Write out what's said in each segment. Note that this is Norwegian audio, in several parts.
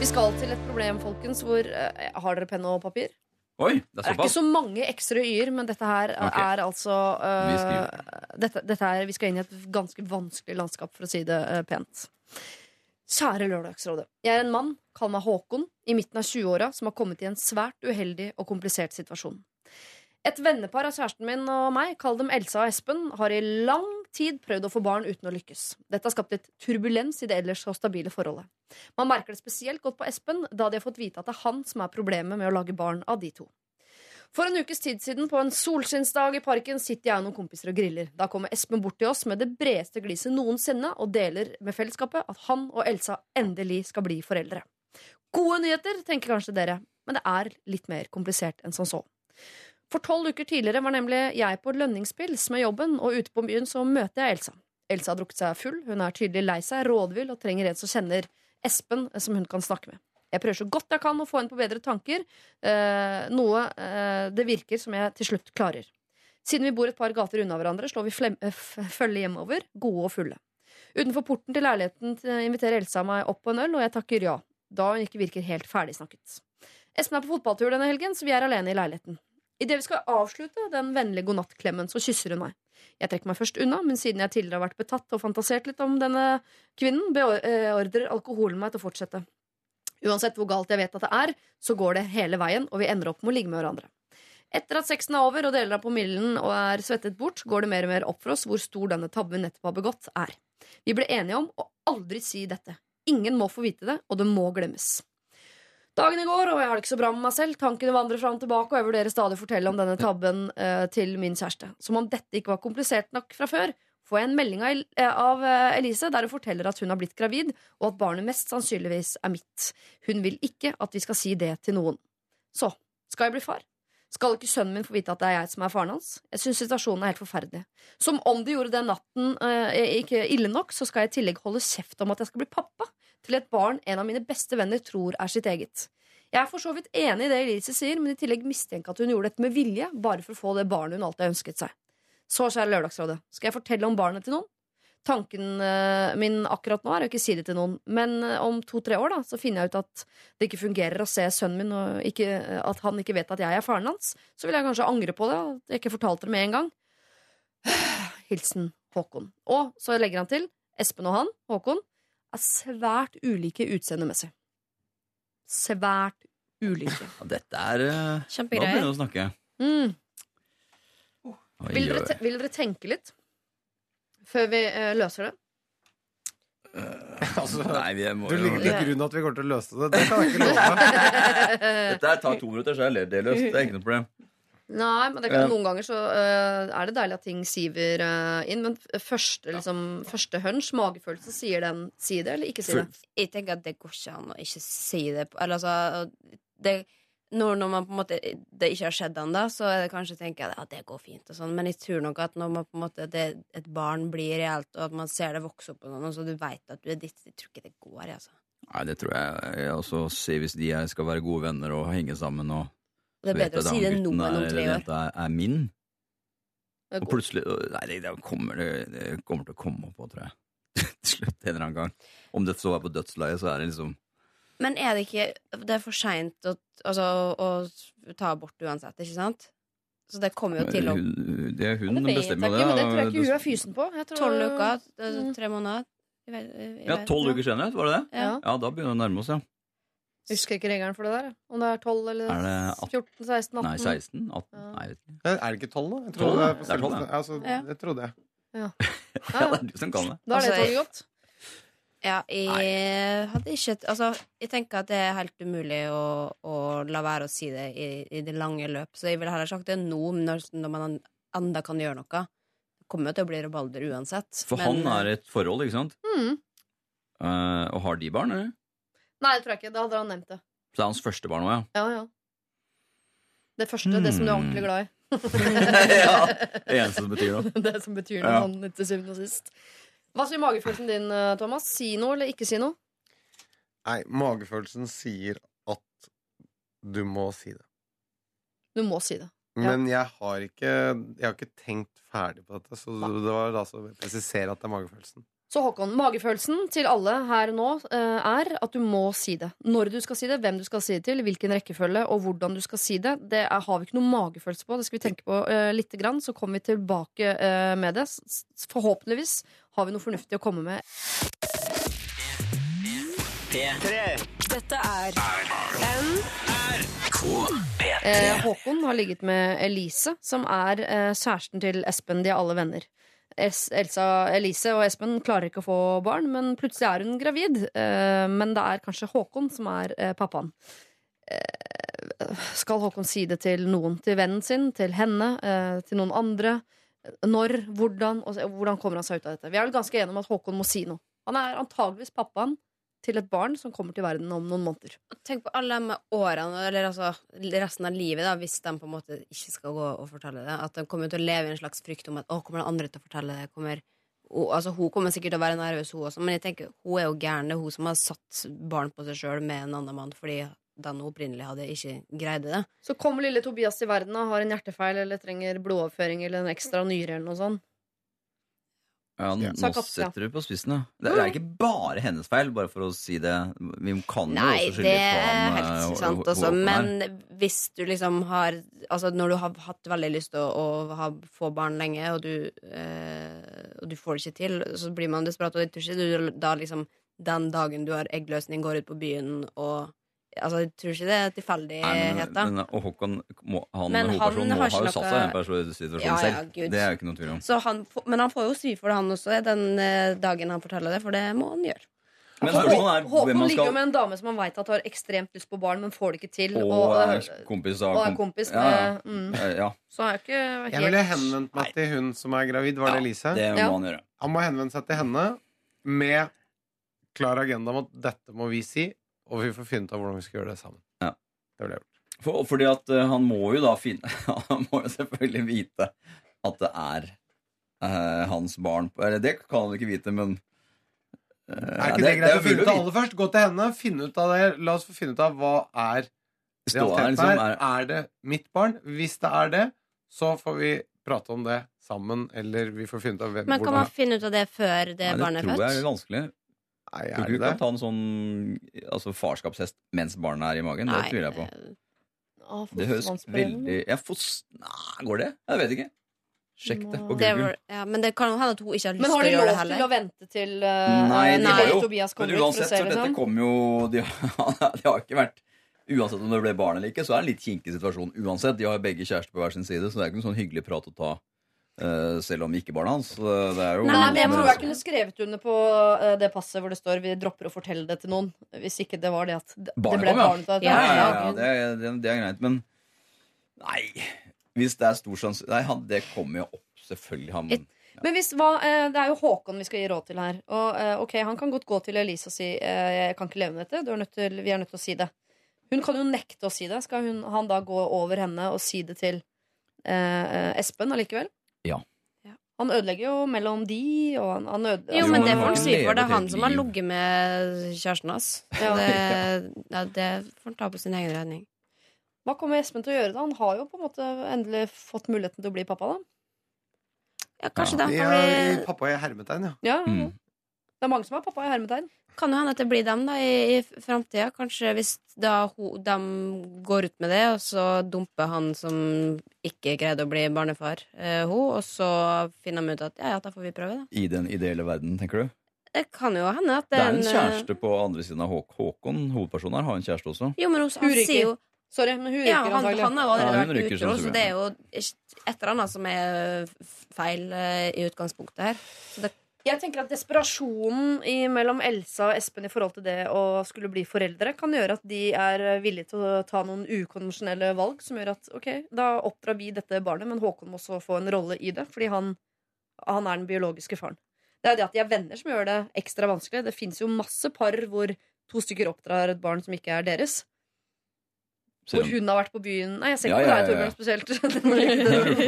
Vi skal til et problem, folkens, hvor eh, Har dere penn og papir? Oi, det Det er er ikke såpass. så mange ekstra y-er, men dette her Ok. er altså eh, Vi dette, dette er, Vi skal inn i et ganske vanskelig landskap, for å si det eh, pent. Kjære Lørdagsrådet. Jeg er en mann, kall meg Håkon, i midten av 20-åra, som har kommet i en svært uheldig og komplisert situasjon. Et vennepar av kjæresten min og meg, kall dem Elsa og Espen, har i lang tid prøvd å få barn uten å lykkes. Dette har skapt et turbulens i det ellers så stabile forholdet. Man merker det spesielt godt på Espen, da de har fått vite at det er han som er problemet med å lage barn av de to. For en ukes tid siden, på en solskinnsdag i parken, sitter jeg og noen kompiser og griller. Da kommer Espen bort til oss med det bredeste gliset noensinne og deler med fellesskapet at han og Elsa endelig skal bli foreldre. Gode nyheter, tenker kanskje dere, men det er litt mer komplisert enn som så. For tolv uker tidligere var nemlig jeg på lønningspils med jobben, og ute på byen så møter jeg Elsa. Elsa har drukket seg full, hun er tydelig lei seg, rådvill og trenger en som kjenner Espen, eh, som hun kan snakke med. Jeg prøver så godt jeg kan å få henne på bedre tanker, eh, noe eh, det virker som jeg til slutt klarer. Siden vi bor et par gater unna hverandre, slår vi følge hjemover, gode og fulle. Utenfor porten til leiligheten inviterer Elsa meg opp på en øl, og jeg takker ja, da hun ikke virker helt ferdigsnakket. Espen er på fotballtur denne helgen, så vi er alene i leiligheten. Idet vi skal avslutte den vennlige godnattklemmen, så kysser hun meg. Jeg trekker meg først unna, men siden jeg tidligere har vært betatt og fantasert litt om denne kvinnen, beordrer alkoholen meg til å fortsette. Uansett hvor galt jeg vet at det er, så går det hele veien, og vi ender opp med å ligge med hverandre. Etter at sexen er over og deler av promillen og er svettet bort, går det mer og mer opp for oss hvor stor denne tabben nettopp har begått, er. Vi ble enige om å aldri si dette. Ingen må få vite det, og det må glemmes. Dagene går, og jeg har det ikke så bra med meg selv. Tankene vandrer fram og tilbake, og jeg vurderer stadig å fortelle om denne tabben eh, til min kjæreste. Som om dette ikke var komplisert nok fra før, får jeg en melding av, El- eh, av eh, Elise der hun forteller at hun har blitt gravid, og at barnet mest sannsynligvis er mitt. Hun vil ikke at vi skal si det til noen. Så, skal jeg bli far? Skal ikke sønnen min få vite at det er jeg som er faren hans? Jeg syns situasjonen er helt forferdelig. Som om det gjorde den natten eh, ikke ille nok, så skal jeg i tillegg holde kjeft om at jeg skal bli pappa til et barn en av mine beste venner tror er sitt eget. Jeg er for så vidt enig i det Elise sier, men i tillegg mistenker at hun gjorde dette med vilje, bare for å få det barnet hun alltid har ønsket seg. Så, kjære Lørdagsrådet, skal jeg fortelle om barnet til noen? Tanken eh, min akkurat nå er å ikke si det til noen, men eh, om to-tre år da, så finner jeg ut at det ikke fungerer å se sønnen min, og ikke, eh, at han ikke vet at jeg er faren hans, så vil jeg kanskje angre på det, at jeg ikke fortalte det med en gang. Hilsen Håkon. Og så legger han til Espen og han, Håkon, er svært ulike utseendemessig. Svært ulike. Ja, dette er Kjempegreier. Nå begynner vi å snakke. Mm. Oi, Vil, dere te vil dere tenke litt før vi eh, løser det? Altså, Nei, vi må du jo ligger til grunn at vi kommer til å løse det. Det kan jeg ikke love. Dette her tar to minutter, så er det løst. Det er ikke noe problem. Nei, men det kan, noen ganger så eh, er det deilig at ting siver eh, inn. Men f- første, liksom, første hunch, magefølelse, sier den si det eller ikke si det? Jeg tenker at det går ikke an å ikke si det. Eller altså det, når, når man på en måte det ikke har skjedd ennå, så er det kanskje tenker jeg at det går fint. Og sånn. Men jeg tror nok at når man på en måte det, et barn blir reelt, og at man ser det vokse opp, på noen, så du veit at du er ditt, jeg tror ikke det går. Altså. Nei, det tror jeg jeg også ser hvis de her skal være gode venner og henge sammen og Og det er bedre å si det nå enn om tre år. Dette er, min. Og plutselig Nei, det, kommer, det, kommer til å komme opp på, tror jeg. Til slutt en eller annen gang. Om det så er på dødsleiet, så er det liksom Men er det ikke Det er for seint å, altså, å ta abort uansett, ikke sant? Så det kommer jo til å Det er hun som bestemmer det. men det tror jeg ikke hun er fysen på. Tolv uker, er Mm. tre måneder. Jeg vet- jeg Ja, tolv uker senere, var det det? Ja. Ja, da begynner det å nærme oss, ja. Jeg husker ikke regelen for det der. Om det er 12 eller Er 14, 16, 18. Nei, 16? 18? Ja. Nei, vet ikke. Er det ikke tolv, da? Jeg trodde Det er 12, ja. altså, jeg Det trodde. Ja. Ja, det er du som kan det. Da er det Altså, toget godt. Ja, jeg hadde ikke Altså, jeg tenker at det er helt umulig å, å la være å si det i, i det lange løp, så jeg ville heller sagt det nå, når, når man enda kan gjøre noe. Det kommer jo til å bli rabalder uansett. For men- han er et forhold, ikke sant? Mm. Uh, og har de barn, eller? Nei, det tror jeg ikke. Da hadde han nevnt det. Så det er hans første barn òg, ja. Ja, ja. Det første, det som du er ordentlig glad i. ja. Det eneste som betyr noe. det som betyr noe Ja. til syvende og sist. Hva sier magefølelsen din, eh, Thomas? Si noe eller ikke si noe? Nei, magefølelsen sier at du må si det. Du må si det. Ja. Men jeg har ikke Jeg har ikke tenkt ferdig på dette, så det var da så presisere at det er magefølelsen. Så Håkon, magefølelsen til alle her nå eh, er at du må si det. Når du skal si det, hvem du skal si det til, hvilken rekkefølge og hvordan du skal si det. Det er, har vi ikke noe magefølelse på. Det skal vi tenke på uh, lite grann, så kommer vi tilbake uh, med det. Forhåpentligvis har vi noe fornuftig å komme med. Dette er Eh, Håkon har ligget med Elise, som er eh, kjæresten til Espen. De er alle venner. Es Elsa, Elise og Espen klarer ikke å få barn, men plutselig er hun gravid. Eh, men det er kanskje Håkon som er eh, pappaen. Eh, skal Håkon si det til noen? Til vennen sin? Til henne? Eh, til noen andre? Når? Hvordan? Og hvordan kommer han seg ut av dette? Vi er vel ganske enige om at Håkon må si noe. Han er antageligvis pappaen til et barn som kommer til verden om noen måneder. Tenk på alle de årene, eller altså resten av livet, da, hvis de på en måte ikke skal gå og fortelle det. At de kommer til å leve i en slags frykt om at å, kommer den andre til å fortelle det? Kommer, og, altså, hun kommer sikkert til å være nervøs, hun også, men jeg tenker, hun er jo gæren. Det er hun som har satt barn på seg sjøl med en annen mann fordi den hun opprinnelig hadde, ikke greide det. Så kommer lille Tobias til verden og har en hjertefeil eller trenger blodoverføring eller en ekstra nyre eller noe sånt. Ja, nå, setter du på spissen, ja. Det er ikke bare hennes feil, bare for å si det. Vi kan jo Nei, også skylde det på er han, helt eh, sant også, men hvis du liksom har Altså når du har hatt veldig lyst til å, å ha, få barn lenge, og du, eh, og du får det ikke til, så blir man desperat, og jeg tror ikke du da liksom Den dagen du har eggløsning, går ut på byen og Altså, jeg tror ikke det er tilfeldighet, men, men, og Håkon, må, han, Men han må har ha jo satt seg i en personlig Ja, ja, selv. Det er jo ikke noe tvil om. Så han, men han får jo svi for det, han også, den eh, dagen han forteller det, for det må han gjøre. Men Håkon, er Håkon man ligger jo med en dame som han veit har ekstremt lyst på barn, men får det ikke til. Og Og, er kompis og er komp- kompis Ja, ja. mm. Ja, Så er jo ikke helt Jeg ville henvendt meg til hun som er gravid. Var det Elise? det må Ja. han gjøre. Han må henvende seg til henne med klar agenda om at dette må vi si, og vi får finne ut av hvordan vi skal gjøre det sammen. Ja. Det ville jeg gjort. For, fordi at uh, han må jo da finne Han må jo selvfølgelig vite at det er uh, hans barn. Eller det kan han ikke vite, men uh, Er ikke det, greit det å finne ut av alle først? Gå til henne, finne ut av det. La oss få finne ut av hva er realiteten liksom, her. er- det mitt barn? Hvis det er det, så får vi prate om det sammen, eller vi får finne ut av hvem Men kan hvordan man finne ut av det før det Nei, barnet det er tror jeg er født? vanskelig. Nei, Tror er ikke det du kan det? ta en sånn altså farskapshest mens barnet er i magen? Det tviler jeg på. eh, Ah, Det høres fostervannsprøven. veldig ja, fos... Nei, Går det? Jeg vet ikke. Sjekk det på det Google. var, ja, men det kan jo hende at hun ikke har lyst Men har til de å gjøre det lov til heller. å vente til, uh, Nei, de har jo Tobias Men kommer ut for å se? så dette Liksom? kommer jo de har, de har ikke vært Uansett om det ble barn eller ikke, så er det en litt kinkig situasjon uansett. De har jo begge kjærester på hver sin side, så det er ikke noen sånn hyggelig prat å ta eh, selv om ikke barna hans. Det er jo Nei, men jeg tror jeg kunne skrevet under på uh, det passet hvor det står 'vi dropper å fortelle det til noen'. Hvis ikke det var det at det, det Barnet ble ja. barn ut av. Ja, Ja, ja, ja, ja, det, er- det, det er greit, men Nei. Hvis det er stor sjanse Nei, han, det kommer jo opp, selvfølgelig. Han, men, Men hvis, hva, eh, det er jo Håkon vi skal gi råd til her. Og eh, ok, Han kan godt gå til Elise og si eh, 'jeg kan ikke leve med dette'. Du er nødt til, vi er nødt til å si det. Hun kan jo nekte å si det. Skal hun, han da gå over henne og si det til eh, Espen allikevel? Ja. Ja. Han ødelegger jo mellom de, og han, han ødelegger Jo, men det får han si, for. Det er han som har ligget med kjæresten hans. Ja. Det, ja, det får han ta på sin egen regning. Hva kommer Espen til å gjøre da? Han har jo på en måte endelig fått muligheten til å bli pappa, da. Ja, kanskje Ja. det kan bli pappa i hermetegn, ja. Ja, Mm. Det er mange som er pappa i hermetegn. Kan jo hende at det blir dem da i, i framtida. Kanskje hvis da ho, de går ut med det, og så dumper han som ikke greide å bli barnefar, eh, ho, og så finner de ut at ja, ja, da får vi prøve, da. I den ideelle verden, tenker du? Det kan jo hende at Det er en eh, kjæreste på andre siden av Hå Håkon. Hovedpersonen her har en kjæreste også. Jo, men hun, Hun han ryker. sier jo Sorry, men hun Ja, han, han har jo allerede vært ryker utro, så det er jo et eller annet som er feil eh, i utgangspunktet her. Så det, Jeg tenker at Desperasjonen mellom Elsa og Espen i forhold til det å skulle bli foreldre, kan gjøre at de er villige til å ta noen ukonvensjonelle valg som gjør at ok, da oppdrar vi dette barnet, men Håkon må også få en rolle i det, fordi han, han er den biologiske faren. Det er det at de er venner som gjør det ekstra vanskelig. Det fins jo masse par hvor to stykker oppdrar et barn som ikke er deres. Hvor hun har vært på byen Nei, jeg ser Ja, ikke på deg, ja, ja. Torbjørn, spesielt.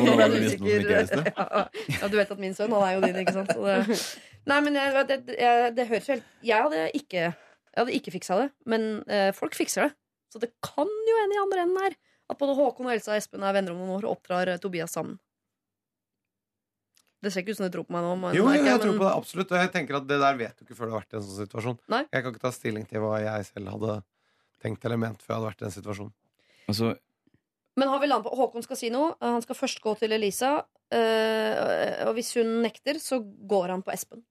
Nå ble du usikker. Ja, ja, du vet at min sønn, han er jo din, ikke sant? Så det, nei, men jeg, det, jeg, det høres jo helt Jeg hadde ikke, jeg hadde ikke fiksa det, men eh, folk fikser det. Så det kan jo hende i andre enden her at både Håkon og Elsa og Espen er venner om noen år og oppdrar eh, Tobias sammen. Det ser ikke ut som du tror på meg nå. Men, Jo, jeg jeg, tror på det absolutt. Og jeg tenker at det der vet du ikke før du har vært i en sånn situasjon. Nei. Jeg kan ikke ta stilling til hva jeg selv hadde tenkt eller ment før jeg hadde vært i den situasjonen. Altså, Men har vi landet på Håkon skal si noe. Han skal først gå til Elisa. eh, og hvis hun nekter, så går han på Espen.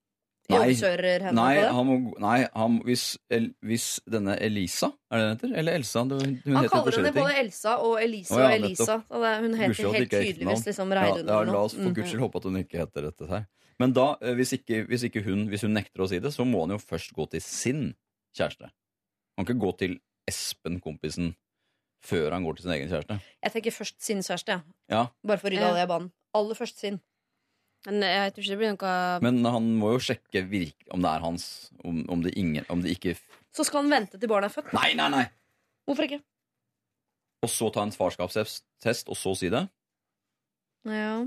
Nei. Overkjører henne nei, på det. han må, nei han, hvis, el, hvis denne Elisa, er det den heter? Eller Elsa? Det, hun Han heter kaller henne forskjellige både. Elsa og Elisa Å ja, og Elisa. Og det, hun heter at det helt ikke er tydeligvis liksom Ja, Reidun ja, eller la noe. oss for Mm. guds skyld håpe at hun ikke heter dette her. Men da, eh, hvis ikke, hvis ikke hun Hvis hun nekter å si det, så må han jo først gå til sin kjæreste. Han kan ikke gå til Espen, kompisen, før han går til sin egen kjæreste. Jeg tenker først sin kjæreste. Ja, Bare for å rydde alle av banen. Aller først sin. Men jeg tror ikke det blir noe Men han må jo sjekke virk, om det er hans. Om, om, det ingen, om det ikke Så skal han vente til barnet er født. Nei, nei, nei! Hvorfor ikke? Og så ta en farskapstest, og så si det? Ja.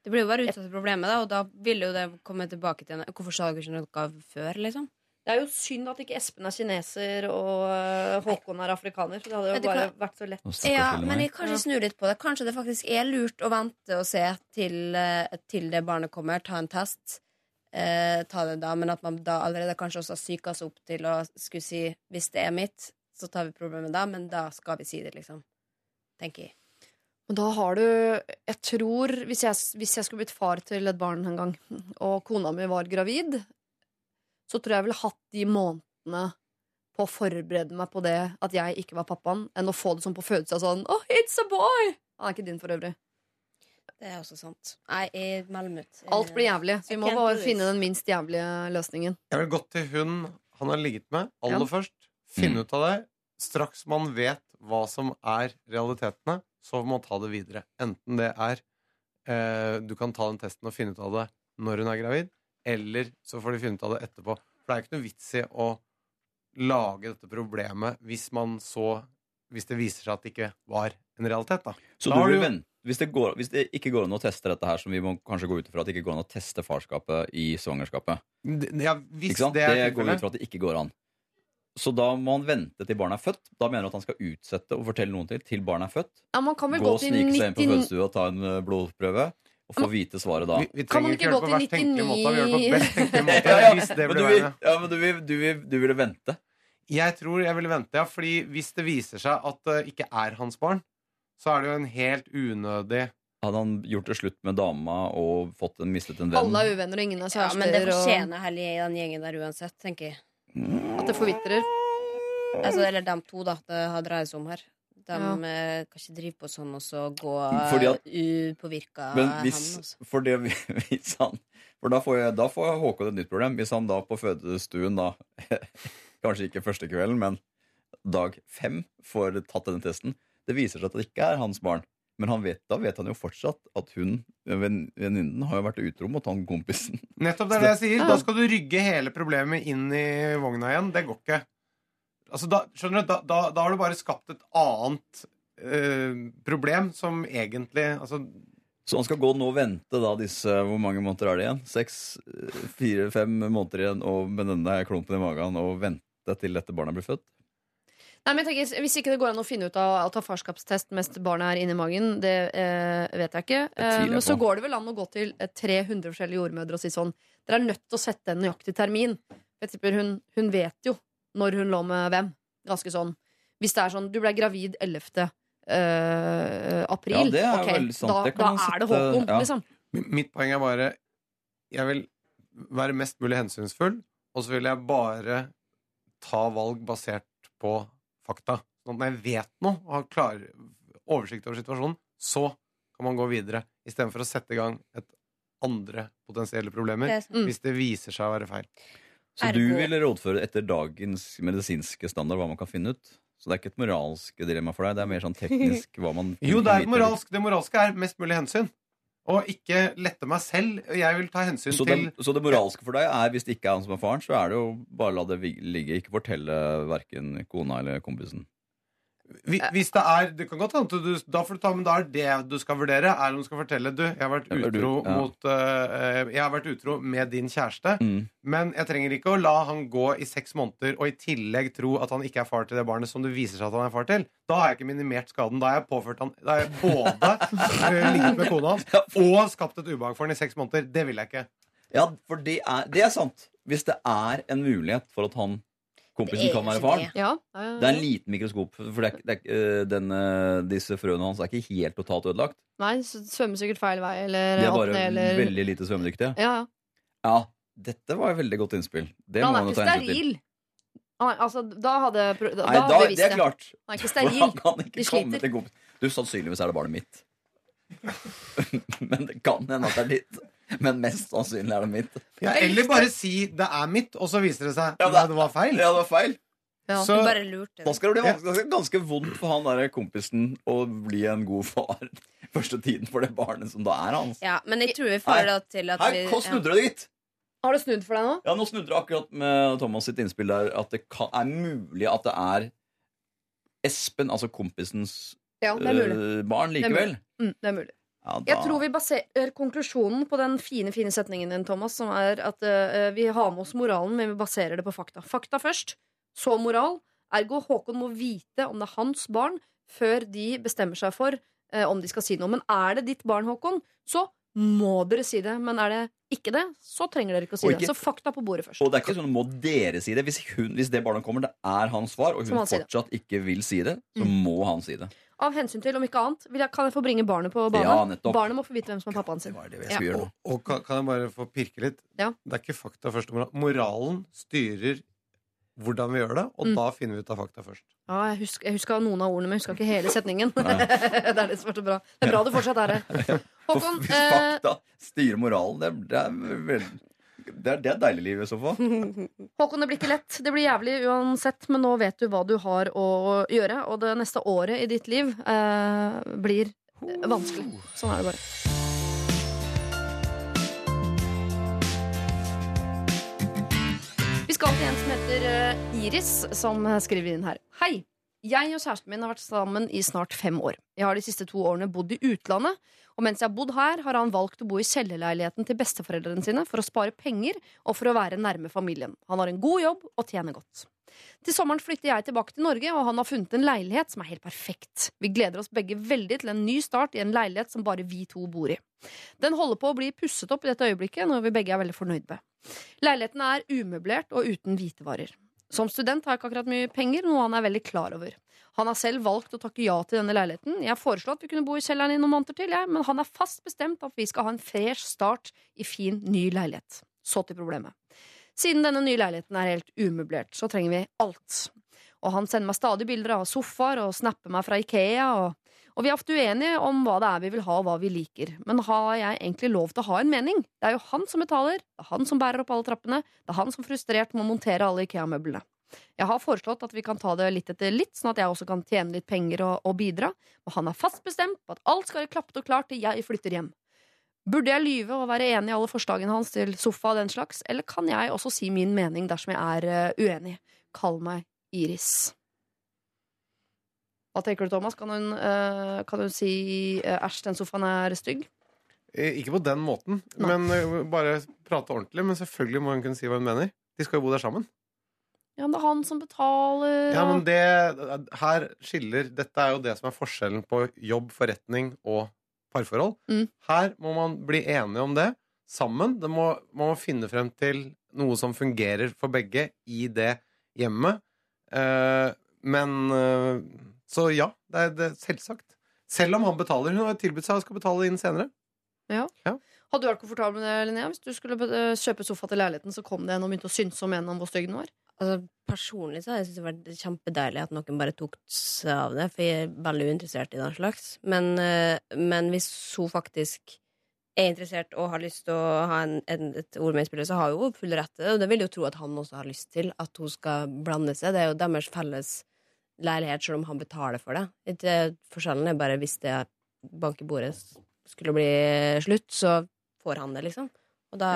Det blir jo bare utsatt problemet, da, og da vil jo det komme tilbake til henne. Hvorfor sa dere ikke noe før, liksom? Det er jo synd at ikke Espen er kineser og øh, Håkon er afrikaner. For det hadde jo bare kan... vært så lett. Ja, men jeg kanskje snur litt på det. Kanskje det faktisk er lurt å vente og se til, eh, til det barnet kommer, ta en test. Eh, ta det da, men at man da allerede kanskje også har psyka seg opp til å skulle si hvis det er mitt, så tar vi problemet da, men da skal vi si det, liksom. Tenker jeg. Men da har du Jeg tror Hvis jeg, hvis jeg skulle blitt far til et barn en gang, og kona mi var gravid, så tror jeg jeg ville hatt de månedene på å forberede meg på det at jeg ikke var pappaen, enn å få det sånn på fødselen sånn Oh, it's a boy! Han er ikke din for øvrig. Det er også sant. Nei, jeg melder meg ut. Alt blir jævlig, så vi må bare finne den minst jævlige løsningen. Jeg vil gått til hun han har ligget med, aller Ja. først. Finne Mm. ut av det. Straks man vet hva som er realitetene, så må man ta det videre. Enten det er eh, Du kan ta den testen og finne ut av det når hun er gravid, eller så får de finne ut av det etterpå. For det er ikke noe vits i å lage dette problemet hvis man så Hvis det viser seg at det ikke var en realitet, da. Så Da du vil vente hvis det, går, hvis det ikke går an å teste dette her, som vi må kanskje gå ut ifra at det ikke går an å teste farskapet i svangerskapet Ja, hvis Ikke sant? det Det, er går vi ut ifra fra at det ikke går an. Så da må han vente til barnet er født. Da mener du at han skal utsette og fortelle noen til til barnet er født. Ja, man kan vel Gå og snike seg inn på 99 fødestua og ta en eh, blodprøve. Og få vite svaret da. Vi, vi Kan man ikke gå til 99? måte. Vi gjør det på best tenkelige måte. Ja, ja. Men du vil, ja, men du, vil, du, vil, du ville vente? Jeg tror jeg ville vente, ja. Fordi hvis det viser seg at det ikke er hans barn, så er det jo en helt unødig Hadde han gjort det slutt med dama og fått en, mistet en venn? Alle er uvenner, og ingen er Ja, men det og fortjener hele den gjengen der uansett, tenker jeg. at det forvitrer. Altså, eller dem to, da, det har dreid seg om her. De Ja. eh, kan ikke drive på sånn og så gå upåvirka hvis, altså. for det, hvis han For da får, jeg, da får Håkon et nytt problem. Hvis han da på fødestuen da Kanskje ikke første kvelden, men dag fem får tatt denne testen. Det viser seg at det ikke er hans barn. Men han vet, da vet han jo fortsatt at hun, venn- venninnen, har jo vært utro mot han kompisen. Nettopp det er det jeg sier. Da skal du rygge hele problemet inn i vogna igjen. Det går ikke. Altså, da, skjønner du, da, da, da har du bare skapt et annet eh, problem som egentlig altså, Så han skal gå nå og vente da disse Hvor mange måneder er det igjen? Seks, eh, fire, fem måneder igjen og med denne klumpen i magen og vente til dette barnet blir født? Nei, men jeg tenker, Hvis ikke det går an å finne ut av å ta farskapstest mens barnet er inni magen, det eh, vet jeg ikke. Eh, jeg men så går det vel an å gå til eh, 300 forskjellige jordmødre og si sånn Dere er nødt til å sette en nøyaktig termin. Jeg tipper hun, hun vet jo når hun lå med hvem. Ganske sånn. Hvis det er sånn Du ble gravid 11. Uh, april. Ja, det er okay, veldig sant. Da, Det kan da man er det håp Håkon, ja. liksom. Mitt poeng er bare Jeg vil være mest mulig hensynsfull, og så vil jeg bare ta valg basert på fakta. Sånn at når jeg vet noe og har klar oversikt over situasjonen, så kan man gå videre. Istedenfor å sette i gang et andre potensielle problemer. Det er. Mm. Hvis det viser seg å være feil. Så du vil ville rådføre etter dagens medisinske standard hva man kan finne ut? Så det er ikke et moralsk dilemma for deg, det er mer sånn teknisk hva man Jo, det er moralsk. Det moralske er mest mulig hensyn. Og ikke lette meg selv. Jeg vil ta hensyn Så til så det moralske for deg er hvis det ikke er han som er faren, så er det jo bare la det ligge. Ikke fortelle verken kona eller kompisen. Hvi- Hvis det er Det kan godt hende du Da får du ta Men da er det du skal vurdere, er om du skal fortelle Du, jeg har vært utro ja. mot uh, Jeg har vært utro med din kjæreste, Mm. men jeg trenger ikke å la han gå i seks måneder og i tillegg tro at han ikke er far til det barnet som det viser seg at han er far til. Da har jeg ikke minimert skaden. Da har jeg påført han Da har jeg både eh, ligget med kona hans og skapt et ubehag for han i seks måneder. Det vil jeg ikke. Ja, for det er, det er sant. Hvis det er en mulighet for at han kompisen kan være faren. det. Ja, ja, Det er en liten mikroskop, for det er, det er, øh, denne, disse frøene hans er ikke helt totalt ødelagt. Nei, svømmer sikkert feil vei, eller De er bare ned, eller veldig lite svømmedyktige. Ja, ja. Ja, dette var et veldig godt innspill. Det må han man er jo ikke ta hensyn til. Er- Altså, da hadde, da, Nei, da da, hadde det er det. klart. Han er ikke steril. han steril. kan ikke De komme sliter. til. Du, sannsynligvis er det barnet mitt. Men det kan hende at det er ditt. Men mest sannsynlig er det mitt. Ja, eller bare si 'det er mitt', og så viser det seg Ja, det- det var feil. Ja, det var feil. Ja. Så bare lurte. Da skal det bli ganske, ganske vondt for han der kompisen å bli en god far første tiden for det barnet som da er hans. Ja, men jeg tror vi får det til at Her, vi hva snudde det dit? Har det snudd for deg nå? Ja, Nå snudde det akkurat med Thomas sitt innspill der at det kan, er mulig at det er Espen, altså kompisens Ja, det er mulig. øh, barn, er likevel. Mm, det er mulig. Ja, Jeg tror vi baserer konklusjonen på den fine fine setningen din, Thomas, som er at uh, vi har med oss moralen, men vi baserer det på fakta. Fakta først, så moral. Ergo Håkon må vite om det er hans barn før de bestemmer seg for uh, om de skal si noe. Men er det ditt barn, Håkon, så må dere si det. Men er det ikke det, så trenger dere ikke å si ikke, det. Så fakta på bordet først. Og det er ikke sånn må dere si det. Hvis, hun, hvis det barnet kommer, det er hans svar, og hun fortsatt si ikke vil si det, så Mm. må han si det. Av hensyn til, om ikke annet, vil jeg, kan jeg få bringe barnet på banen. Ja, barnet må få vite hvem som er pappaen sin. var det Ja. Og, og kan, kan jeg bare få pirke litt? Ja. Det er ikke fakta først. Moralen styrer hvordan vi gjør det, og Mm. da finner vi ut av fakta først. Ja, jeg husker, jeg husker noen av ordene, men jeg husker ikke hele setningen. det er det som er så bra. Det er bra du fortsatt er her. Håkon, hvis eh, fakta styrer moralen, det, det, er, vel- det, er, det deilige livet i så fall. Håkon, det blir ikke lett. Det blir jævlig uansett, men nå vet du hva du har å gjøre. Og det neste året i ditt liv eh, blir vanskelig. Sånn er det bare. Vi skal til en som heter eh, Iris, som skriver inn her. Hei! Jeg og kjæresten min har vært sammen i snart fem år. Jeg har de siste to årene bodd i utlandet, og mens jeg har bodd her, har han valgt å bo i kjellerleiligheten til besteforeldrene sine for å spare penger og for å være nærme familien. Han har en god jobb og tjener godt. Til sommeren flytter jeg tilbake til Norge, og han har funnet en leilighet som er helt perfekt. Vi gleder oss begge veldig til en ny start i en leilighet som bare vi to bor i. Den holder på å bli pusset opp i dette øyeblikket, noe vi begge er veldig fornøyd med. Leiligheten er umøblert og uten hvitevarer. Som student har jeg ikke akkurat mye penger, noe han er veldig klar over. Han har selv valgt å takke ja til denne leiligheten. Jeg foreslo at vi kunne bo i kjelleren i noen måneder til, jeg, men han er fast bestemt at vi skal ha en fresh start i fin, ny leilighet. Så til problemet. Siden denne nye leiligheten er helt umøblert, så trenger vi alt. Og han sender meg stadig bilder av sofaer og snapper meg fra Ikea. Og, og vi er ofte uenige om hva det er vi vil ha, og hva vi liker. Men har jeg egentlig lov til å ha en mening? Det er jo han som betaler, det er han som bærer opp alle trappene, det er han som frustrert må montere alle Ikea-møblene. Jeg har foreslått at vi kan ta det litt etter litt, sånn at jeg også kan tjene litt penger og, og bidra. Og han er fast bestemt på at alt skal være klappet og klart til jeg flytter hjem. Burde jeg lyve og være enig i alle forslagene hans til sofa og den slags, eller kan jeg også si min mening dersom jeg er eh, uenig? Kall meg Iris. Hva tenker du, Thomas? Kan hun, eh, kan hun si eh, æsj, den sofaen er stygg? Eh, Ikke på den måten, Nei. men eh, bare prate ordentlig. Men selvfølgelig må hun kunne si hva hun mener. De skal jo bo der sammen. Ja, men det er han som betaler. Ja, men det her skiller Dette er jo det som er forskjellen på jobb, forretning og parforhold. Mm. Her må man bli enige om det sammen. Det må, man må finne frem til noe som fungerer for begge i det hjemmet. Eh, men eh, Så ja, det er, det selvsagt. Selv om han betaler. Hun har tilbudt seg å skal betale inn senere. Hadde du vært komfortabel med det, Linnea? Hvis du skulle eh, kjøpe sofa til leiligheten, så kom det en og begynte å synse om en om hvor stygg den var? Altså, personlig så har jeg syntes det var vært kjempedeilig at noen bare tok seg av det, for jeg er veldig uinteressert i den slags. Men, eh, men hvis hun faktisk er interessert og har lyst til å ha en, en, et ord med i spillet, så har hun full rett til det. Og det vil jeg jo tro at han også har lyst til, at hun skal blande seg. Det er jo deres felles leilighet, selv om han betaler for det. Ikke, forskjellen er bare hvis det bank i bordet skulle bli slutt, så får han det, liksom. Og da,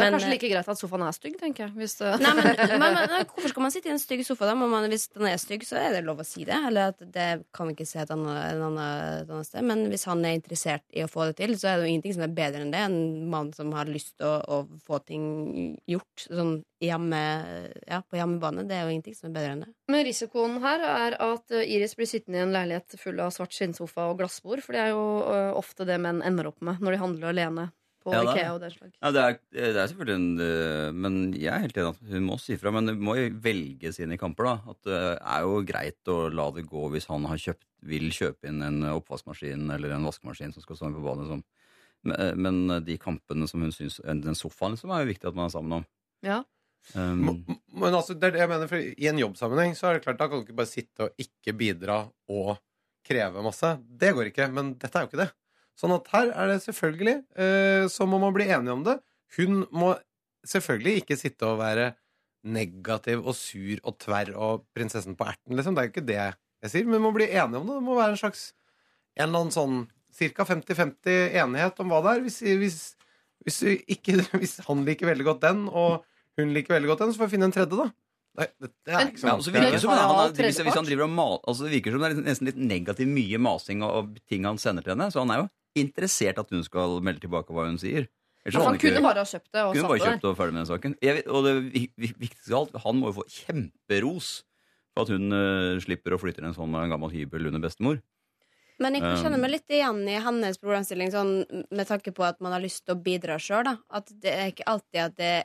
Det er Men, kanskje like greit at sofaen er stygg, tenker jeg. Hvis det... Nei, men, men, men Hvorfor skal man sitte i en stygg sofa? da? Man, hvis den er stygg, så er det lov å si det. Eller at det kan vi ikke se et annet, et annet, et annet sted. Men hvis han er interessert i å få det til, så er det jo ingenting som er bedre enn det. En mann som har lyst til å, å få ting gjort sånn hjemme, ja, på hjemmebane. Det er jo ingenting som er bedre enn det. Men risikoen her er at eh, Iris blir sittende i en leilighet full av svart skinnsofa og glassbord, for det er jo eh, ofte det menn ender opp med når de handler alene på Ja, det Ikea og den slag. Ja, det, er, det er selvfølgelig en øh, Men jeg er helt enig at hun må si fra. Men hun må jo velge sine kamper, da. At det er jo greit å la det gå hvis han har kjøpt, vil kjøpe inn en oppvaskmaskin eller en vaskemaskin som skal stå på badet. Liksom. Men, men de kampene som hun syns Den sofaen liksom, er jo viktig at man er sammen om. Ja. Um, Men altså, det er det jeg mener, for I en jobbsammenheng så er det klart, da kan du ikke bare sitte og ikke bidra og kreve masse. Det går ikke. Men dette er jo ikke det. Sånn at her er det selvfølgelig eh, Så må man bli enige om det. Hun må selvfølgelig ikke sitte og være negativ og sur og tverr og prinsessen på erten, liksom. Det er jo ikke det jeg sier. Men man må bli enige om det. Det må være en slags en eller annen sånn ca. 50-50 enighet om hva det er. Hvis, hvis, hvis, du ikke, hvis han liker veldig godt den, og hun liker veldig godt den, så får vi finne en tredje, da. Nei, det, det er ikke sånn. virker det som han, han hvis, hvis han driver og mal, altså det virker som det er nesten litt negativ mye masing og, og ting han sender til henne. Så han er jo interessert at hun skal melde tilbake hva hun sier. Ellers Altså, han han kunne bare ha kjøpt det og kunne bare kjøpt det og ferdig med den saken. Jeg vet, og det vi- vi- viktigste av alt, han må jo få kjemperos for at hun uh, slipper å flytte til en sånn gammel hybel under bestemor. Men jeg kan Um, kjenne meg litt igjen i hennes problemstilling, sånn, med tanke på at man har lyst til å bidra sjøl. At det er ikke alltid at det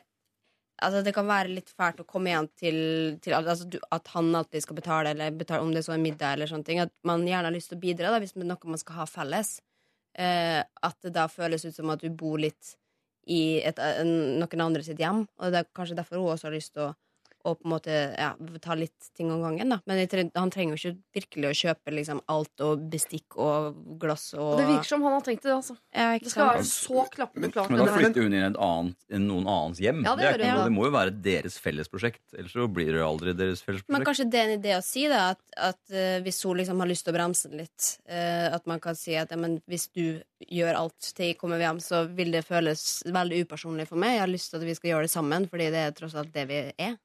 Altså Det kan være litt fælt å komme igjen til, til altså, du, at han alltid skal betale, eller betale om det er så en middag. eller sånne ting At man gjerne har lyst til å bidra da, hvis det er noe man skal ha felles. Eh, at det da føles ut som at du bor litt i et, en, noen andre sitt hjem. Og det er kanskje derfor hun også har lyst til å, å på en måte ja, ta litt ting om gangen. da Men han trenger jo ikke virkelig å kjøpe liksom alt og bestikk og glass og Og det virker som han har tenkt det. altså ja, Det skal være så klappende klart. Men da flytter hun inn i annet, noen annens hjem. Ja, det det, ikke ja. det må jo være deres felles prosjekt. Ellers så blir det aldri deres felles prosjekt. Men kanskje det er en idé å si, da at, at uh, hvis hun liksom har lyst til å bremse den litt, uh, at man kan si at ja, men hvis du gjør alt til jeg kommer hjem, så vil det føles veldig upersonlig for meg. Jeg har lyst til at vi skal gjøre det sammen, fordi det er tross alt det vi er.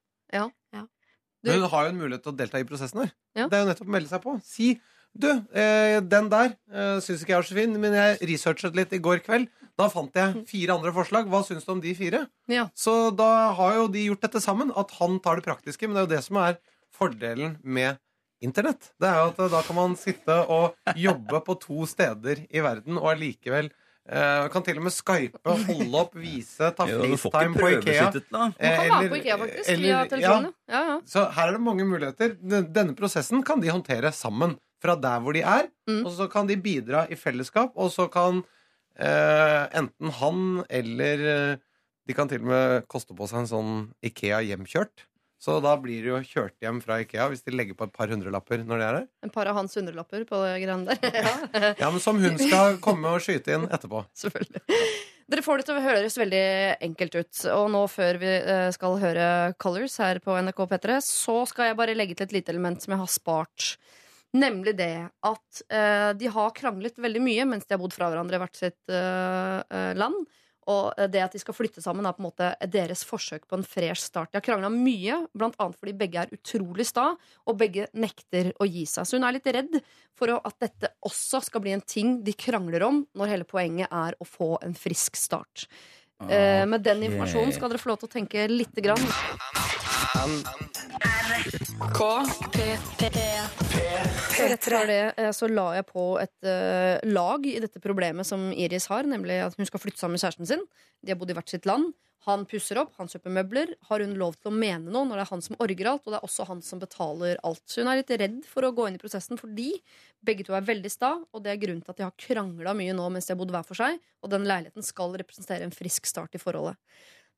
Men hun har jo en mulighet til å delta i prosessen her. Ja. Det er jo nettopp å melde seg på. Si du, eh, den der eh, syns ikke jeg var så fin, men jeg researchet litt i går kveld. Da fant jeg fire andre forslag. Hva syns du om de fire? Ja. Så da har jo de gjort dette sammen. At han tar det praktiske. Men det er jo det som er fordelen med internett. Det er jo at da kan man sitte og jobbe på to steder i verden og allikevel eh, kan til og med skype, holde opp, vise, ta FaceTime på Ikea. Man kan være på Ikea, faktisk. eller- via ja, telefonen. Ja. Ja, så her er det mange muligheter. Denne prosessen kan de håndtere sammen. Fra der hvor de er. Mm. Og så kan de bidra i fellesskap. Og så kan uh, enten han eller eh, De kan til og med koste på seg en sånn Ikea hjemkjørt. Så da blir det jo kjørt hjem fra Ikea hvis de legger på et par hundrelapper når de er her. En par av hans hundrelapper på greiene der. ja, Ja, men Som hun skal komme og skyte inn etterpå. selvfølgelig. Dere får det til å høres veldig enkelt ut. Og nå før vi eh, skal høre Colors her på NRK P3, så skal jeg bare legge til et lite element som jeg har spart. Nemlig det at eh, de har kranglet veldig mye mens de har bodd fra hverandre i hvert sitt eh, land. Og eh, det at de skal flytte sammen, er på en måte deres forsøk på en fresh start. De har krangla mye, annet fordi begge er utrolig sta, og begge nekter å gi seg. Så hun er litt redd for at dette også skal bli en ting de krangler om, når hele poenget er å få en frisk start. Okay. med den informasjonen skal dere få lov til å tenke lite grann. Etter det eh, så la jeg på et uh, lag i dette problemet som Iris har, nemlig at hun skal flytte sammen med kjæresten sin. De har bodd i hvert sitt land. Han pusser opp, han kjøper møbler. Har hun lov til å mene noe når det er han som orger alt, og det er også han som betaler alt? Så hun er litt redd for å gå inn i prosessen fordi begge to er veldig sta, og det er grunnen til at de har krangla mye nå mens de har bodd hver for seg, og den leiligheten skal representere en frisk start i forholdet.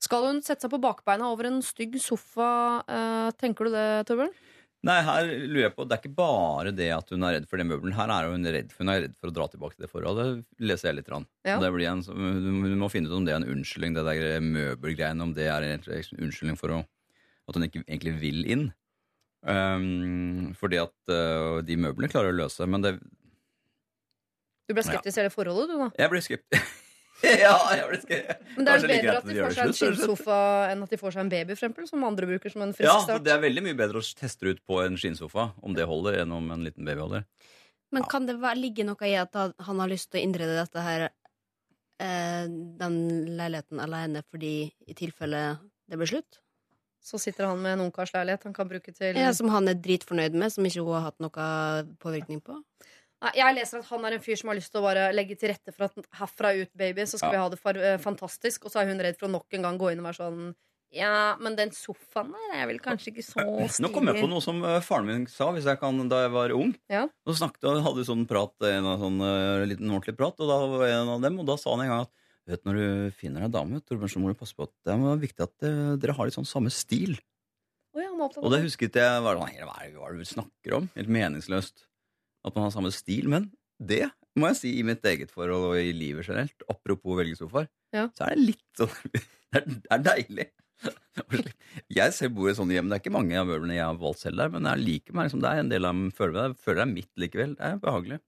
Skal hun sette seg på bakbeina over en stygg sofa? eh, tenker du det, Torbjørn? Nei, her lurer jeg på, Det er ikke bare det at hun er redd for den møbelen. Her er hun redd, hun er redd for å dra tilbake til det forholdet. Det leser jeg litt. Ja. Det blir en, hun må finne ut om det er en unnskyldning, det der møbelgreiene, om det er en unnskyldning for å, at hun ikke egentlig vil inn. Um, fordi at uh, de møblene klarer å løse, men det, Du ble skeptisk til hele forholdet, du, da? jeg ble skeptisk. ja, jeg ble skrevet. Men det er det bedre at de de får seg en skinnsofa enn at de får seg en baby, for eksempel, som andre bruker som en frisk Ja. Det er veldig mye bedre å teste ut på en skinnsofa om det holder, enn om en liten baby holder. Men kan det være, ligge noe i at han- han har lyst til å innrede dette her eh, den leiligheten alene fordi i tilfelle det blir slutt? Så sitter han med en ungkarsleilighet han kan bruke til Ja, som han er dritfornøyd med, som ikke hun har hatt noe påvirkning på? Nei, Jeg leser at han er en fyr som har lyst til å bare legge til rette for at herfra ut, baby, så skal Ja. vi ha det for, uh, fantastisk. Og så er hun redd for å nok en gang gå inn og være sånn Ja, men den sofaen der er vel kanskje ikke så stilig. Nå kom jeg på noe som eh, faren min sa hvis jeg kan, da jeg var ung. Ja. Nå snakket, hadde vi sånn prat, en sånn uh, liten ordentlig prat, og da var jeg en av dem, og da sa han en gang at vet, når du finner deg dame, Torbjørn, så må du passe på at det er viktig at uh, dere har litt sånn samme stil. Oh, ja, Og det husket jeg var sånn, hva er det du snakker om? Helt meningsløst. At man har samme stil. Men det må jeg si i mitt eget forhold og i livet generelt, apropos velgesofaer, Ja. så er det litt sånn Det er, deilig. Jeg selv bor i sånne hjem. Det er ikke mange av møblene jeg har valgt selv der, men jeg liker meg liksom, det er en del av dem føler jeg føler det er mitt likevel. Det er behagelig.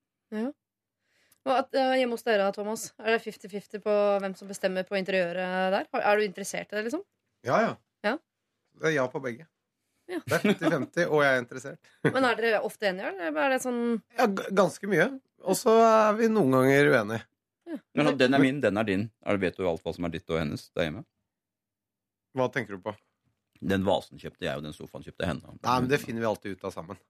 Og at, eh, hjemme hos dere, Thomas, er det 50-50 på hvem som bestemmer på interiøret der? Er du interessert i det, liksom? Ja, ja. Ja. Det er ja på begge. Ja. Det er 50-50, og jeg er interessert. Men er dere ofte enige, eller er det sånn Ja, ganske mye. Og så er vi noen ganger uenige. Men at den er min, den er din. Er det, vet du alt hva som er ditt og hennes der hjemme? Hva tenker du på? Den vasen kjøpte jeg, og den sofaen kjøpte henne. Nei, men Det finner vi alltid ut av sammen.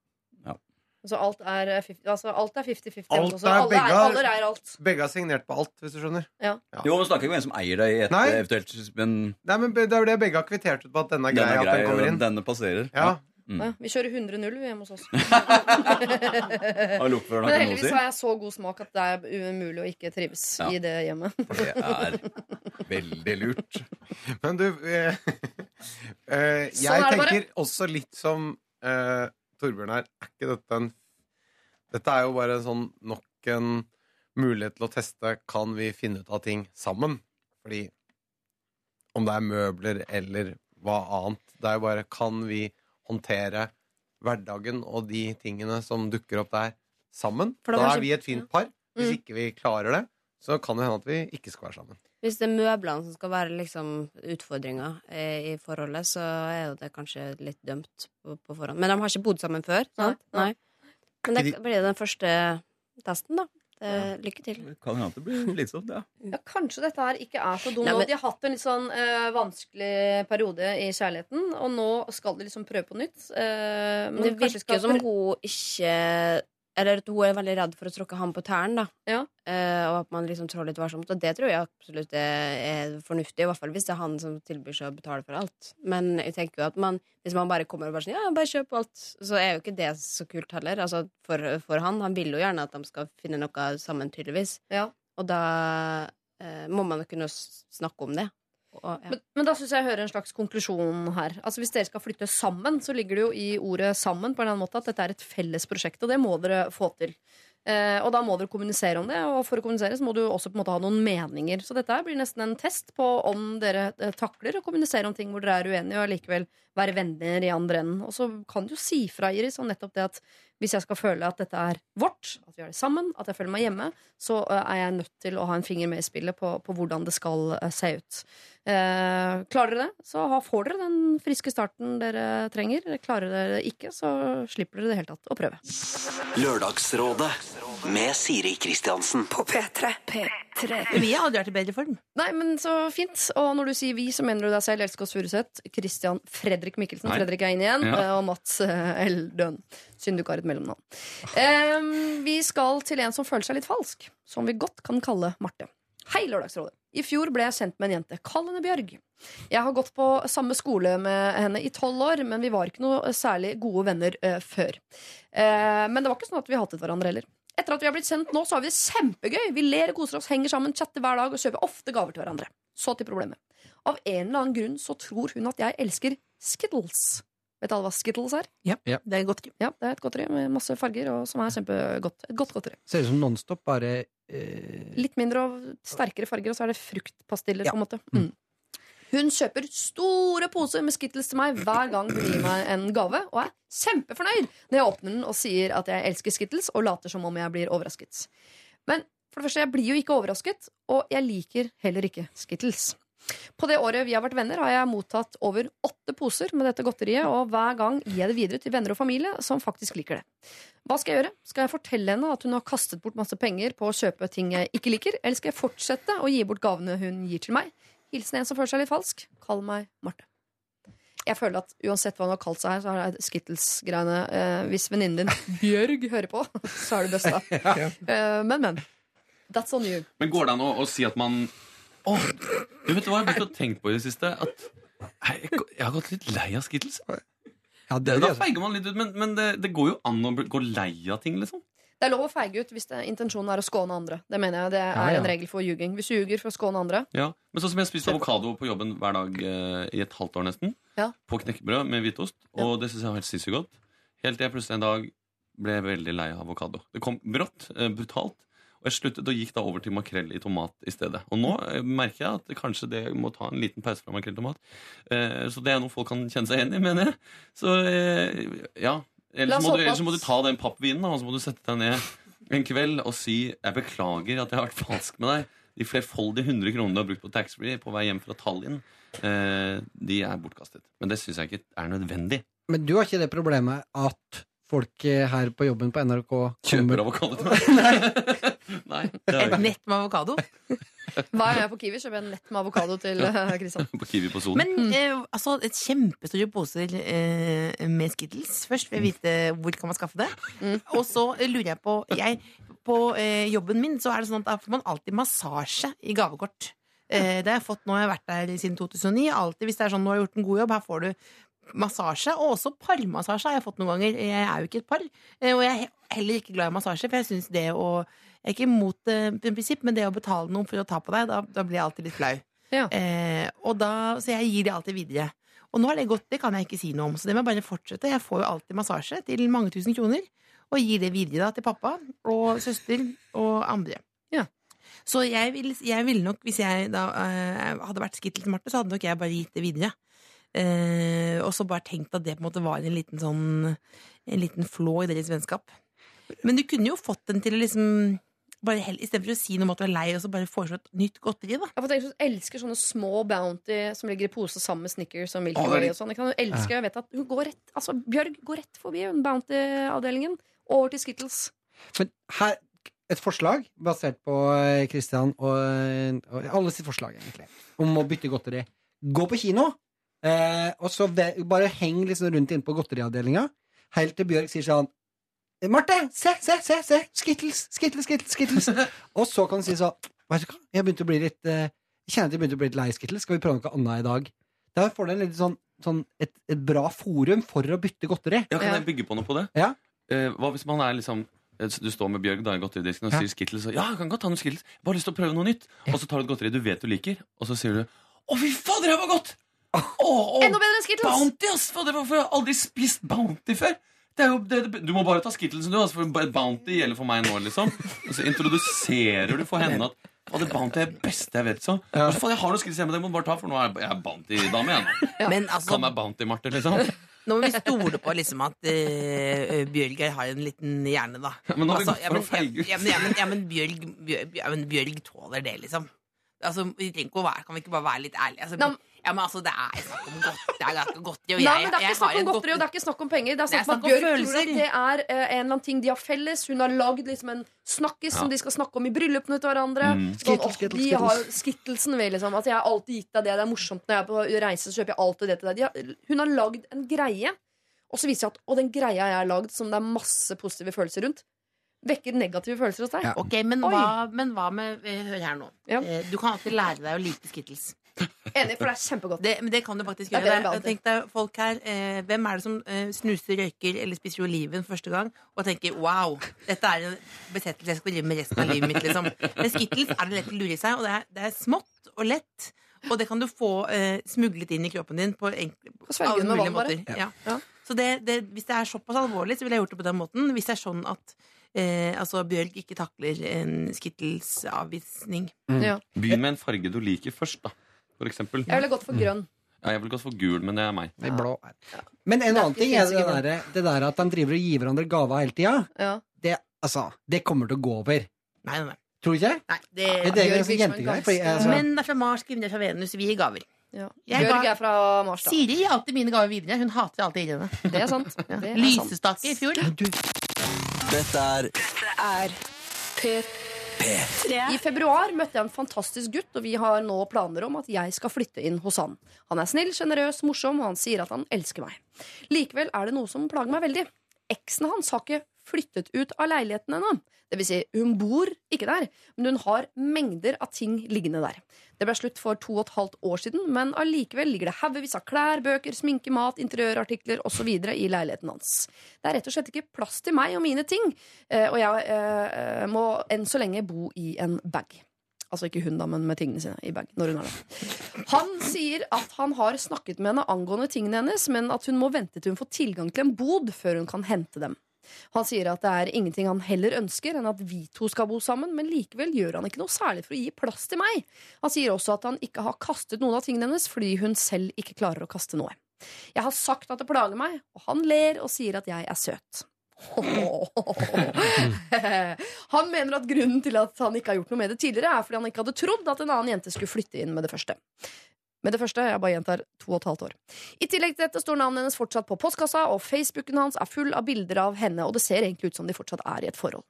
Så alt er 50-50. altså, alt er 50-50 Alt altså. er Alle, begge er- alle er alt. Begge har signert på alt, hvis du skjønner. Jo, men snakker ikke om en som eier deg et Nei. eventuelt Men Nei, men Det er jo det begge har kvittert ut på at denne er den grei. er at den kommer inn denne passerer. Ja, Mm. Ja, vi kjører 100-0 hjemme hos oss. Men heldigvis har jeg så god smak at det er umulig å ikke trives Ja. i det hjemmet. Det er veldig lurt. Men du eh, eh, Jeg Sånn tenker bare. også litt som eh, Torbjørn her. Er ikke dette en Dette er jo bare en sånn nok en mulighet til å teste Kan vi finne ut av ting sammen. Fordi om det er møbler eller hva annet Det er jo bare Kan vi håndtere hverdagen og de tingene som dukker opp der, sammen? Da er vi et fint par. Hvis Mm. ikke vi klarer det, så kan det hende at vi ikke skal være sammen. Hvis det er møblene som skal være liksom utfordringa eh, i forholdet, så er jo det kanskje litt dømt på, på forhånd. Men de har ikke bodd sammen før, sant? Nei. Nei. Men det blir den første testen, da. Det, lykke til. Det kan hende det blir slitsomt, ja. Ja, Kanskje dette her ikke er så dumt Nei, men- De har hatt en litt sånn eh, vanskelig periode i kjærligheten, og nå skal de liksom prøve på nytt. Eh, men Det virker skal- som hun ikke Eller at hun er veldig redd for å tråkke ham på tærne. Ja. Eh, og at man liksom trår litt varsomt. Og det tror jeg absolutt er, er fornuftig, i hvert fall hvis det er han som tilbyr seg å betale for alt. Men jeg tenker jo at man, hvis man bare kommer og bare sier Ja, bare kjøp alt, så er jo ikke det så kult heller. Altså for, for han. Han vil jo gjerne at de skal finne noe sammen, tydeligvis. Ja. Og da eh, må man jo kunne snakke om det. Og, ja. Men, men da syns jeg jeg hører en slags konklusjon her. Altså Hvis dere skal flytte sammen, så ligger det jo i ordet 'sammen' på en eller annen måte at dette er et felles prosjekt, og det må dere få til. Eh, og da må dere kommunisere om det, og for å kommunisere så må du også på en måte ha noen meninger. Så dette blir nesten en test på om dere eh, takler å kommunisere om ting hvor dere er uenige, og allikevel være venner i andre enden. Og så kan du jo si fra, Iris, om nettopp det at hvis jeg skal føle at dette er vårt, at vi gjør det sammen, at jeg føler meg hjemme, så eh, er jeg nødt til å ha en finger med i spillet på, på hvordan det skal eh, se ut. Eh, klarer dere det, så får dere den friske starten dere trenger. Klarer dere det ikke, så slipper dere det helt tatt å prøve. Lørdagsrådet med Siri Kristiansen. På P3. P3. Vi har aldri vært i bedre form. Nei, men så fint. Og når du sier vi, så mener du deg selv, Elsker oss Furuseth, Christian Fredrik Mikkelsen, Nei. Fredrik er inne igjen, Ja. eh, og Mats eh, Eldøen. Synd du ikke har et mellomnavn. Um, vi skal til en som føler seg litt falsk, som vi godt kan kalle Marte. Hei, Lørdagsrådet. I fjor ble jeg kjent med en jente. Kall henne Bjørg. Jeg har gått på samme skole med henne i tolv år, men vi var ikke noe særlig gode venner uh, før. Uh, men det var ikke sånn at vi hatet hverandre heller. Etter at vi har blitt kjent nå, så har vi det kjempegøy. Vi ler, koser oss, henger sammen, chatter hver dag og kjøper ofte gaver til hverandre. Så til problemet. Av en eller annen grunn så tror hun at jeg elsker Skittles. Vet alle hva Skittles er? Ja, Ja. Det er godt. Ja, Det er et godteri med masse farger og som er kjempegodt. Et godt godteri. Ser ut som Nonstop, bare eh, Litt mindre og sterkere farger, og så er det fruktpastiller. Ja. på en måte mm. Hun kjøper store poser med Skittles til meg hver gang hun gir meg en gave, og er kjempefornøyd når jeg åpner den og sier at jeg elsker Skittles, og later som om jeg blir overrasket. Men For det første, jeg blir jo ikke overrasket, og jeg liker heller ikke Skittles. På det året vi har vært venner, har jeg mottatt over åtte poser med dette godteriet, og hver gang gir jeg det videre til venner og familie som faktisk liker det. Hva skal jeg gjøre? Skal jeg fortelle henne at hun har kastet bort masse penger på å kjøpe ting jeg ikke liker, eller skal jeg fortsette å gi bort gavene hun gir til meg? Hilsen en som føler seg litt falsk. Kall meg Marte. Jeg føler at uansett hva hun har kalt seg her, så er det Skittles-greiene. Eh, hvis venninnen din Bjørg hører på, så er det best, da. Eh, men, men. That's on you. Men går det an å, å si at man Åh, du vet hva jeg har begynt å tenke på i det siste? At jeg, jeg har gått litt lei av Skittles. Ja, det Da si. feiger man litt ut, men, men det, det går jo an å gå lei av ting, liksom. Det er lov å feige ut hvis det, intensjonen er å skåne andre. Det mener jeg det er Ja, ja. en regel for ljuging. Hvis du ljuger for å skåne andre Ja. Men sånn som jeg spiste avokado på jobben hver dag eh, i et halvt år nesten. På knekkebrød med hvitost. Og det syns jeg var helt sinnssykt godt. Helt til jeg plutselig en dag ble veldig lei av avokado. Det kom brått, eh, brutalt. Og jeg sluttet og gikk da over til makrell i tomat i stedet. Og nå eh, merker jeg at kanskje det må ta en liten pause fra makrell i tomat. Eh, så det er noe folk kan kjenne seg igjen i, mener jeg. Så eh, ja. Ellers må, du, ellers må du ta den pappvinen, og så må du sette deg ned en kveld og si jeg beklager at jeg har vært falsk med deg. De flerfoldige 100 kronene du har brukt på taxfree på vei hjem fra Tallinn, eh, de er bortkastet. Men det syns jeg ikke er nødvendig. Men du har ikke det problemet at folk her på jobben på NRK kommer... Kjøper avokado til meg. Nei, Et nett med avokado. Hva er jeg på Kiwi? Kjøper jeg en nett med avokado til eh, Kristian. på Kiwi på Solen. Men eh, altså, et kjempestore poser eh, med Skittles. Først vil jeg vite hvor kan man skaffe det. Og så eh, lurer jeg på jeg, På eh, jobben min så er det sånn at da får man alltid massasje i gavekort. Eh, det har jeg fått nå. Jeg har vært der siden 2009. Alltid hvis det er sånn nå har jeg gjort en god jobb, her får du massasje. Og også parmassasje har jeg fått noen ganger. Jeg er jo ikke et par. Eh, og jeg er he- heller ikke glad i massasje, for jeg syns det å Jeg er ikke imot det i prinsipp, men det å betale noen for å ta på deg, da, da blir jeg alltid litt flau. Ja. Eh, og da, så jeg gir det alltid videre. Og nå har det gått, det kan jeg ikke si noe om, så det må jeg bare fortsette. Jeg får jo alltid massasje til mange tusen kroner, og gir det videre da til pappa og søster og andre. Ja. Så jeg ville vil nok, hvis jeg da eh, hadde vært skittel til Marte, så hadde nok jeg bare gitt det videre. Eh, og så bare tenkt at det på en måte var en liten sånn En liten flå i deres vennskap. Men du kunne jo fått den til å liksom bare hell, Istedenfor å si noe om at du er lei, og så bare foreslå et nytt godteri. da Jeg får tenke, jeg elsker sånne små Bounty som ligger i pose sammen med Snickers og Milky Way. og sånn. Jeg elsker, jeg vet at hun går rett Altså, Bjørg går rett forbi Bounty-avdelingen over til Skittles. Men her, et forslag basert på Kristian Christian og, og alle sitt forslag, egentlig, om å bytte godteri. Gå på kino, eh, og så bare heng liksom rundt inne på godteriavdelinga, helt til Bjørg sier sånn Marte, se, se, se! se Skittles, Skittles, Skittles! Skittles. og så kan du si sånn Vet du hva, jeg begynte å bli litt eh, Jeg kjenner at jeg begynte å bli litt lei Skittles. Skal vi prøve noe annet i dag? Da får du en litt sånn, sånn et, et bra forum for å bytte godteri. Ja, kan jeg bygge på noe på det? Ja. Eh, hva hvis man er liksom eh, Du står med Bjørg da i godteridisken og Ja. sier Skittles. Og, ja, jeg kan godt ta noen Skittles. Jeg bare lyst til å prøve noe nytt. Ja. Og så tar du et godteri du vet du liker, og så sier du Å, fy fader, det var godt! Å, å, Enda bedre enn Skittles! Bounty, ass! Fader, hvorfor har jeg aldri spist Bounty før? Det er jo, det, det, du må bare ta skittelsen, du. Altså, for Bounty gjelder for meg nå, liksom. Og så introduserer du for henne at Fader, Bounty er det beste jeg vet, så. Ja. faen, jeg har noe skritt hjemme, det må du bare ta, for nå er jeg- Bounty-dame, igjen. nå. Men altså, Kall meg Bounty-Marte, liksom. nå må vi stole på liksom at uh, Bjørg har en liten hjerne, da. Men nå har vi Altså, gått ja, for men, å feige ut. ja, men, ja, men, ja, men, Bjørg, Bjørg, Bjørg tåler det, liksom. Altså, vi trenger ikke å være, Kan vi ikke bare være litt ærlige? Altså, ja, men altså, Det er snakk om godt, det er ganske godteri. Og Nei, jeg, men Det er ikke snakk om godteri og det er ikke snakk om penger. Det er snakk om snakk om Bjørg tror følelser. at det er eh, en eller annen ting de har felles. Hun har lagd liksom en snakkis som de skal snakke om i bryllupene til hverandre. Mm. Sånn, Skittles, skittles, de har skittelsen ved, liksom. Altså, jeg har alltid gitt deg det. Det er morsomt når jeg er på reise, så kjøper jeg alltid det til deg. De har, hun har lagd en greie, og så viser jeg at Og den greia jeg har lagd, som det er masse positive følelser rundt, vekker negative følelser hos deg. Ja. Ok, men hva, men hva med eh, Hør her nå. Ja. Eh, Du kan alltid lære deg å like Skittles. Enig, for det er kjempegodt. Det, men det kan du faktisk gjøre. Det Tenk deg folk her eh, Hvem er det som eh, snuser, røyker eller spiser oliven første gang og tenker wow, dette er en besettelse jeg skal drive med resten av livet mitt. Liksom. Men Skittles er det lett å lure i seg, og det er, det er smått og lett. Og det kan du få eh, smuglet inn i kroppen din på enkle, på alle mulige vann, måter. Ja. Ja. Så det, det, hvis det er såpass alvorlig, så ville jeg gjort det på den måten. Hvis det er sånn at eh, altså Bjørg ikke takler en Skittles-avvisning. Ja. Begynn med en farge du liker først, da. For eksempel. Jeg ville gått for grønn. Ja, jeg ville gått for gul, men det er meg. Det er blå. Men en er annen ting er det der, det der at de driver og gir hverandre gaver hele tida. Ja. Det, altså, det kommer til å gå over. Nei, nei, nei. Tror du ikke? Nei, det, Er det virker som en jentegreier? Men det altså, Menn er fra Mars, kvinner er fra Venus. Vi gir gaver. Ja. Jeg Bjørg er fra Mars, da. Siri gir alltid mine gaver videre. Hun hater alltid å henne. Det er sant. Det er. Lysestake i fjor. Dette er er I februar møtte jeg en fantastisk gutt, og vi har nå planer om at jeg skal flytte inn hos han. Han er snill, sjenerøs, morsom, og han sier at han elsker meg. Likevel er det noe som plager meg veldig. Eksen hans har ikke flyttet ut av leiligheten ennå. Det vil si, hun bor ikke der, men hun har mengder av ting liggende der. Det ble slutt for to og et halvt år siden, men allikevel ligger det haugevis av klær, bøker, sminke, mat, interiørartikler osv. i leiligheten hans. Det er rett og slett ikke plass til meg og mine ting, eh, og jeg eh, må enn så lenge bo i en bag. Altså ikke hun, da, men med tingene sine i bag. Når hun er der. Han sier at han har snakket med henne angående tingene hennes, men at hun må vente til hun får tilgang til en bod før hun kan hente dem. Han sier at det er ingenting han heller ønsker enn at vi to skal bo sammen, men likevel gjør han ikke noe særlig for å gi plass til meg. Han sier også at han ikke har kastet noen av tingene hennes fordi hun selv ikke klarer å kaste noe. Jeg har sagt at det plager meg, og han ler og sier at jeg er søt. Han mener at grunnen til at han ikke har gjort noe med det tidligere, er fordi han ikke hadde trodd at en annen jente skulle flytte inn med det første. Med det første, jeg bare gjentar to og et halvt år. I tillegg til dette står navnet hennes fortsatt på postkassa, og Facebooken hans er full av bilder av henne, og det ser egentlig ut som de fortsatt er i et forhold.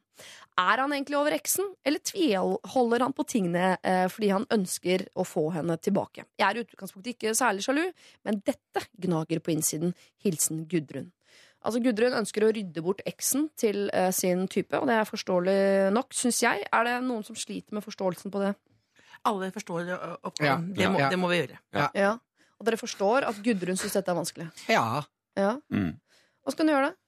Er han egentlig over eksen, eller tviholder han på tingene eh, fordi han ønsker å få henne tilbake? Jeg er i utgangspunktet ikke særlig sjalu, men dette gnager på innsiden. Hilsen Gudrun. Altså Gudrun ønsker å rydde bort eksen til eh, sin type, og det er forståelig nok, syns jeg. Er det noen som sliter med forståelsen på det? Alle forstår ø, oppgaven. Ja, det, må, ja. det må vi gjøre. Ja. Og dere forstår at Gudrun syns dette er vanskelig? ja. Ja. Mm. Hva skal hun gjøre, da?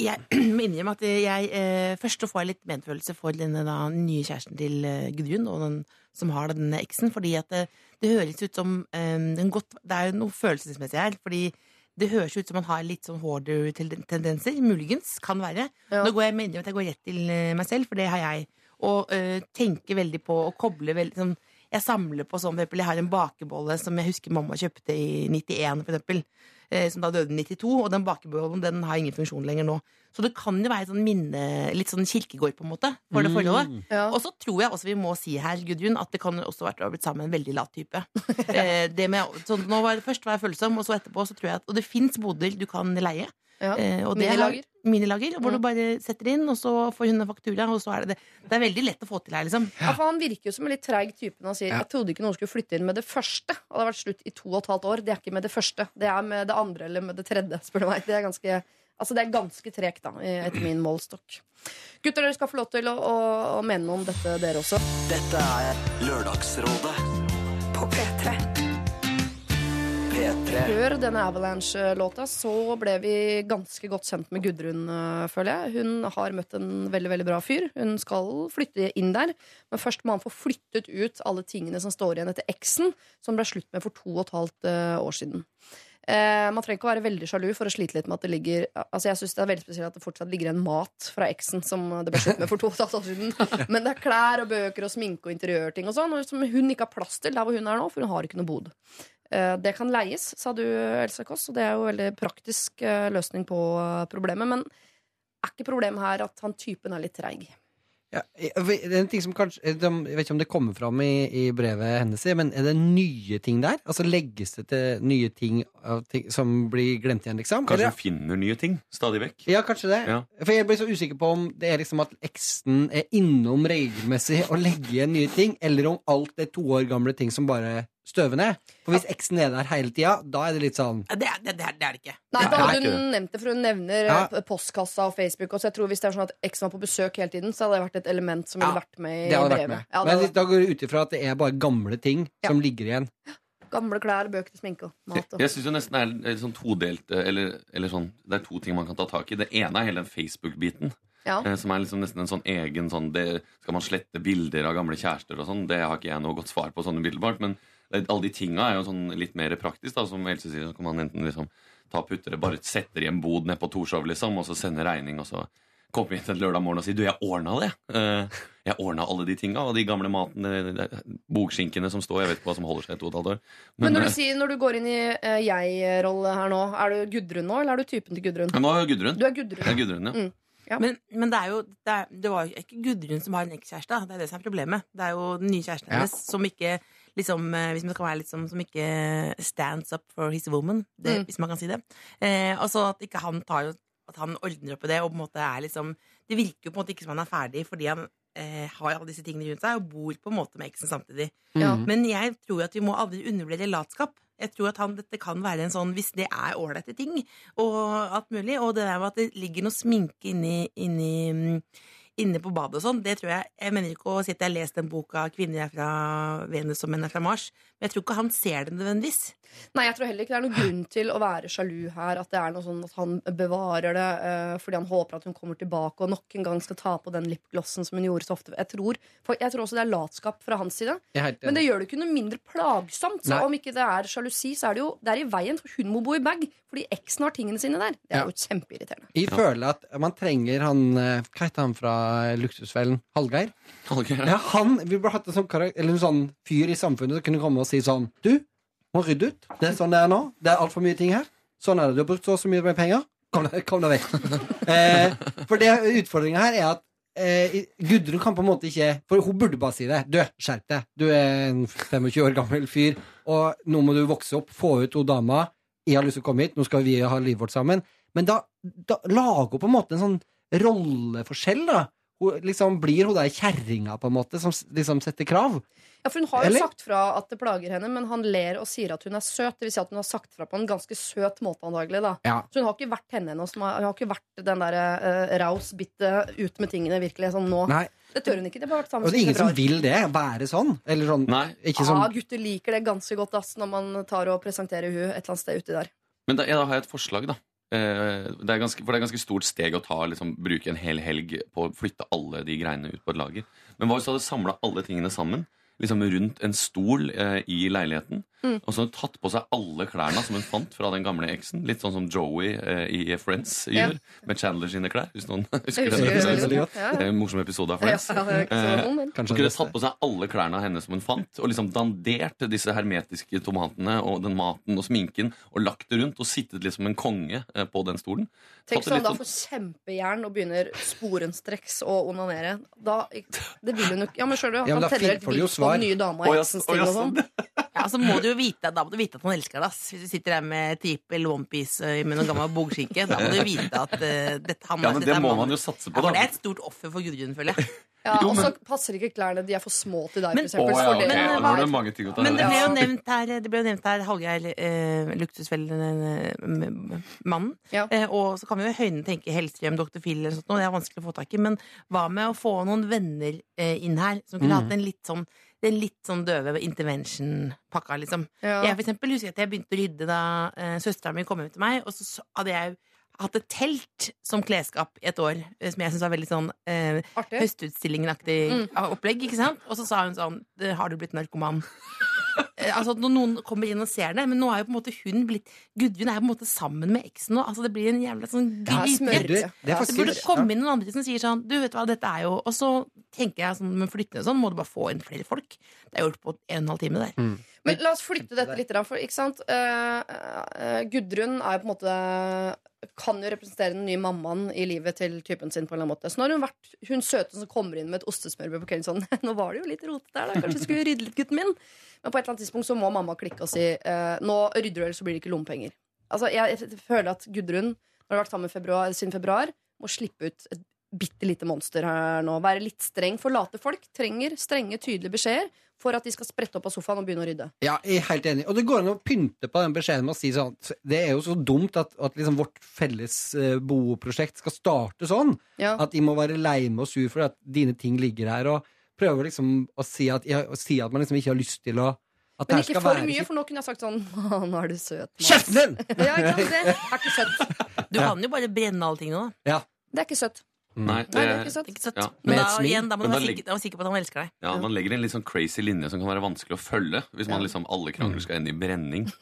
Jeg må innrømme at jeg eh, først får jeg litt medfølelse for denne nye kjæresten til eh, Gudrun, og den som har denne eksen, fordi at det, det høres ut som eh, en godt, Det er jo noe følelsesmessig her, fordi det høres ut som man har litt sånn hoarder-tendenser. Muligens. Kan være. Ja. Nå går jeg med at jeg går rett til eh, meg selv, for det har jeg. Og uh, tenker veldig på og koble veldig sånn Jeg samler på sånn, for eksempel, jeg har en bakebolle som jeg husker mamma kjøpte i 91, for eksempel. eh, Som da døde i 92, og den bakebollen den har ingen funksjon lenger nå. Så det kan jo være sånn minne, litt sånn kirkegård, på en måte, for det forholdet. Ja. Og så tror jeg også vi må si her, Gudrun, at det kan også vært å ha blitt sammen med en veldig lat type. eh, det med, så nå var det først var jeg følsom, og så etterpå så tror jeg at Og det fins boder du kan leie. Ja. Eh, og det har- Minilager. Minilager, hvor Mm. du bare setter inn, og så får hun en faktura, og så er det det. Det er veldig lett å få til her, liksom. Ja, for Han virker jo som en litt treig type når han sier Ja. Jeg trodde ikke noen skulle flytte inn med det første. Og det har vært slutt i to og et halvt år. Det er ikke med det første. Det er med det andre eller med det tredje. spør du meg Det er ganske, altså det er ganske tregt, da, etter min målstokk. Gutter, dere skal få lov til å, å, å mene noe om dette, dere også. Dette er Lørdagsrådet på P3. P3. Før denne Avalanche-låta så ble vi ganske godt kjent med Gudrun, øh, føler jeg. Hun har møtt en veldig veldig bra fyr. Hun skal flytte inn der, men først må han få flyttet ut alle tingene som står igjen etter eksen, som ble slutt med for to og et halvt øh, år siden. Eh, man trenger ikke å være veldig sjalu for å slite litt med at det ligger Altså jeg synes det er veldig spesielt at det fortsatt ligger en mat fra eksen som det ble slutt med for to og et halvt år siden. Men det er klær og bøker og sminke og interiørting og sånn, som hun ikke har plass til der hvor hun er nå, for hun har ikke noe bod. Eh, Det kan leies, sa du, Else Kåss, og det er jo en veldig praktisk eh, løsning på eh, problemet. Men er ikke problemet her at han typen er litt treig? Ja, det er en ting som kanskje Jeg vet ikke om det kommer fram i, i brevet hennes, men er det nye ting der? Altså Legges det til nye ting, av ting som blir glemt igjen, liksom? Kanskje hun finner nye ting stadig vekk. Ja, kanskje det. Ja. For jeg blir så usikker på om det er liksom at eksen er innom regelmessig og legger igjen nye ting, eller om alt er to år gamle ting som bare støver ned. For hvis eksen er der hele tida, da er det litt sånn Det er det, det, er, det, er ikke. Nei, da hadde hun nevnt det, for hun nevner Ja. eh, postkassa og Facebook. Og så jeg tror Hvis det er sånn at eksen var på besøk hele tiden, så hadde det vært et element som ville Ja, vært med i Det hadde vært brevet. med. Ja, det Men da går det ut ifra at det er bare gamle ting Ja. som ligger igjen. Gamle klær, bøker, sminke og mat. Og. jeg synes jo nesten det er litt sånn todelt eh, eller, eller sånn, Det er to ting man kan ta tak i. Det ene er hele den Facebook-biten. Ja. eh, Som er liksom nesten en sånn egen sånn det, Skal man slette bilder av gamle kjærester og sånn? Det har ikke jeg noe godt svar på sånn umiddelbart. Men alle de tinga er jo sånn litt mer praktisk. da Som Else sier, så kan man enten liksom ta putter det, bare setter i en bod nede på Torshov, liksom, og så sende regning, og så komme hit en lørdag morgen og si du, jeg ordna det. Eh, jeg ordna alle de tinga, og de gamle matene, de- som står, jeg vet ikke hva som holder seg i to og et halvt år. Men når eh, du, sier, når du går inn i eh, jeg-rolle her nå, er du Gudrun nå, eller er du typen til Gudrun? nå er jeg Gudrun. Du er Gudrun. Jeg er Gudrun, ja. Mm. Ja. Men, men det er jo det, er, det var jo ikke Gudrun som har en ekskjæreste. Det er det som er problemet. Det er jo den nye kjæresten Ja. hennes som ikke liksom, eh, Hvis man skal være litt som, som ikke stands up for his woman, det, Mm. hvis man kan si det. Eh, altså at ikke han tar jo At han ordner opp i det og på en måte er liksom Det virker jo på en måte ikke som han er ferdig fordi han eh, har alle disse tingene rundt seg og bor på en måte med eksen samtidig. Mm. Men jeg tror at vi må aldri undervurdere latskap. Jeg tror at han, dette kan være en sånn Hvis det er ålreite ting og alt mulig, og det der med at det ligger noe sminke inni, inni, mm, inne på badet og sånn, det tror jeg. Jeg mener ikke å si at jeg har lest den boka 'Kvinner er fra Venus og menn er fra Mars', men jeg tror ikke han ser det nødvendigvis. Nei, jeg tror heller ikke det er noen grunn til å være sjalu her. At det er noe sånn at han bevarer det uh, fordi han håper at hun kommer tilbake og nok en gang skal ta på den lipglossen som hun gjorde så ofte. Jeg tror, for jeg tror også det er latskap fra hans side. Helt Men det gjør det ikke noe mindre plagsomt. Så Nei. om ikke det er sjalusi, så er det jo det er i veien. For hun må bo i bag fordi eksen har tingene sine der. Det er Ja. jo kjempeirriterende. Jeg føler at man trenger han eh, Hva heter han fra Luksusfellen? Hallgeir? Hallgeir, Ja, han, Vi burde hatt en sånn, eller en sånn fyr i samfunnet som kunne komme og si sånn Du, må rydde ut. Det er sånn det er nå. Det er altfor mye ting her. Sånn er det. Du har brukt så og så mye penger. Kom deg, kom deg vekk. eh, for det utfordringa her er at eh, Gudrun kan på en måte ikke For hun burde bare si det. Du, skjerp deg. Du er en 25 år gammel fyr, og nå må du vokse opp, få ut hun dama. Jeg har lyst til å komme hit, nå skal vi ha livet vårt sammen. Men da, da lager hun på en måte en sånn rolleforskjell, da. Hun, liksom, blir hun der kjerringa, på en måte, som liksom setter krav? Ja, for Hun har jo Eller? sagt fra at det plager henne, men han ler og sier at hun er søt. Det vil si at hun har sagt fra på en ganske søt måte, antagelig. da Ja. Så hun har ikke vært henne ennå. Hun har ikke vært den der uh, raus, bitte, ut med tingene, virkelig. Sånn nå. Nei. Det tør hun ikke. Det har vært sammen Og det er ingen som vil det. Være sånn. Eller sånn Nei. Ikke Ja, sånn gutter liker det ganske godt ass, når man tar og presenterer hun et eller annet sted uti der. Men da, ja, da har jeg et forslag, da. Eh, det er ganske, for det er ganske stort steg å ta, liksom, bruke en hel helg på å flytte alle de greiene ut på et lager. Men hva hvis du hadde samla alle tingene sammen liksom rundt en stol eh, i leiligheten? Mm. Og så hadde tatt på seg alle klærne som hun fant fra den gamle eksen. Litt sånn som Joey eh, i Friends gjør, med Chandler sine klær. Hvis noen husker Jeg den husker det. Ja, er en morsom episode av Friends. ja, Hun det kunne tatt på seg alle klærne av henne som hun fant, og liksom dandert disse hermetiske tomatene og den maten og sminken, og lagt det rundt og sittet liksom en konge eh, på den stolen. Tenk sånn da får kjempejern og begynner sporenstreks å onanere. Da, det vil hun jo ikke. Ja, men skjønner du? Ja, men Han da du jo vilt den nye dama i ja, ting ja, og sånn. Ja, så må du jo vite, Da må du vite at han elsker deg. ass. Hvis du sitter der med trippel onepiece eh, med noen gammel bogskinke, da må du vite at uh, dette, han, Ja, men dette Det er må mannen. man jo satse Ja, på, for det da. er et stort offer for Gudrun, føler jeg. Ja, og så passer ikke klærne. De er for små til deg, Men- for eksempel. Å, ja, okay. det- Men, Ja, eh, det mange ting å ta Men det ble jo nevnt her, det ble jo nevnt her Hallgeir eh, Luksusfellen-mannen. Ja. Eh, og så kan vi jo høyne tenke Hellstrøm, Dr. Phil eller sånt, noe, det er vanskelig å få tak i. Men hva med å få noen venner eh, inn her som kunne Mm. hatt en litt sånn den litt sånn døve intervention-pakka, liksom. Ja. Jeg for eksempel husker at jeg begynte å rydde da eh, søstera mi kom hjem til meg, og så, så hadde jeg hatt et telt som klesskap i et år, eh, som jeg syns var veldig sånn eh, høstutstillingen-aktig Mm. opplegg, ikke sant? Og så sa hun sånn Har du blitt narkoman? Eh, altså Når noen kommer inn og ser det, men nå er jo på en måte hun blitt Gudrun er jo på en måte sammen med eksen nå. Altså Det blir en jævla sånn Det gryte. det, det Det burde komme inn noen andre som sier sånn Du vet hva, dette er jo Og så tenker jeg sånn med flyttende og sånn, må du bare få inn flere folk. Det er gjort på en og en halv time der. Men la oss flytte dette litt. For, ikke sant? Uh, uh, Gudrun er jo på en måte kan jo representere den nye mammaen i livet til typen sin. på en eller annen måte Så nå har hun vært hun søte som kommer inn med et ostesmørbrød på kvelden sånn Nå var det jo litt rotete her, da. Kanskje skulle rydde litt, gutten min. Men på et eller annet tidspunkt så må mamma klikke og si eh, Nå rydder du, ellers så blir det ikke lommepenger. Altså, jeg, jeg føler at Gudrun, når har vært sammen februar, siden februar, må slippe ut et bitte lite monster her nå. Være litt streng. For late folk trenger strenge, tydelige beskjeder for at de skal sprette opp av sofaen og begynne å rydde. Ja, jeg er helt enig. Og det går an å pynte på den beskjeden med å si sånn Det er jo så dumt at, at liksom vårt felles eh, boprosjekt skal starte sånn. Ja. At de må være lei med og sur for at dine ting ligger her, og prøve liksom å si at, å si at man liksom ikke har lyst til å Men ikke for være mye, for nå kunne jeg sagt sånn Å, nå er du søt. Mats». Kjeften din! Ja, ikke sant? Det er ikke søtt. Du kan jo bare brenne allting nå, da. Det er ikke søtt. Nei, Nei, det er ikke søtt. Ikke sant? Ja. Men Med da, igjen, da må du være sikker, sikker på at han elsker deg. Ja, Man legger en litt sånn crazy linje som kan være vanskelig å følge. Hvis man liksom alle krangler skal ende i brenning.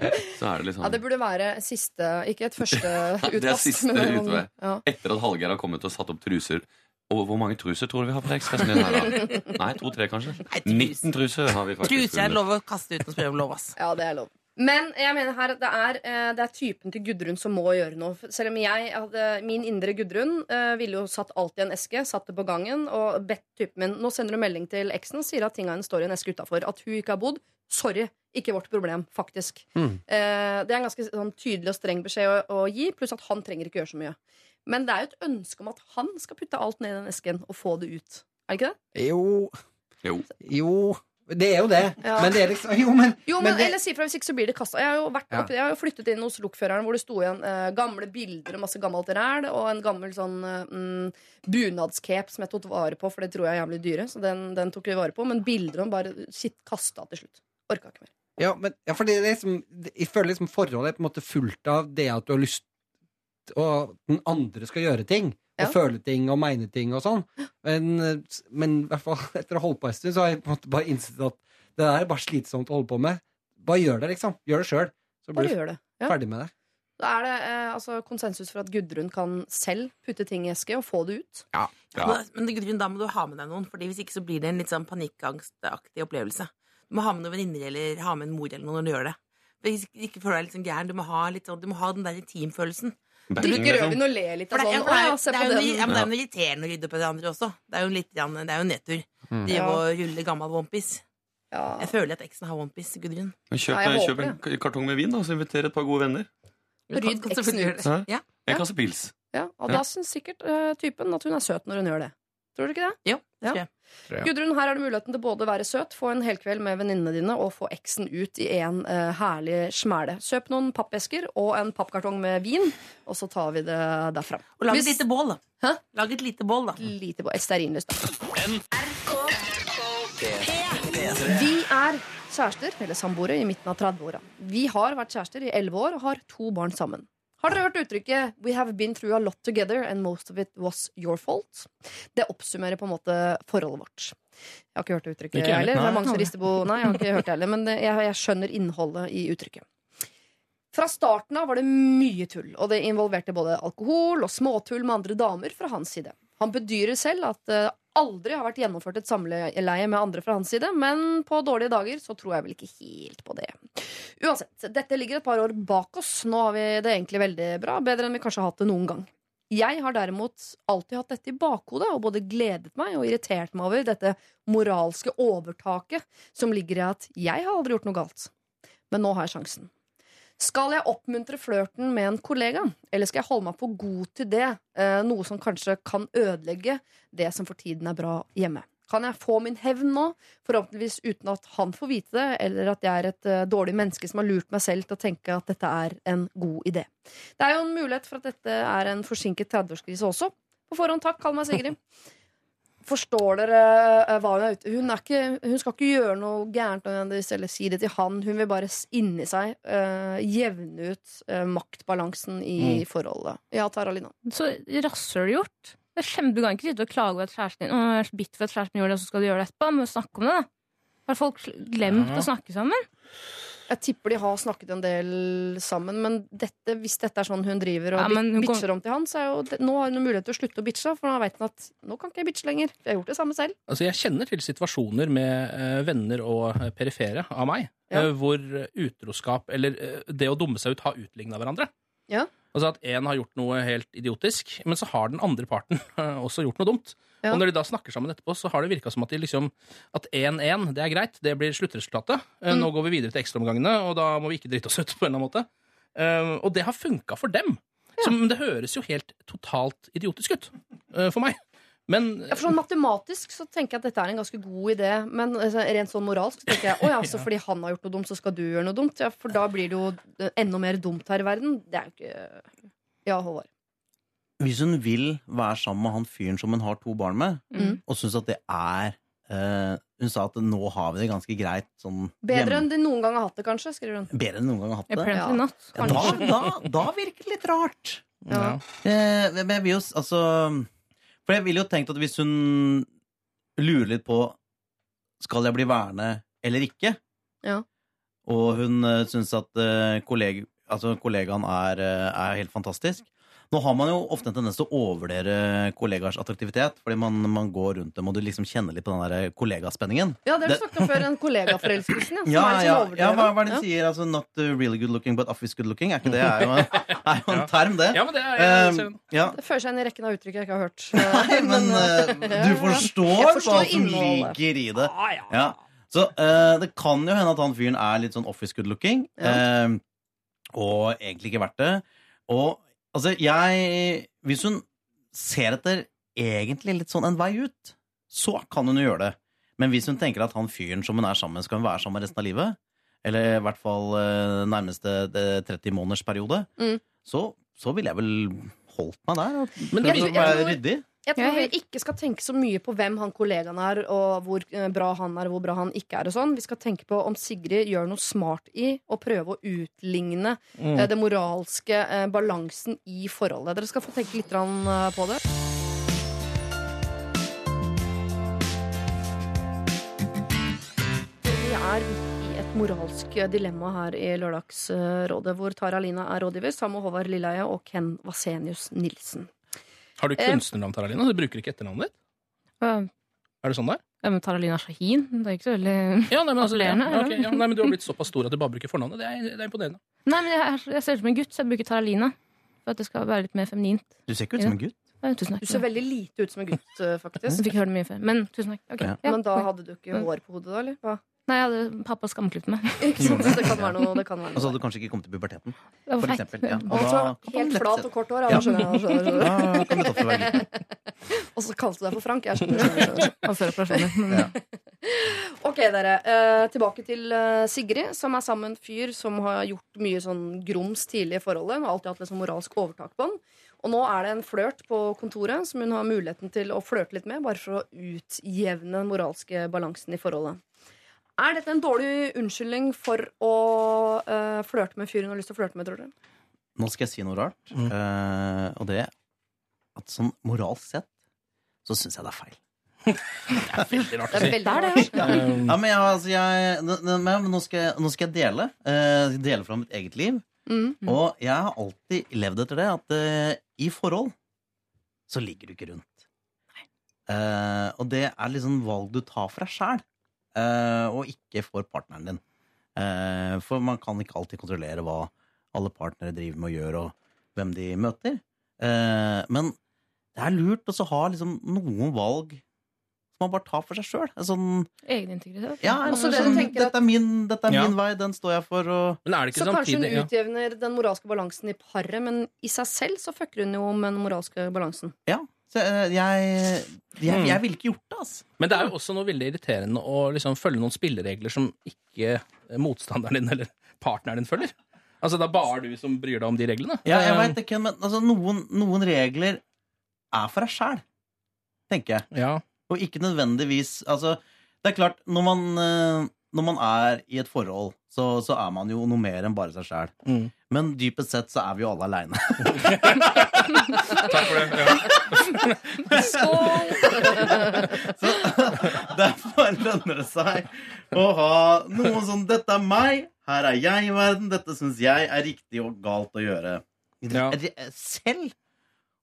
Eh, så er det liksom Ja, Det burde være siste, ikke et første utkast. Det er siste utvei. Ja. Etter at Hallgeir har kommet og satt opp truser. Og hvor mange truser tror du vi har på ekspressen din her, da? Nei, to-tre, kanskje? Nei, trus- 19 truser har vi faktisk. Truser er lov å kaste uten å spørre om lov, ass. ja, det er lov. Men jeg mener her at det er, eh, det er typen til Gudrun som må gjøre noe. Selv om jeg hadde, Min indre Gudrun eh, ville jo satt alt i en eske, satt det på gangen og bedt typen min Nå sender du melding til eksen og sier at tinga hennes står i en eske utafor. At hun ikke har bodd. Sorry. Ikke vårt problem, faktisk. Mm. Eh, det er en ganske sånn, tydelig og streng beskjed å, å gi, pluss at han trenger ikke gjøre så mye. Men det er jo et ønske om at han skal putte alt ned i den esken og få det ut. Er det ikke det? Jo, Jo. jo Det er jo det. Ja. Men det er liksom Jo, men, Jo, men, det, Eller si fra hvis ikke så blir det kasta. Jeg har jo, vært Ja. jeg har jo flyttet inn hos lokføreren hvor det sto igjen eh, gamle bilder og masse gammelt ræl, og en gammel sånn eh, mm, bunadscape som jeg tok vare på, for det tror jeg er jævlig dyre. Så den, den tok vi vare på. Men bilder om bare shit kasta til slutt. Orka ikke mer. ja, men, ja, for det er liksom Jeg føler liksom forholdet er på en måte fullt av det at du har lyst Og den andre skal gjøre ting. Og Ja. føle ting og mene ting og sånn. Men, men i hvert fall etter å ha holdt på en stund, så har jeg på en måte bare innsett at det der er bare slitsomt å holde på med. Bare gjør det, liksom. Gjør det sjøl. Så Bare blir du. Ja. ferdig med det. Da er det eh, altså, konsensus for at Gudrun kan selv putte ting i eske og få det ut. Ja. ja. Men men Gudrun, da må du ha med deg noen, Fordi hvis ikke så blir det en litt sånn panikkangstaktig opplevelse. Du må ha med noen venninner eller ha med en mor eller noen når du gjør det. Hvis ikke, ikke føler deg litt sånn gæren. Du må ha, litt sånn, du må ha den der intimfølelsen. Drikker liksom. rødvin og ler litt av sånn. det, er- det, er, det, er jo, ja, men det er jo irriterende å rydde på etter andre også. Det er jo litt, det er jo nedtur. Mm. må Ja. rulle gammel onepiece. Ja. Jeg føler at eksen har onepiece, Gudrun. Kjøp, Ja, kjøp en kartong med vin, da, så inviter et par gode venner. Rydd eksen ut. Ja. En kasse pils. Ja, og Ja. da syns sikkert uh, typen at hun er søt når hun gjør det. Tror du ikke det? Jo, Ja. tror jeg. Gudrun, her er det muligheten til både å være søt, få en helkveld med venninnene dine og få eksen ut i en uh, herlig smæle. Kjøp noen pappesker og en pappkartong med vin, og så tar vi det derfra. Og lag et lite bål, da. Hæ? Lag et lite bål, da. Lite på stearinlys, da. Vi er kjærester, eller samboere, i midten av 30-åra. Vi har vært kjærester i 11 år og har to barn sammen. Har dere hørt uttrykket 'We have been through a lot together, and most of it was your fault'? Det oppsummerer på en måte forholdet vårt. Jeg har ikke hørt det uttrykket Ikke heller. Er rister på Nei, jeg har ikke hørt det heller, men jeg, jeg skjønner innholdet i uttrykket. Fra starten av var det mye tull, og det involverte både alkohol og småtull med andre damer fra hans side. Han bedyrer selv at det aldri har vært gjennomført et samleie med andre fra hans side, men på dårlige dager så tror jeg vel ikke helt på det. Uansett, dette ligger et par år bak oss. Nå har vi det egentlig veldig bra, bedre enn vi kanskje har hatt det noen gang. Jeg har derimot alltid hatt dette i bakhodet og både gledet meg og irritert meg over dette moralske overtaket som ligger i at jeg har aldri gjort noe galt. Men nå har jeg sjansen. Skal jeg oppmuntre flørten med en kollega, eller skal jeg holde meg for god til det, eh, noe som kanskje kan ødelegge det som for tiden er bra hjemme? Kan jeg få min hevn nå, forhåpentligvis uten at han får vite det, eller at jeg er et eh, dårlig menneske som har lurt meg selv til å tenke at dette er en god idé? Det er jo en mulighet for at dette er en forsinket 30-årskrise også. På forhånd takk, kall meg Sigrid. Forstår dere eh, hva hun er ute hun, er ikke, hun skal ikke gjøre noe gærent eller si det til han. Hun vil bare inni seg uh, jevne ut uh, maktbalansen i Mm. forholdet. Ja, Taralina. Så rasshølgjort. Du kan ikke sitte og klage over at kjæresten din Å, jeg er bitt for at kjæresten gjorde det, og så skal du gjøre det etterpå. Men snakk om det, da. Har folk glemt Ja. å snakke sammen? Jeg tipper de har snakket en del sammen, men dette, hvis dette er sånn hun driver og Ja, hun bitcher om til han, så er jo det, nå har hun mulighet til å slutte å bitche, for nå vet hun at nå kan ikke jeg bitche lenger. Jeg har gjort det samme selv. Altså, jeg kjenner til situasjoner med eh, venner og eh, perifere av meg, Ja. eh, hvor utroskap, eller det å dumme seg ut, har utligna hverandre. Ja. Altså at én har gjort noe helt idiotisk, men så har den andre parten også gjort noe dumt. Ja. Og når de da snakker sammen etterpå, så har det virka som at de liksom At 1-1, det er greit, det blir sluttresultatet. Eh, Mm. Nå går vi videre til ekstraomgangene, og da må vi ikke drite oss ut på en eller annen måte. Eh, og det har funka for dem. Som, det høres jo helt totalt idiotisk ut eh, for meg. Men Ja, for sånn Matematisk så tenker jeg at dette er en ganske god idé, men altså, rent sånn moralsk så tenker jeg å ja, så fordi han har gjort noe dumt, så skal du gjøre noe dumt. Ja, for da blir det jo enda mer dumt her i verden. Det er jo ikke Ja, Håvard. Hvis hun vil være sammen med han fyren som hun har to barn med, Mm. og syns at det er Uh, Hun sa at nå har vi det ganske greit sånn Bedre enn de noen gang har hatt det, kanskje, skriver hun. Bedre enn noen gang har hatt det. Ja. not. Ja, da, da, da virker det litt rart. Ja. Uh, men jeg vil jo altså For jeg ville jo tenkt at hvis hun lurer litt på Skal jeg bli værende eller ikke, Ja. og hun uh, syns at uh, kolleg, altså, kollegaen er, eh, er helt fantastisk, Nå har man jo ofte en tendens til å overvurdere kollegaers attraktivitet, fordi man, man går rundt dem og du liksom kjenner litt på den der kollegaspenningen. Ja, det har du Det- snakket om før. En kollegaforelskelsen, ja. Ja, ja, sånn ja, hva, hva er det de sier? Altså, not really good looking, but office good looking? Er ikke det er jo, er jo en term, det? Ja, men det er, jeg, Um, ja. Det fører seg inn i rekken av uttrykk jeg ikke har hørt. Nei, men uh, du forstår, forstår hva som ligger i det. Ah, ja. Ja. Så uh, det kan jo hende at han fyren er litt sånn office good looking, Ja. uh, og egentlig ikke verdt det. Og altså, jeg Hvis hun ser etter egentlig litt sånn en vei ut, så kan hun jo gjøre det. Men hvis hun tenker at han fyren som hun er sammen med, skal hun være sammen med resten av livet, eller i hvert fall eh, nærmeste eh, 30 måneders periode, Mm. så, så ville jeg vel holdt meg der. Og Men det, jeg- jeg, jeg ryddig. Jeg tror vi ikke skal tenke så mye på hvem han kollegaen er, og hvor eh, bra han er, og hvor bra han ikke er. og sånn. Vi skal tenke på om Sigrid gjør noe smart i å prøve å utligne Mm. eh, det moralske eh, balansen i forholdet. Dere skal få tenke litt på det. Vi er i et moralsk dilemma her i Lørdagsrådet, hvor Tara Lina er rådgiver sammen med Håvard Lilleheie og Ken Vasenius Nilsen. Har du Eh, kunstnernavn, Taralina? Du bruker ikke etternavnet ditt? Uh, Er det sånn det er? ja, men Taralina Shahin, det er ikke så veldig Ja, nei, men, altså, ja, Appellerende, ja, nei, men Du har blitt såpass stor at du bare bruker fornavnet. Det er, det er imponerende. Nei, men jeg, jeg ser ut som en gutt, så jeg bruker Taralina. For at det skal være litt mer feminint. Du ser ikke ut som en gutt. Ja, tusen takk. Du ser veldig lite ut som en gutt, faktisk. Jeg fikk høre det mye før. Men tusen takk. Okay. Ja. ja. Men da hadde du ikke hår på hodet, da? eller? Hva? Nei, jeg hadde pappa skamklipt meg. Ikke sant? Det kan være noe. Det kan være Og så hadde du kanskje ikke kommet til puberteten. For eksempel, ja. Og da, helt flat og kort hår. Ja, skjønner jeg, skjønner, jeg, skjønner. Og så kalte du deg for Frank. Jeg skjønner, skjønner, skjønner. Og før operasjoner. Ja. Ok, dere. Eh, tilbake til eh, Sigrid, som er sammen med en fyr som har gjort mye sånn grums tidlig i forholdet. Har alltid hatt sånn moralsk overtak på han. Og nå er det en flørt på kontoret som hun har muligheten til å flørte litt med, bare for å utjevne den moralske balansen i forholdet. Er dette en dårlig unnskyldning for å uh, flørte med fyren du har lyst til å flørte med, tror du? Nå skal jeg si noe rart, Mm. uh, og det er at sånn moralsk sett så syns jeg det er feil. Veldig rart Det å er si. veldig rart. Ja, Um, ja men, jeg, altså, jeg, men nå, skal jeg, nå skal jeg dele. Uh, dele fra mitt eget liv. Mm. Og jeg har alltid levd etter det at uh, i forhold så ligger du ikke rundt. Uh, og det er liksom valg du tar for deg sjæl, og ikke for partneren din. Eh, for man kan ikke alltid kontrollere hva alle partnere driver med og gjør, og hvem de møter. Eh, men det er lurt å ha liksom noen valg som man bare tar for seg sjøl. Sånn, Egenintegritet. ja, det sånn, dette er, min, dette er Ja. min vei, den står jeg for. Og Men er det ikke Så kanskje hun utjevner den moralske balansen i paret, men i seg selv så fucker hun jo med den moralske balansen. Ja, så eh, jeg, jeg, Mm. jeg ville ikke gjort det, altså. Men det er jo også noe veldig irriterende å liksom følge noen spilleregler som ikke motstanderen din eller partneren din følger. Altså Det er bare du som bryr deg om de reglene. Ja, jeg Um, vet ikke, men altså, noen, noen regler er for deg sjæl, tenker jeg. Ja. Og ikke nødvendigvis Altså, det er klart, når man, eh, når man er i et forhold, så, så er man jo noe mer enn bare seg sjæl. Mm. Men dypest sett så er vi jo alle aleine. Takk for det. Ja. Så derfor lønner det seg å ha noe sånn 'Dette er meg, her er jeg i verden, dette syns jeg er riktig og galt å gjøre'. Ja. Selv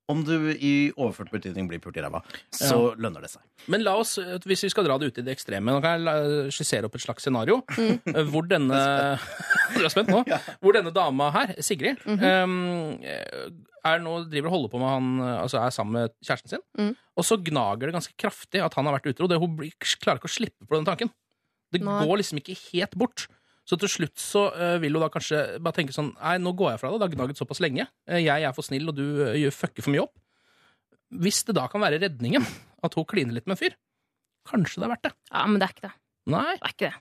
om du i overført betydning blir pult i ræva, så lønner det seg. Men la oss, hvis vi skal dra det ut i det ekstreme, nå kan jeg skissere opp et slags scenario Mm. eh, hvor denne Du er spent nå? Hvor denne dama her, Sigrid, mm -hmm. er nå driver og holder på med han eh, Altså er sammen med kjæresten sin, Mm. og så gnager det ganske kraftig at han har vært utro. Det, hun klarer ikke å slippe på den tanken. Det Nei. går liksom ikke helt bort. Så til slutt så eh, vil hun da kanskje bare tenke sånn Nei, nå går jeg fra deg. Det har gnaget såpass lenge. Eh, jeg er for snill, og du eh, gjør- fucker for mye opp. Hvis det da kan være redningen at hun kliner litt med en fyr, kanskje det er verdt det. Ja, men det er ikke det. Nei. Det er ikke det.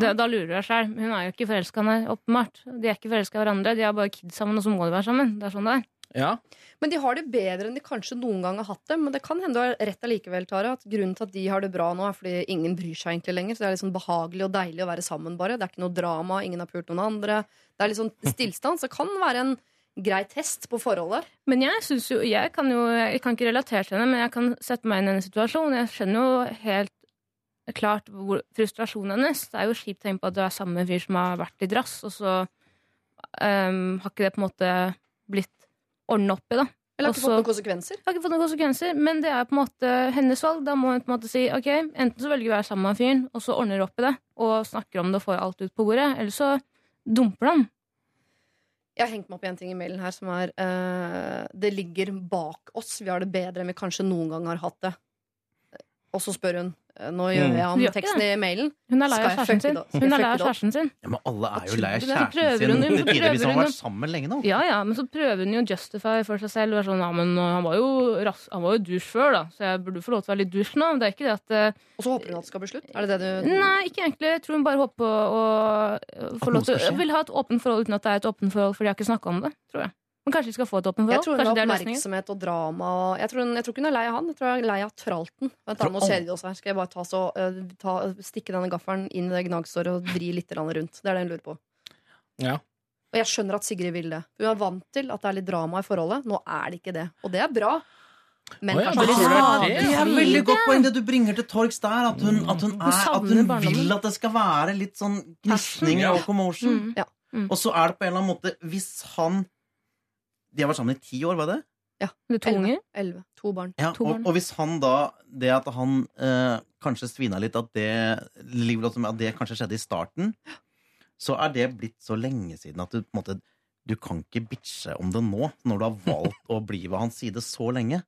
Da, da lurer du deg sjøl. Hun er jo ikke forelska, åpenbart. De er ikke forelska i hverandre. De har bare kids sammen, og så må de være sammen. Det er sånn det er. Ja. Men de har det bedre enn de kanskje noen gang har hatt det. Men det kan hende du har rett allikevel, Tara. At grunnen til at de har det bra nå, er fordi ingen bryr seg egentlig lenger. Så det er sånn behagelig og deilig å være sammen, bare. Det er ikke noe drama, ingen har pult noen andre. Det er sånn stillstand. Så det kan være en grei test på forholdet. Men jeg synes jo, jeg kan jo Jeg kan ikke relatere til henne, men jeg kan sette meg inn i hennes situasjon. Jeg skjønner jo helt klart hvor, frustrasjonen hennes. Det er jo kjipt å tenke på at du er sammen med en fyr som har vært i drass, og så um, har ikke det på en måte blitt ordne opp i, da. Eller har ikke fått noen konsekvenser. Har ikke fått noen konsekvenser, men det er på en måte hennes valg. Da må hun på en måte si ok, enten så velger vi å være sammen med fyren, og så ordner vi opp i det, og snakker om det og får alt ut på bordet, eller så dumper han. Jeg har hengt meg opp i en ting i mailen her som er uh, Det ligger bak oss. Vi har det bedre enn vi kanskje noen gang har hatt det. Og så spør hun eh, Nå gjør Mm. jeg han teksten i mailen. Hun er lei av kjæresten sin. det Hun er lei av det kjæresten sin. Ja, men alle er jo lei av kjæresten sin. hun- tider hvis han har vært sammen lenge nå. Ja, ja, men så prøver hun jo å justify for seg selv. Sånn, ja, men uh, han var jo, ras han var jo dusj før, da, så jeg burde få lov til å være litt dusj nå. Det er ikke det at uh, Og så håper hun at det skal bli slutt? Er det det du Nei, ikke egentlig. Jeg tror hun bare håper å få lov til? Vil ha et åpent forhold uten at det er et åpent forhold, for de har ikke snakka om det. tror jeg. Men kanskje de skal få et åpent Jeg tror hun Kanskje har det er oppmerksomhet og drama. Jeg, tror hun, jeg tror ikke hun er lei av han. Jeg tror hun er lei av tralten. Vent Nå alle- ser de oss her. Skal jeg bare ta så, eh, ta, stikke denne gaffelen inn i det gnagsåret og vri litt rundt? Det er det hun lurer på. Ja. Og jeg skjønner at Sigrid vil det. Hun er vant til at det er litt drama i forholdet. Nå er det ikke det. Og det er bra. Men oh, ja, kanskje det Ah, det er det det? er veldig godt poeng det du bringer til torgs der. At hun, at hun, er, at hun vil at det skal være litt sånn gnisninger og commotion. Mm. Ja. Mm. Og så er det på en eller annen måte Hvis han De har vært sammen i ti år, var det? Ja. Med to unger. Elleve. To barn. Ja, To og, barn. og hvis han da Det at han eh, kanskje svina litt, at det, at det kanskje skjedde i starten, så er det blitt så lenge siden at du på en måte Du kan ikke bitche om det nå, når du har valgt å bli ved hans side så lenge.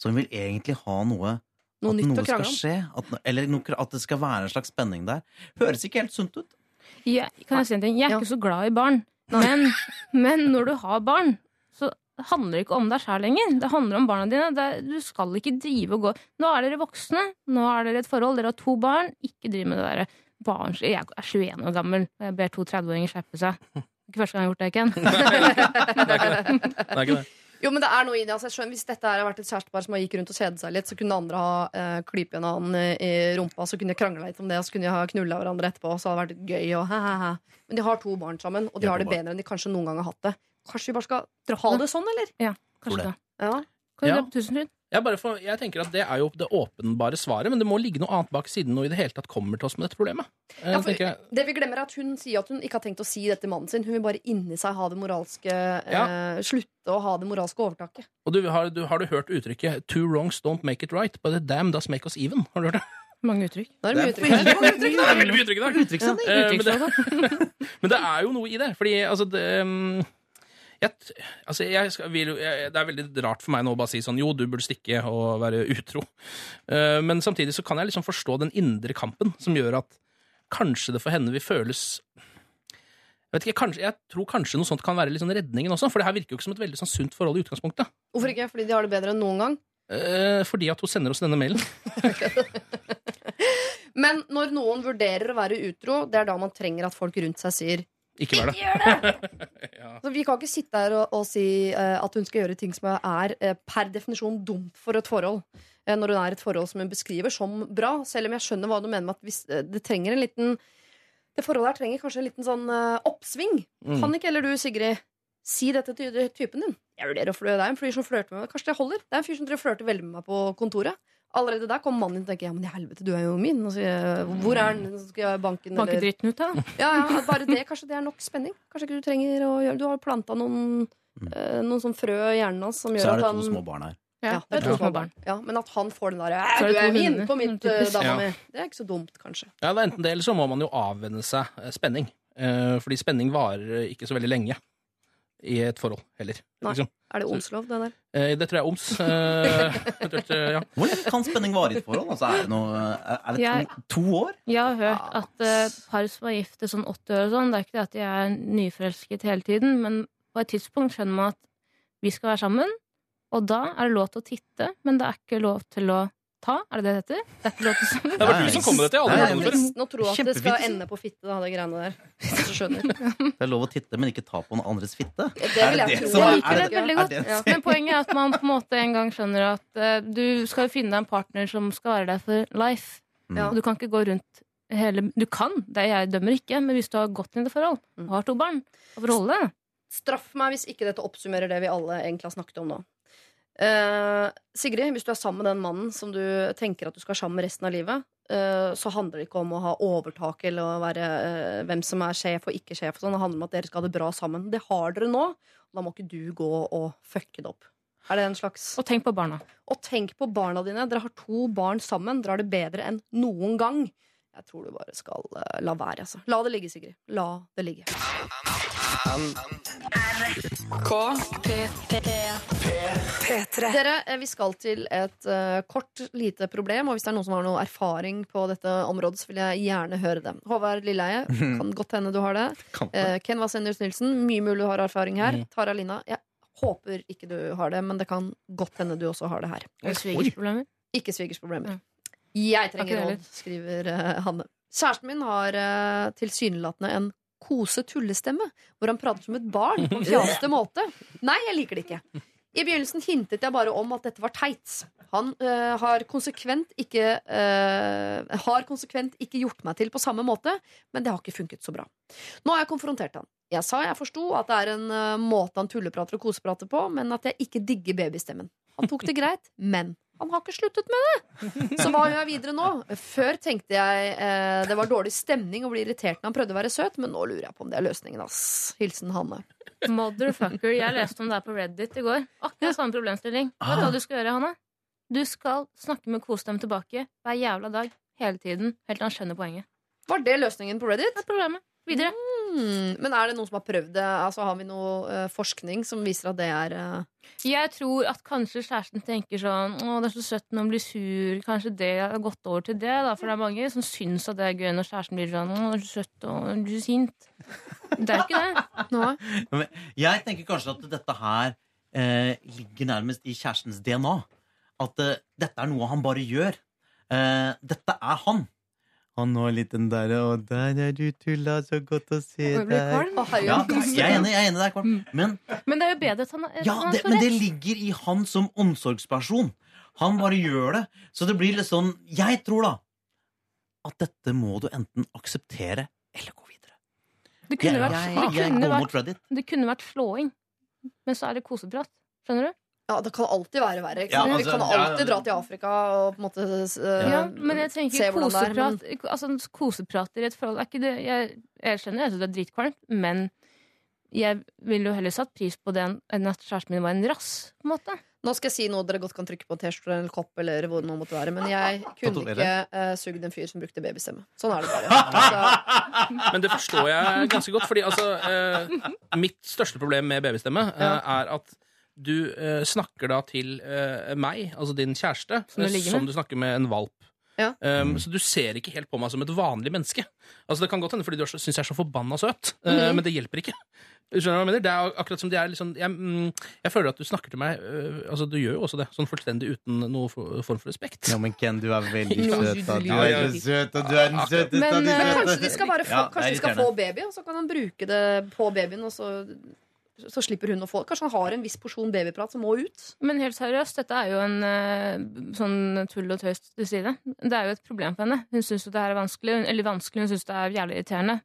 Så hun vil egentlig ha noe Noe At nytt noe å skal krangle om. skje. At, eller noe, at det skal være en slags spenning der. Høres ikke helt sunt ut. Jeg, kan jeg si en ting? Jeg er Ja. ikke så glad i barn. Men, men når du har barn, så handler det ikke om deg sjæl lenger. Det handler om barna dine. Det, er- du skal ikke drive og gå Nå er dere voksne. Nå er dere et forhold. Dere har to barn. Ikke driv med det derre barns... Jeg er 21 år gammel, og jeg ber to 30-åringer skjerpe seg. Ikke første gang jeg har gjort det, Ken. Det er ikke det. Jo, men det er noe i det. Altså, jeg skjønner, hvis dette her har vært et kjærestepar som har gikk rundt og kjedet seg litt, så kunne andre ha eh, klypet en annen i rumpa, så kunne de krangla litt om det, og så kunne de ha knulla hverandre etterpå, så hadde det vært gøy. Og, he, he, he. Men de har to barn sammen, og de De har har det barn. bedre enn de kanskje noen gang har hatt det. Kanskje vi bare skal ha det sånn, eller? Ja, Kanskje det. Ja. Kan vi Ja. dra på Tusenfryd? Jeg, bare får, jeg tenker at Det er jo det åpenbare svaret, men det må ligge noe annet bak siden noe i det hele tatt kommer til oss med dette problemet. Eh, Ja, for, jeg. det vi glemmer er at Hun sier at hun ikke har tenkt å si det til mannen sin. Hun vil bare inni seg ha det moralske eh, Slutte å ha det moralske overtaket. Og du, har, du, har du hørt uttrykket 'two wrongs don't make it right', but the damn does make us even'? Har du hørt det? Mange uttrykk. Det er det er uttrykk. Det er veldig mye uttrykk i dag. Eh, men, det, men det er jo noe i det. Fordi altså det, mm, jeg, altså, jeg skal, vil, jeg, det er veldig rart for meg nå å bare si sånn Jo, du burde stikke og være utro. Uh, men samtidig så kan jeg liksom forstå den indre kampen som gjør at kanskje det for henne vil føles jeg, vet ikke, kanskje, jeg tror kanskje noe sånt kan være sånn redningen også, for det her virker jo ikke som et veldig sånn sunt forhold i utgangspunktet. Hvorfor ikke? Fordi de har det bedre enn noen gang. Uh, fordi at hun sender oss denne mailen. Men når noen vurderer å være utro, det er da man trenger at folk rundt seg sier Ikke vær det. ja. Så Vi kan ikke sitte her og, og si uh, at hun skal gjøre ting som er uh, per definisjon dumt for et forhold. Uh, når hun er et forhold som hun beskriver som bra. Selv om jeg skjønner hva du mener med at hvis, det trenger en liten Det forholdet her trenger kanskje en liten sånn oppsving. Mm. Kan ikke heller du, Sigrid, si dette til typen din? Jeg vurderer å flø deg. En fyr som flørter med meg. Kanskje det holder? Det er en fyr som flørter veldig med meg på kontoret. Allerede der kommer mannen din og tenker ja, men i helvete, du er jo min. Og så, sier Hvor er den? Så Skal jeg banken? Banke dritten ut da. ja, ja, bare det, Kanskje det er nok spenning? Kanskje ikke du trenger å gjøre Du har planta noen, eh, noen sånn frø i hjernen hans som Så er at det han to små barn her. ja, det er to små barn. Ja, men at han får den derre Så er Du er min på mitt uh, dama Ja. mi. Det er ikke så dumt, kanskje. Ja, det er enten det, eller så må man jo avvenne seg eh, spenning. Eh, fordi spenning varer ikke så veldig lenge i et forhold heller. Nei. Liksom. Er det omslov, det der? Eh, det tror jeg er oms. Eh, ja. Hvor lenge kan spenning vare i et forhold? Altså, er det, noe, er det Jeg- to, to år? Jeg har hørt at uh, par som er gift i sånn 80 år og sånn, det er ikke det at de er nyforelsket hele tiden, men på et tidspunkt skjønner man at vi skal være sammen, og da er det lov til å titte, men det er ikke lov til å ta. Er det det det heter? Det er ikke lov til å Det var du som kom med det til. Jeg har hadde hørt det før. Nå tror jeg at det skal Kjempefint. ende på fitte, da, det greiene der. Hvis du skjønner. Det er lov å titte, men ikke ta på noen andres fitte. Det Er vil jeg det tro. som Jeg er- liker er det veldig godt. det- Ja. Men poenget er at man på en måte en gang skjønner at eh, du skal jo finne deg en partner som skal være der for life. Ja. Og du kan ikke gå rundt hele Du kan, det er jeg dømmer ikke, men hvis du har gått inn i det forhold, Mm. og har to barn, og forholde deg Straff meg hvis ikke dette oppsummerer det vi alle egentlig har snakket om nå. Eh, Sigrid, hvis du er sammen med den mannen som du tenker at du skal være sammen med resten av livet, uh, så handler det ikke om å ha overtak eller å være uh, hvem som er sjef og ikke sjef. og Sånn. Det handler om at dere skal ha det bra sammen. Det har dere nå. Da må ikke du gå og fucke det opp. Er det en slags Og tenk på barna. Og tenk på barna dine. Dere har to barn sammen. Dere har det bedre enn noen gang. Jeg tror du bare skal eh, la være, altså. La det ligge, Sigrid. La det ligge. Dere, eh, vi skal til et eh, kort, lite problem. Og hvis det er noen som har noe erfaring på dette området, så vil jeg gjerne høre det. Håvard Lilleheie, kan godt hende du har det. Eh, Ken Vasenius Nilsen, mye mulig du har erfaring her. Mm. Tara Lina, jeg håper ikke du har det, men det kan godt hende du også har det her. Og svigersproblemer. Ikke svigersproblemer. Ja. Jeg trenger råd, skriver eh, Hanne. Kjæresten min har uh, tilsynelatende en kose-tullestemme, hvor han prater som et barn på en fjaste måte. Nei, jeg liker det ikke. I begynnelsen hintet jeg bare om at dette var teit. Han øh, har, konsekvent ikke, øh, har konsekvent ikke gjort meg til på samme måte, men det har ikke funket så bra. Nå har jeg konfrontert han. Jeg sa jeg forsto at det er en øh, måte han tulleprater og koseprater på, men at jeg ikke digger babystemmen. Han tok det greit, men han har ikke sluttet med det. Så hva gjør jeg videre nå? Før tenkte jeg eh, det var dårlig stemning å bli irritert når han prøvde å være søt, men nå lurer jeg på om det er løsningen. ass. Hilsen Hanne. Motherfucker. Jeg leste om det her på Reddit i går. Akkurat samme problemstilling. Vet du hva du skal gjøre, Hanne? Du skal snakke med kos dem tilbake hver jævla dag. Hele tiden. Helt til han skjønner poenget. Var det løsningen på Reddit? Det er problemet. Videre. Hmm, men er det noen som har prøvd det? Altså, har vi noe uh, forskning som viser at det er uh... Jeg tror at kanskje kjæresten tenker sånn Å, det er så søtt når han blir sur. Kanskje det har gått over til det, da. For det er mange som syns at det er gøy når kjæresten blir sånn Å, det er så søtt og du er sint. Det er ikke det. Men jeg tenker kanskje at dette her eh, ligger nærmest i kjærestens DNA. At eh, dette er noe han bare gjør. Eh, dette er han. Han har litt den derre Og der er du tulla, så godt å se deg. Ja, jeg er enig, jeg er enig der, kvalm. Men, Men det er jo bedre at han, er ja, er det, men det ligger i han som omsorgsperson. Han bare gjør det. Så det blir litt sånn Jeg tror da at dette må du enten akseptere eller gå videre. Det kunne Jeg- vært, jeg- det kunne vært, det kunne vært slåing. Men så er det koseprat. Skjønner du? Ja, det kan alltid være verre. Ja, altså, Vi kan ja, alltid dra til Afrika og på en måte uh, Ja, men jeg trenger se hvordan det er. Men koseprat Altså koseprat i et forhold er ikke det Jeg, jeg skjønner synes det er dritkvalmt, men jeg ville jo heller satt pris på det enn- enn at kjæresten min var en rass. På en måte. nå skal jeg si noe dere godt kan trykke på en T-skjorte eller kopp, eller hvor det nå måtte være. Men jeg kunne ikke uh, sugd en fyr som brukte babystemme. Sånn er det bare. Altså, Men det forstår jeg ganske godt. Fordi altså, uh, mitt største problem med babystemme uh, er at du eh, snakker da til eh, meg, altså din kjæreste, Som du eh, som du snakker med en valp. Ja. Um, så du ser ikke helt på meg som et vanlig menneske. Altså Det kan godt hende fordi du syns jeg er så forbanna søt, eh, Mhm. men det hjelper ikke. Skjønner du hva jeg mener? Det er ak- akkurat som det er sånn jeg, mm, jeg føler at du snakker til meg uh, Altså Du gjør jo også det, sånn fullstendig uten noen for- form for respekt. Ja, men Ken, du er veldig søt. da. Du er så søt, og du er den søteste men, av de men søte. kanskje de skal, bare få, Ja, kanskje de skal få baby, og så kan han bruke det på babyen, og så, så slipper hun å få Kanskje han har en viss porsjon babyprat som må ut? Men helt seriøst, dette er jo en eh, sånn tull og tøys til side. Det er jo et problem for henne. Hun syns det her er vanskelig, eller vanskelig, hun syns det er jævlig irriterende.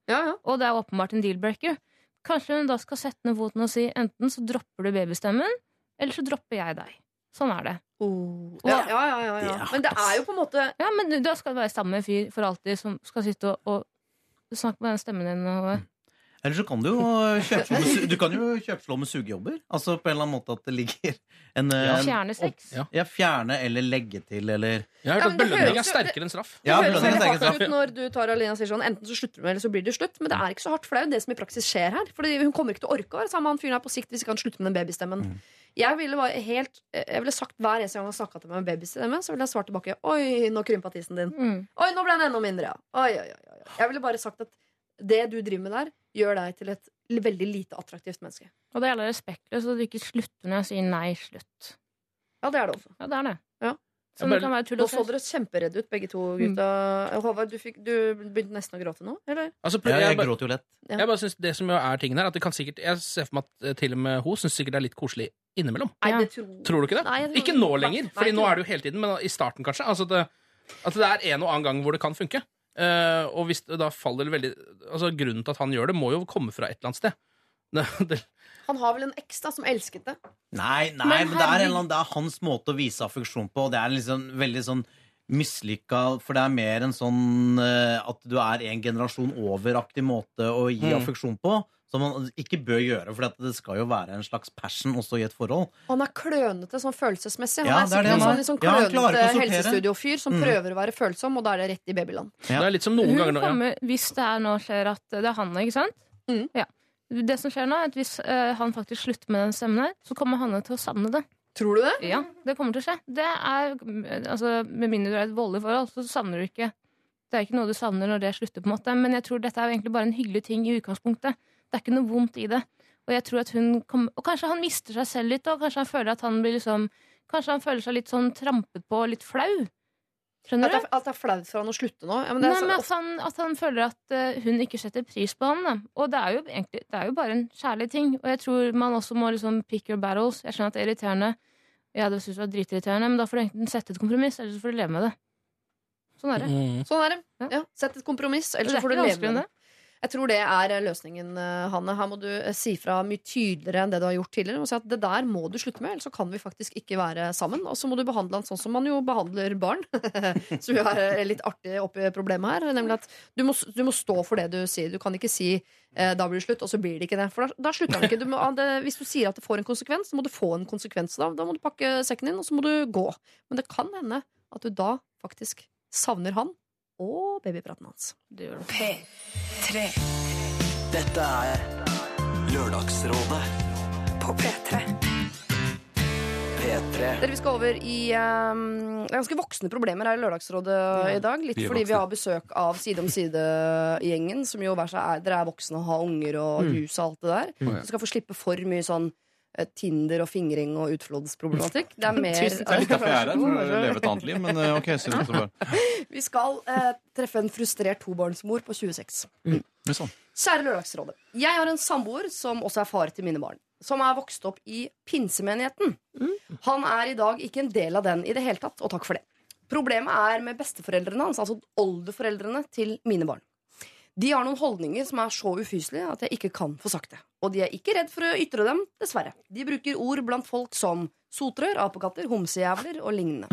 Og det er åpenbart en deal-breaker. Kanskje hun da skal sette ned foten og si enten så dropper du babystemmen, eller så dropper jeg deg. Sånn er det. Oh. Ja, ja, ja, ja, ja. Men det er jo på en måte Ja, men da skal det være sammen med en fyr for alltid som skal sitte og, og snakke med den stemmen din. Og, Eller så kan du jo kjøpslå med, su- du kan jo kjøpslå med sugejobber. Altså på en eller annen måte at det ligger en, Ja. en- Fjerne sex. Ja. ja, fjerne eller legge til, eller Jeg har hørt Ja, at belønning høres er sterkere enn straff. Det høres veldig hardt ut når du tar Alina og sier sånn Enten så slutter du med, eller så blir det slutt. Men det er ikke så hardt, for det er jo det som i praksis skjer her. Fordi Hun kommer ikke til å orke å være sammen med han fyren her på sikt hvis ikke han slutter med den babystemmen. Jeg ville bare helt Jeg ville sagt hver eneste gang han snakka til meg med babystemme, så ville jeg svart tilbake Oi, nå krympa tissen din. Mm. Oi, nå ble den enda mindre, ja. Oi, oi, oi, oi. Jeg ville bare sagt at det du driver med der, gjør deg til et veldig lite attraktivt menneske. og det gjelder respektløst at du ikke slutter når jeg sier nei, slutt. Ja, det er det også. Ja, det er det. Ja. Så det kan være tull Nå og så dere kjemperedde ut, begge to gutta. Håvard, du, fikk, du begynte nesten å gråte nå? Eller? Altså, Ja, jeg jeg gråter jo lett. Ja. Jeg bare synes Det som er tingen her, at det kan sikkert Jeg ser for meg at eh, til og med hun syns sikkert det er litt koselig innimellom. Nei, det tror Tror du ikke det? Nei, tror- ikke nå lenger, for nå er det jo hele tiden, men i starten kanskje. Altså det, at det er en og annen gang hvor det kan funke. Eh, og hvis det da faller veldig Altså Grunnen til at han gjør det, må jo komme fra et eller annet sted. Det, Han har vel en eks da som elsket det? Nei, nei Men men, det, er en annen, det er hans måte å vise affeksjon på. og Det er liksom veldig sånn mislykka For det er mer en sånn uh, at du er en generasjon over-aktig måte å gi Mm. affeksjon på. Som man ikke bør gjøre, for det skal jo være en slags passion også i et forhold. Han er klønete sånn følelsesmessig. Han Ja, er er sikkert en sånn, sånn klønete ja, helsestudiofyr som Mm. prøver å være følsom, og da er det rett i babyland. Ja. Det er litt som noen ganger nå ja. kommer, hvis det er nå skjer at det er han, ikke sant? Mm. Ja. Det som skjer nå, er at hvis uh, han faktisk slutter med den stemmen her, så kommer Hanne til å savne det. Tror du det? Ja, det kommer til å skje. Det er, altså, Med mindre du er et voldelig forhold, så savner du ikke Det er ikke noe du savner når det slutter, på en måte. Men jeg tror dette er egentlig bare en hyggelig ting i utgangspunktet. Det er ikke noe vondt i det. Og jeg tror at hun kom, Og kanskje han mister seg selv litt, og kanskje han føler at han blir liksom Kanskje han føler seg litt sånn trampet på, litt flau. Skjønner du? at det er flaut for han å slutte nå? Ja, men det er Nei, så- men at han, at han føler at eh, hun ikke setter pris på ham. Da. Og det er jo egentlig det er jo bare en kjærlig ting. Og jeg tror man også må liksom pick your battles. Jeg skjønner at det er irriterende. Ja, det synes det var dritirriterende, men da får du enten sette et kompromiss, eller så får du leve med det. Sånn er det. Mm. Sånn er det. Ja, Sett et kompromiss, eller er så får du leve med det. Jeg tror det er eh, løsningen, eh, Hanne. Her må du eh, si fra mye tydeligere enn det du har gjort tidligere. Og si at det der må du slutte med, ellers så kan vi faktisk ikke være sammen. Og så må du behandle han sånn som man jo behandler barn. som jo er litt artig oppi problemet her. Nemlig at du må, du må stå for det du sier. Du kan ikke si eh, da blir det slutt, og så blir det ikke det. For da, da slutter han ikke. Du må, det, hvis du sier at det får en konsekvens, så må du få en konsekvens. Da, da må du pakke sekken din, og så må du gå. Men det kan hende at du da faktisk savner han og babypraten hans. Det gjør det. P3. Dette er Lørdagsrådet på P3. P3. Dere, Vi skal over i um, ganske voksne problemer her i Lørdagsrådet i dag. Litt vi fordi fordi vi har besøk av Side om side-gjengen, som jo hver seg er, dere er voksne og har unger og Mm. hus og alt det der. Mm. Så skal få slippe for mye sånn Tinder og fingring og utfloddsproblematikk. Det er mer Det er litt derfor jeg er her, for å leve et annet liv. Men eh, ok, så så bare Vi skal eh, treffe en frustrert tobarnsmor på 26. Mm. Sånn. Kjære Lørdagsrådet. Jeg har en samboer som også er far til mine barn. Som er vokst opp i pinsemenigheten. Han er i dag ikke en del av den i det hele tatt, og takk for det. Problemet er med besteforeldrene hans, altså oldeforeldrene til mine barn. De har noen holdninger som er så ufyselige at jeg ikke kan få sagt det. Og de er ikke redd for å ytre dem, dessverre. De bruker ord blant folk som sotrør, apekatter, homsejævler og lignende.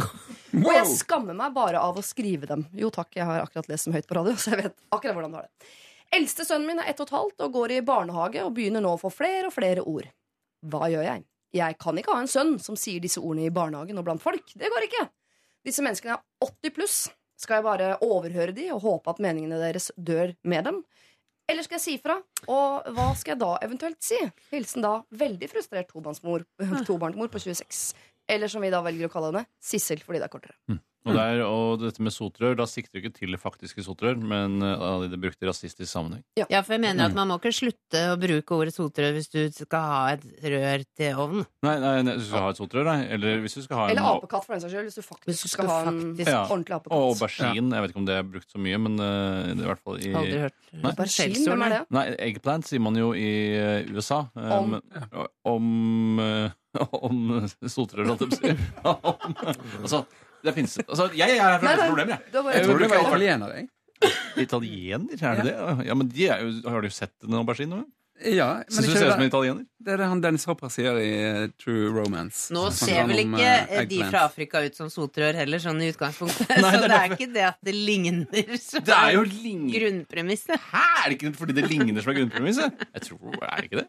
Og jeg skammer meg bare av å skrive dem. Jo takk, jeg har akkurat lest dem høyt på radio, så jeg vet akkurat hvordan du har det. Eldste sønnen min er ett og et halvt og går i barnehage og begynner nå å få flere og flere ord. Hva gjør jeg? Jeg kan ikke ha en sønn som sier disse ordene i barnehagen og blant folk. Det går ikke. Disse menneskene er 80 pluss. Skal jeg bare overhøre de og håpe at meningene deres dør med dem? Eller skal jeg si fra? Og hva skal jeg da eventuelt si? Hilsen da veldig frustrert tobarnsmor, tobarnsmor på 26. Eller som vi da velger å kalle henne, Sissel fordi det er kortere. Og, der, og dette med sotrør, da sikter du ikke til det faktiske sotrør, men uh, det brukte i rasistisk sammenheng. Ja, for jeg mener at Mm. man må ikke slutte å bruke ordet sotrør hvis du skal ha et rør til ovnen. Nei, nei, nei, du skal ha et sotrør, nei. Eller hvis du skal ha en Eller apekatt, for den saks skyld. Hvis du faktisk Hvis du skal skal ha en faktisk- Ja. ordentlig apekatt. Og aubergine. Jeg vet ikke om det er brukt så mye, men uh, det er i hvert fall i Aldri hørt. Aubergine, hvem er det? Nei, eggplant sier man jo i uh, USA. Om? om uh, om sotrør, holdt jeg på å si. Altså, det finnes altså, Jeg er her for å løse problemer, jeg. Jeg tror du var italiener, jeg. Italiener, er det det? Ja, men de er jo, Har du sett en aubergine? nå? Ja, men Syns du ser ut som en italiener? Det er det han Dennis Hopper sier i eh, True Romance. Nå ser vel ikke eh, eh, de fra Afrika ut som sotrør heller, sånn i utgangspunktet. Nei, så det er det er ikke det at det ligner som Det er jo lign- grunnpremisset. Hæ, er det ikke fordi det ligner som er grunnpremisset? Jeg tror, Er det ikke det?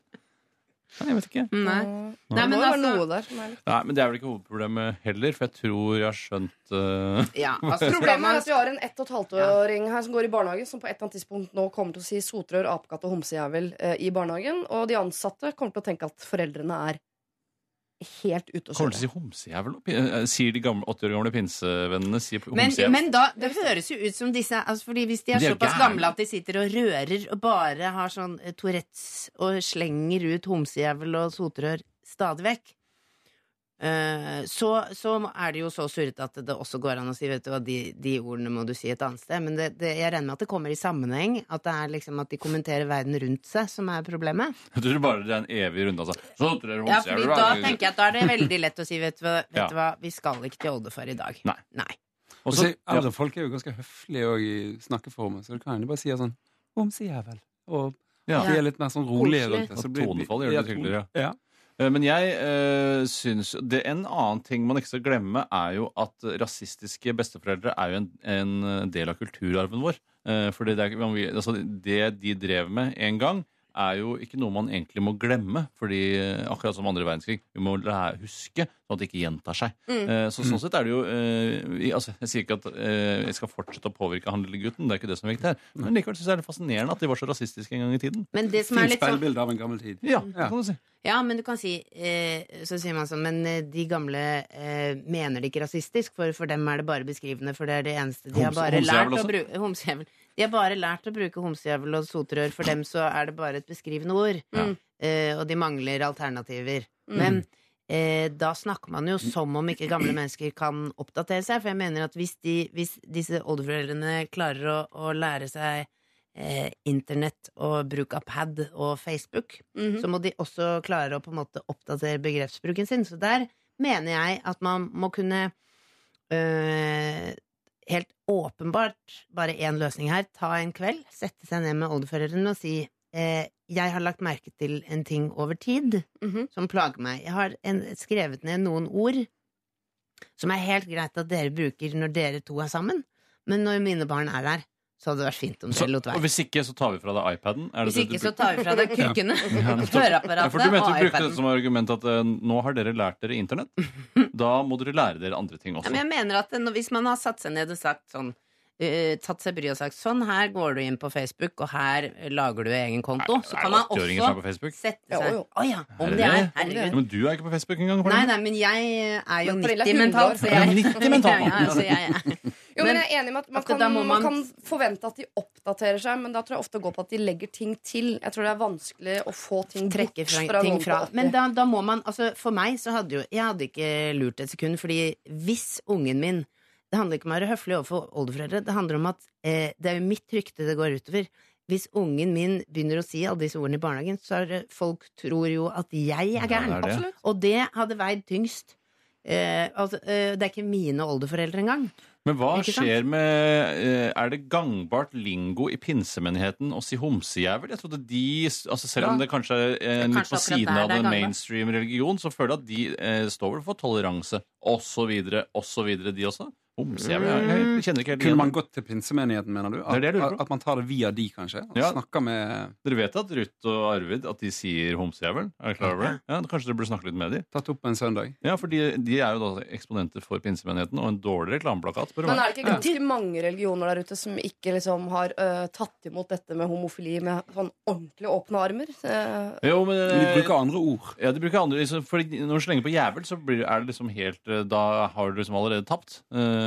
Nei, jeg vet ikke. Nei. Nei, det men må jo være altså- noe der som er litt Nei, Men det er vel ikke hovedproblemet heller, for jeg tror jeg har skjønt uh... Ja, altså, Problemet er at vi har en ett og et halvt-åring her som går i barnehage, som på et eller annet tidspunkt nå kommer til å si sotrør, apekatt og homsejævel uh, i barnehagen. Og de ansatte kommer til å tenke at foreldrene er helt ute å Kommer til å si homsejævel? og eh, Sier de 80 år gamle pinsevennene sier Men, homsejævel? men da, det høres jo ut som disse altså fordi Hvis de er De er såpass gær. gamle at de sitter og rører og bare har sånn eh, Tourettes og slenger ut homsejævel og sotrør stadig vekk, så, så er det jo så surrete at det også går an å si vet du hva, de, de ordene må du si et annet sted. Men det, det, jeg regner med at det kommer i sammenheng. At det er liksom at de kommenterer verden rundt seg, som er problemet. Jeg tror bare det er en evig runde. Altså. Så tror jeg Ja, for fordi da tenker jeg at da er det veldig lett å si vet du hva, vet Ja. hva vi skal ikke til Oldefar i dag. Nei. Nei. Og Også, så- så, eldre folk er jo ganske høflige også i snakkeformen, så du kan jo bare si sånn Homsejævel. Og Ja. de er litt mer sånn rolige rundt det. så blir- tonefall gjør det ja, hyggeligere, Ja. Eh, Men jeg eh, syns det, En annen ting man ikke skal glemme, er jo at rasistiske besteforeldre er jo en, en del av kulturarven vår. Fordi for det, er, altså, det de drev med en gang, er jo ikke noe man egentlig må glemme. fordi eh, akkurat som andre verdenskrig, vi må lære, huske sånn at det ikke gjentar seg. Mm. Eh, så sånn sett er det jo eh, altså, Jeg sier ikke at eh, jeg skal fortsette å påvirke han lille gutten, det er ikke det som er viktig her. Men likevel synes jeg det er fascinerende at de var så rasistiske en gang i tiden. Men det som er litt sånn av en gammel tid. Ja, det kan du si. Ja, men du kan si eh, Så sier man sånn Men de gamle mener det ikke rasistisk, for for dem er det bare beskrivende, for det er det eneste De har bare lært å bruke Homsejævel. De har bare lært å bruke homsejævel og sotrør. For dem så er det bare et beskrivende ord. Ja. Eh, og de mangler alternativer. Mm. Men eh, da snakker man jo som om ikke gamle mennesker kan oppdatere seg. For jeg mener at hvis, de, hvis disse oldeforeldrene klarer å, å lære seg eh, internett og bruk av pad og Facebook, Mhm. så må de også klare å på en måte oppdatere begrepsbruken sin. Så der mener jeg at man må kunne øh, Helt åpenbart bare én løsning her. Ta en kveld, sette seg ned med oldeforeldrene og si eh, jeg har lagt merke til en ting over tid Mhm. som plager meg. Jeg har en, skrevet ned noen ord som er helt greit at dere bruker når dere to er sammen, men når mine barn er der, så hadde det vært fint om dere lot og være. hvis ikke, så tar vi fra deg iPaden? Er det Hvis ikke, du så tar vi fra deg kukkene, krykkene, Ja, høreapparatet Ja, for du mente og du brukte det som argument at eh, nå har dere lært dere internett. Da må dere lære dere andre ting Ja, også. men jeg mener at når, Hvis man har satt seg ned og sagt sånn eh, Tatt seg bryet og sagt sånn, her går du inn på Facebook, og her lager du egen konto. Så Er kan man 80-åringer som er også Facebook? sette Jo, seg jo. Å ja, om Er det er. Ja, Herregud. Men du er ikke på Facebook engang? Nei, nei, men jeg er jo Men Pernille er 90 mentalt. 100 år. Så jeg, Ja, 90 mentalt. Ja, ja, så jeg, Jo, men jeg er enig med at man, at kan, man... man- kan forvente at de oppdaterer seg, men da tror jeg ofte går på at de legger ting til. Jeg tror det er vanskelig å få ting trekke fra, fra ting fra. Men da, da må man altså For meg så hadde jo Jeg hadde ikke lurt et sekund, fordi hvis ungen min Det handler ikke om å være høflig overfor oldeforeldre, det handler om at eh, det er jo mitt rykte det går utover. Hvis ungen min begynner å si alle disse ordene i barnehagen, så er det, folk tror jo at jeg er gæren. Ja, det det. Og det hadde veid tyngst. Eh, altså, eh, det er ikke mine oldeforeldre engang. Men hva Ikke sant? skjer med eh, Er det gangbart lingo i pinsemenigheten å si homsejævel? Jeg trodde de, altså Selv om Ja. det kanskje er eh, litt Kanskje på akkurat siden der av det er den gangbart. mainstream religion, så føler jeg at de eh, står vel for toleranse osv., osv., de også? Homsejævel? Jeg, jeg kjenner ikke helt Kunne igjen man gått til pinsemenigheten, mener du? Det er det jeg lurer på. At, at man tar det via de, kanskje? Og Ja. snakker med Dere vet at Ruth og Arvid at de sier homsejævelen? Er dere klar over det? Ja, Kanskje dere burde snakke litt med dem? Tatt opp en søndag? Ja, for de, de er jo da eksponenter for pinsemenigheten, og en dårlig reklameplakat. spør du Men meg. er det ikke ganske mange religioner der ute som ikke liksom har øh, tatt imot dette med homofili med sånn ordentlig åpne armer? Eh, Jo, men, Men de bruker andre ord. Ja, de bruker andre liksom, Fordi Når du slenger på jævel, så blir, er det liksom helt eh, Da har du liksom allerede tapt. Eh,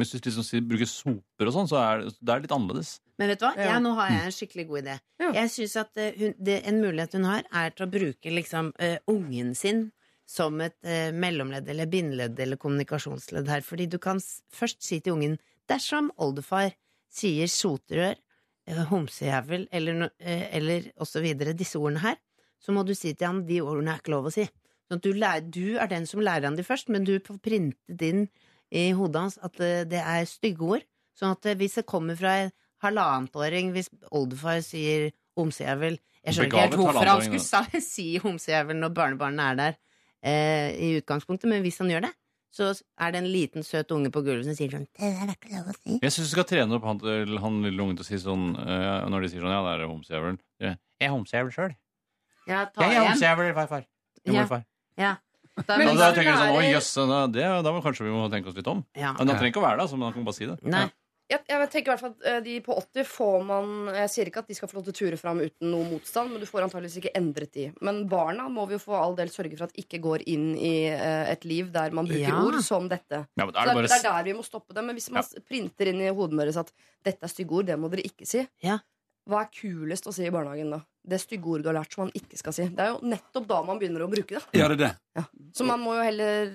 hvis du liksom bruker soper og sånn, så er det, er litt annerledes. Men vet du hva? Ja. Ja, nå har jeg en skikkelig god idé. Jeg synes at eh, hun, det, En mulighet hun har, er til å bruke liksom uh, ungen sin som et uh, mellomledd eller bindeledd eller kommunikasjonsledd her. Fordi du kan s først si til ungen dersom oldefar sier soterør, eh, homsejævel eller, uh, eh, eller osv., disse ordene her, så må du si til ham de ordene er ikke lov å si. Sånn at du, lærer, du er den som lærer han de først, men du får printet inn i hodet hans at eh, det er stygge ord. Sånn at eh, hvis det kommer fra en halvannetåring, hvis oldefar sier homsejævel Jeg skjønner ikke helt hvorfor han skulle si homsejævel når barnebarnet er der eh, i utgangspunktet, men hvis han gjør det, så er det en liten, søt unge på gulvet som sier sånn Det er ikke lov å si. Jeg syns du skal trene opp han, han lille ungen til å si sånn uh, Når de sier sånn Ja, det er homsejævelen. Jeg er homsejævel sjøl. Ja, Jeg er homsejævel, farfar. Ja, Ja. Da, Men men, da hvis tenker du sånn, å jøss, da, det- da må kanskje vi må tenke oss litt om. ja. Men Han trenger ikke å være det, altså, men han kan bare si det. Nei. Jeg, jeg tenker i hvert fall at eh, de på 80 får man Jeg sier ikke at de skal få lov til å ture fram uten noe motstand, men du får antageligvis ikke endret de. Men barna må vi jo for all del sørge for at ikke går inn i eh, et liv der man bruker Ja. ord som dette. Ja, men da Så er det det, bare er der vi må stoppe dem. Men hvis man s- printer inn i hodet deres at dette er stygge ord, det må dere ikke si. Ja. Hva er kulest å si i barnehagen da? Det stygge ordet du har lært som man ikke skal si. Det er jo nettopp da man begynner å bruke det. Ja, det er det. Så man må jo heller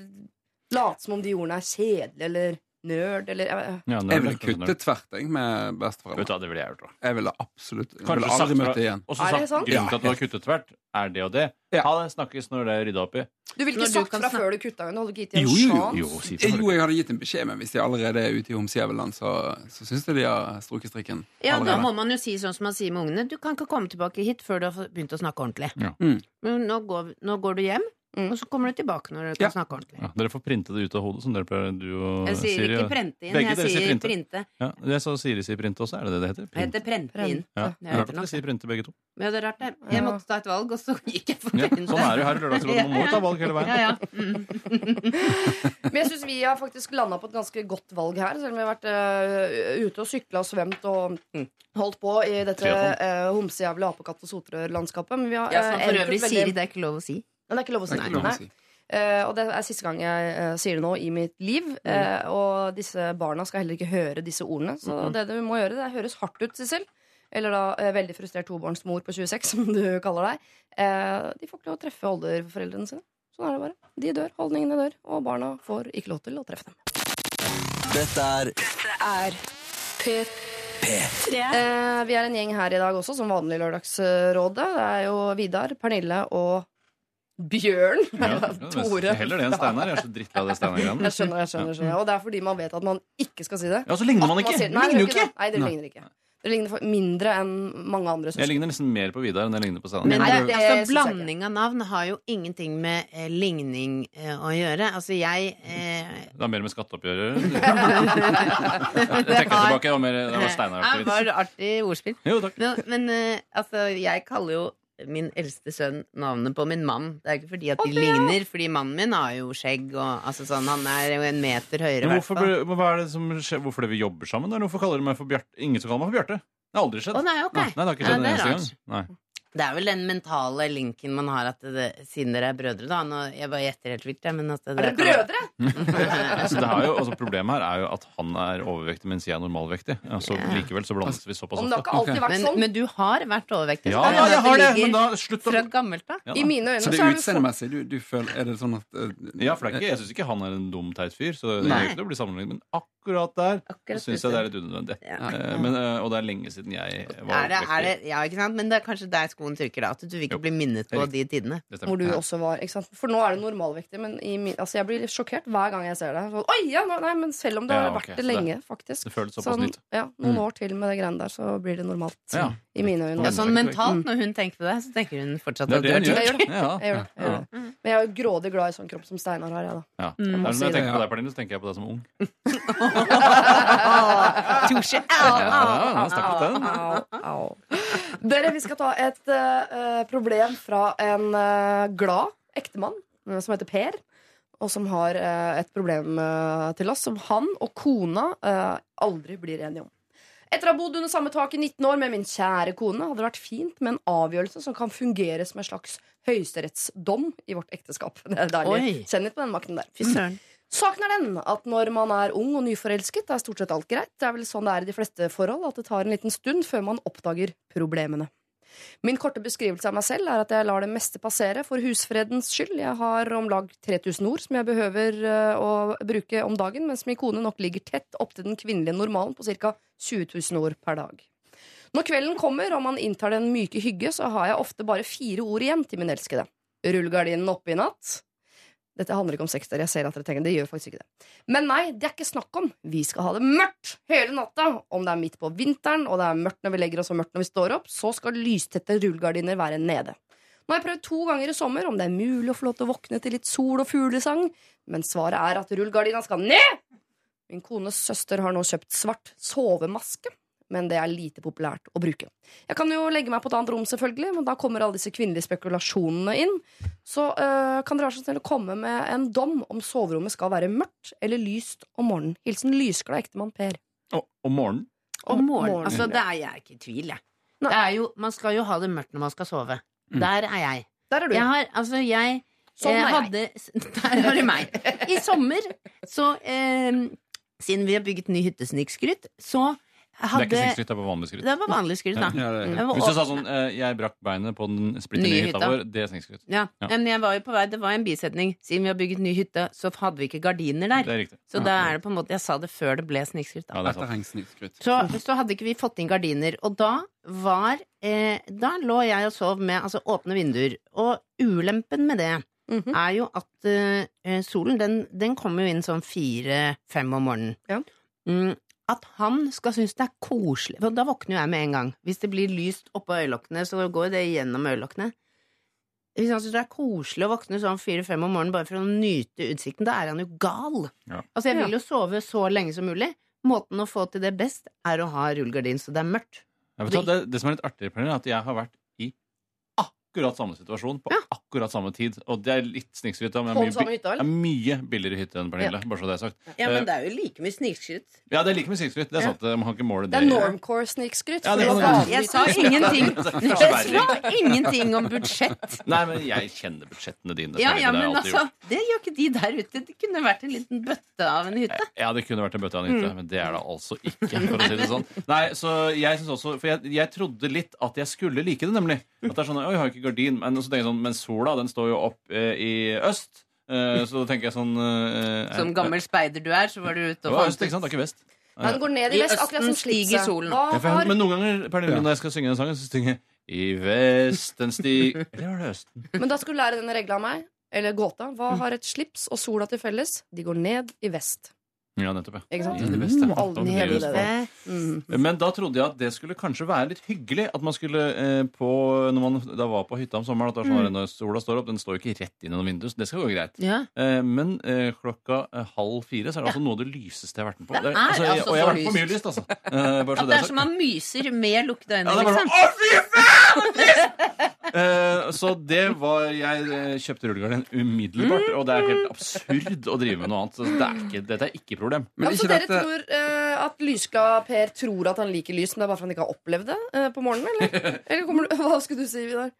late som om de ordene er kjedelige eller nerd, eller jeg- nerd, Jeg ville kuttet tvert jeg, med besteforeldre. Det ville jeg gjort da. Jeg ville absolutt Jeg ville aldri møtt igjen. Og så sagt, Grunnen til at du har kuttet tvert, er det og det. Ha det, snakkes når det er rydda opp i. Du ville ikke sagt fra før du kutta henne? Hadde du ikke gitt dem Jo, en jo, sjans? jo. Eh, Jo, jeg hadde gitt en beskjed, men hvis de allerede er ute i homsjæveland, så, så syns jeg de har strukket strikken. Ja, da må man jo si sånn som man sier med ungene. Du kan ikke komme tilbake hit før du har begynt å snakke ordentlig. Ja. Mm. Men nå går, nå går du hjem, og så kommer du tilbake når du kan snakke ordentlig. Ja, dere får printe det ut av hodet, som dere pleier, du og Jeg sier Siri. ikke printe inn, Begge jeg sier printe. Ja, jeg sa Siri sier printe også, er det det det heter? Det heter prente inn. Ja, Det heter at dere sier printe begge to. Ja, det er rart, det. Jeg måtte ta et valg, og så gikk jeg for Ja, printe. sånn er det jo her i Lørdagsrådet. Man må jo ta valg hele veien. Ja, ja. Mm. Men jeg syns vi har faktisk landa på et ganske godt valg her. Selv om vi har vært uh, ute og sykla og svømt og holdt på i dette uh, homsejævla apekatt- og sotrørlandskapet. Men vi har Ja, eh, for øvrig et sier det er ikke lov å si. Men det er ikke lov å si. Er lov å Nei. si. Eh, og det er siste gang jeg uh, sier det nå i mitt liv. Eh, og disse barna skal heller ikke høre disse ordene. Så mm. det du må gjøre, det høres hardt ut, Sissel. Eller da veldig frustrert tobarnsmor på 26, som du kaller deg. Eh, de får ikke lov å treffe oldeforeldrene sine. Sånn er det bare. De dør, holdningene dør, og barna får ikke lov til å treffe dem. Dette er er P3. Eh, vi er en gjeng her i dag også, som vanlig Lørdagsrådet. Det er jo Vidar, Pernille og Bjørn. Ja, Tore. Heller det enn Steinar. Jeg er så drittlei av det Steinar-greiene. Jeg skjønner, jeg skjønner, jeg skjønner. Og det er fordi man vet at man ikke skal si det. Ja, så ligner man ikke. Man Nei, ligner det jo ikke. Nei, det ligner ikke. Det ligner for- mindre enn mange andre Jeg ligner nesten mer på Vidar enn jeg ligner på Steinar. Men det, det altså, blanding av navn har jo ingenting med eh, ligning eh, å gjøre. Altså, jeg eh, Det har mer med skatteoppgjør å gjøre. Jeg trekker tilbake. Det var, mer, det var Steinar-aktig. var artig ordspill. Jo, takk. Men, men eh, altså, jeg kaller jo min eldste sønn navnet på min mann. Det er ikke fordi at de ligner, fordi mannen min har jo skjegg og altså sånn, Han er jo en meter høyere, i hvorfor, hva er det som skjer? hvorfor det vi jobber sammen? Eller hvorfor kaller de meg for Bjarte? Ingen som kaller meg for Bjarte. Det har aldri skjedd. Å, nei, ok. nei, det har ikke Ja, skjedd en det er eneste gang. Nei. Det er vel den mentale linken man har, at det, siden dere er brødre, da. Nå, jeg bare gjetter helt vilt, jeg, men at det, Er dere brødre? Altså, det har jo, altså, problemet her er jo at han er overvektig, mens jeg er normalvektig. Altså, Likevel så blandes vi såpass ofte. Okay. vært men, sånn. men du har vært overvektig. Ja, ja, jeg har det, men da slutt å Fra gammelt av. Ja, I mine øyne Så det så er er utseendemessig. Du, du føler, er det sånn at uh, Ja, for det er ikke, jeg syns ikke han er en dum, teit fyr, så det gjør ikke det å bli sammenlignet. Men akkurat der Akkurat syns jeg det er litt unødvendig. Ja. Eh, Men, eh, og det er lenge siden jeg var Er det, er det, overvektig. ja, ikke sant? Men det er kanskje der skoen trykker, da. At du vil ikke bli minnet på de tidene. Hvor du også var. Ikke sant? For nå er det normalvektig, men i min, altså jeg blir sjokkert hver gang jeg ser det. Sånn, Oi, ja, nå- nei, men selv om det har Ja, ok, vært så det det- lenge, faktisk. det føles såpass Sånn, nytt. Ja, noen Mm. år til med det greiene der, så blir det normalt. Ja. I mine øyne. Ja, sånn Mm. mentalt, når hun tenker på det, så tenker hun fortsatt at du er tjukk. Jeg Jeg gjør det. Men jeg er jo grådig glad i sånn kropp som Steinar har. Jeg, da. Ja. Jeg mm. Når si jeg det. tenker på deg, Pernille, så tenker jeg på deg som ung. Au, au. Dere, vi skal ta et uh, problem fra en uh, glad ektemann uh, som heter Per. Og som har eh, et problem eh, til oss som han og kona eh, aldri blir enige om. Etter å ha bodd under samme tak i 19 år med min kjære kone hadde det vært fint med en avgjørelse som kan fungere som en slags høyesterettsdom i vårt ekteskap. Det er deilig. Kjenn litt på den makten der. Fysøren. Saken er den at når man er ung og nyforelsket, er stort sett alt greit. Det er vel sånn det er i de fleste forhold, at det tar en liten stund før man oppdager problemene. Min korte beskrivelse av meg selv er at jeg lar det meste passere for husfredens skyld. Jeg har om lag 3000 ord som jeg behøver eh, å bruke om dagen, mens min kone nok ligger tett opptil den kvinnelige normalen på ca. 20 000 ord per dag. Når kvelden kommer og man inntar den myke hygge, så har jeg ofte bare fire ord igjen til min elskede. Rullegardinen oppe i natt. Dette handler ikke om sex, dere. Jeg ser at dere tenker det gjør faktisk ikke det. Men nei, det er ikke snakk om. Vi skal ha det mørkt hele natta. Om det er midt på vinteren, og det er mørkt når vi legger oss og mørkt når vi står opp, så skal lystette rullegardiner være nede. Nå har jeg prøvd to ganger i sommer om det er mulig å få lov til å våkne til litt sol og fuglesang, men svaret er at rullegardina skal ned! Min kones søster har nå kjøpt svart sovemaske, men det er lite populært å bruke. Jeg kan jo legge meg på et annet rom, selvfølgelig, men da kommer alle disse kvinnelige spekulasjonene inn. Så øh, kan dere være så snill å komme med en dom om soverommet skal være mørkt eller lyst om morgenen. Hilsen lysglad ektemann Per. Om morgenen? Om morgenen. morgenen. Altså, det er jeg ikke i tvil, jeg. Det er jo, man skal jo ha det mørkt når man skal sove. Mm. Der er jeg. Der er du. Jeg har, altså, jeg Sånn er hadde, jeg. Der har du meg. I sommer, så eh, Siden vi har bygget ny hyttesnikskrytt, så Jeg Det er ikke hadde- det er på vanlig skryt. Det var vanlig skryt, da. Ja. Jeg var Hvis du sa sånn eh, 'jeg brakk beinet på den splitter Nye hytta vår', det er snikskryt. Ja. Ja. Men jeg var jo på vei, det var en bisetning. Siden vi har bygget ny hytte, så hadde vi ikke gardiner der. Er. Så da er det på en måte Jeg sa det før det ble snikskryt. Ja. Så, så hadde ikke vi fått inn gardiner. Og da var eh, Da lå jeg og sov med altså, åpne vinduer. Og ulempen med det Mhm. er jo at uh, solen, den, den kommer jo inn sånn fire-fem om morgenen. Ja. Mm, at han skal synes det er koselig For da våkner jo jeg med en gang. Hvis det blir lyst oppå øyelokkene, så går det gjennom øyelokkene. Hvis han synes det er koselig å våkne sånn fire-fem om morgenen bare for å nyte utsikten, da er han jo gal. Ja. Altså, jeg vil jo sove så lenge som mulig. Måten å få til det best, er å ha rullegardin så det er mørkt. Vet, det, det som er litt artig, Pernille, er at jeg har vært akkurat samme situasjon på akkurat samme tid. Og det er litt snikskryt. men det er mye, er billigere hytte enn Pernille. Ja. Bare så det er sagt. Ja, men Eh, det er jo like mye snikskryt. ja, det er like mye snikskryt. Det er sant. Man kan ikke måle Det det. er normcore-snikskryt. Ja, vanlig Jeg sa ingenting Jeg sa ingenting om budsjett. Nei, men jeg kjenner budsjettene dine. Ja, ja, det men det altså, gjort. det gjør ikke de der ute. Det kunne vært en liten bøtte av en hytte. Ja, det kunne vært en bøtte av en hytte, Mm. men det er det altså ikke. for å si det sånn. Nei, så jeg syns også, For jeg, jeg trodde litt at jeg skulle like det, nemlig. At det er sånn, Oi, jeg har ikke gardin. Men så tenker jeg sånn, men sola den står jo opp eh, i øst. Eh, så da tenker jeg sånn eh, Som gammel speider du er, så var du ute og var fant øst, ikke sant? Det er ikke vest. Han den går ned i I vest, akkurat som stiger solen Ja, for jeg, men noen ganger Pernille, når jeg skal synge den sangen, så synger jeg I vesten stig Eller var det østen? men da skulle du lære denne regla av meg. Eller gåta. Hva har et slips og sola til felles? De går ned i vest. Ja, nettopp. ja. Ikke sant? Det det øst. der. Mm. Men da trodde jeg at det skulle kanskje være litt hyggelig. At man skulle eh, på Når man da var på hytta om sommeren, at det var sånn Mm. når sola står opp, den står jo ikke rett inn gjennom vinduet, så det skal gå greit. Ja. Eh, men eh, klokka eh, halv fire så er det altså noe av det lyseste jeg har vært med på. Det er altså, jeg, altså og jeg har vært på mye lyst. altså. Eh, bare så At det er som man myser med lukta øyne, Ja, liksom. Å, fy faen! Eh, så det var Jeg kjøpte rullegardin umiddelbart, og det er helt absurd å drive med noe annet. Så det er ikke, dette er ikke et problem. så dere tror uh, at lysglad Per tror at han liker lys, men det er bare fordi han ikke har opplevd det uh, på morgenen? Eller, eller kommer du, Hva skulle du si, Vidar?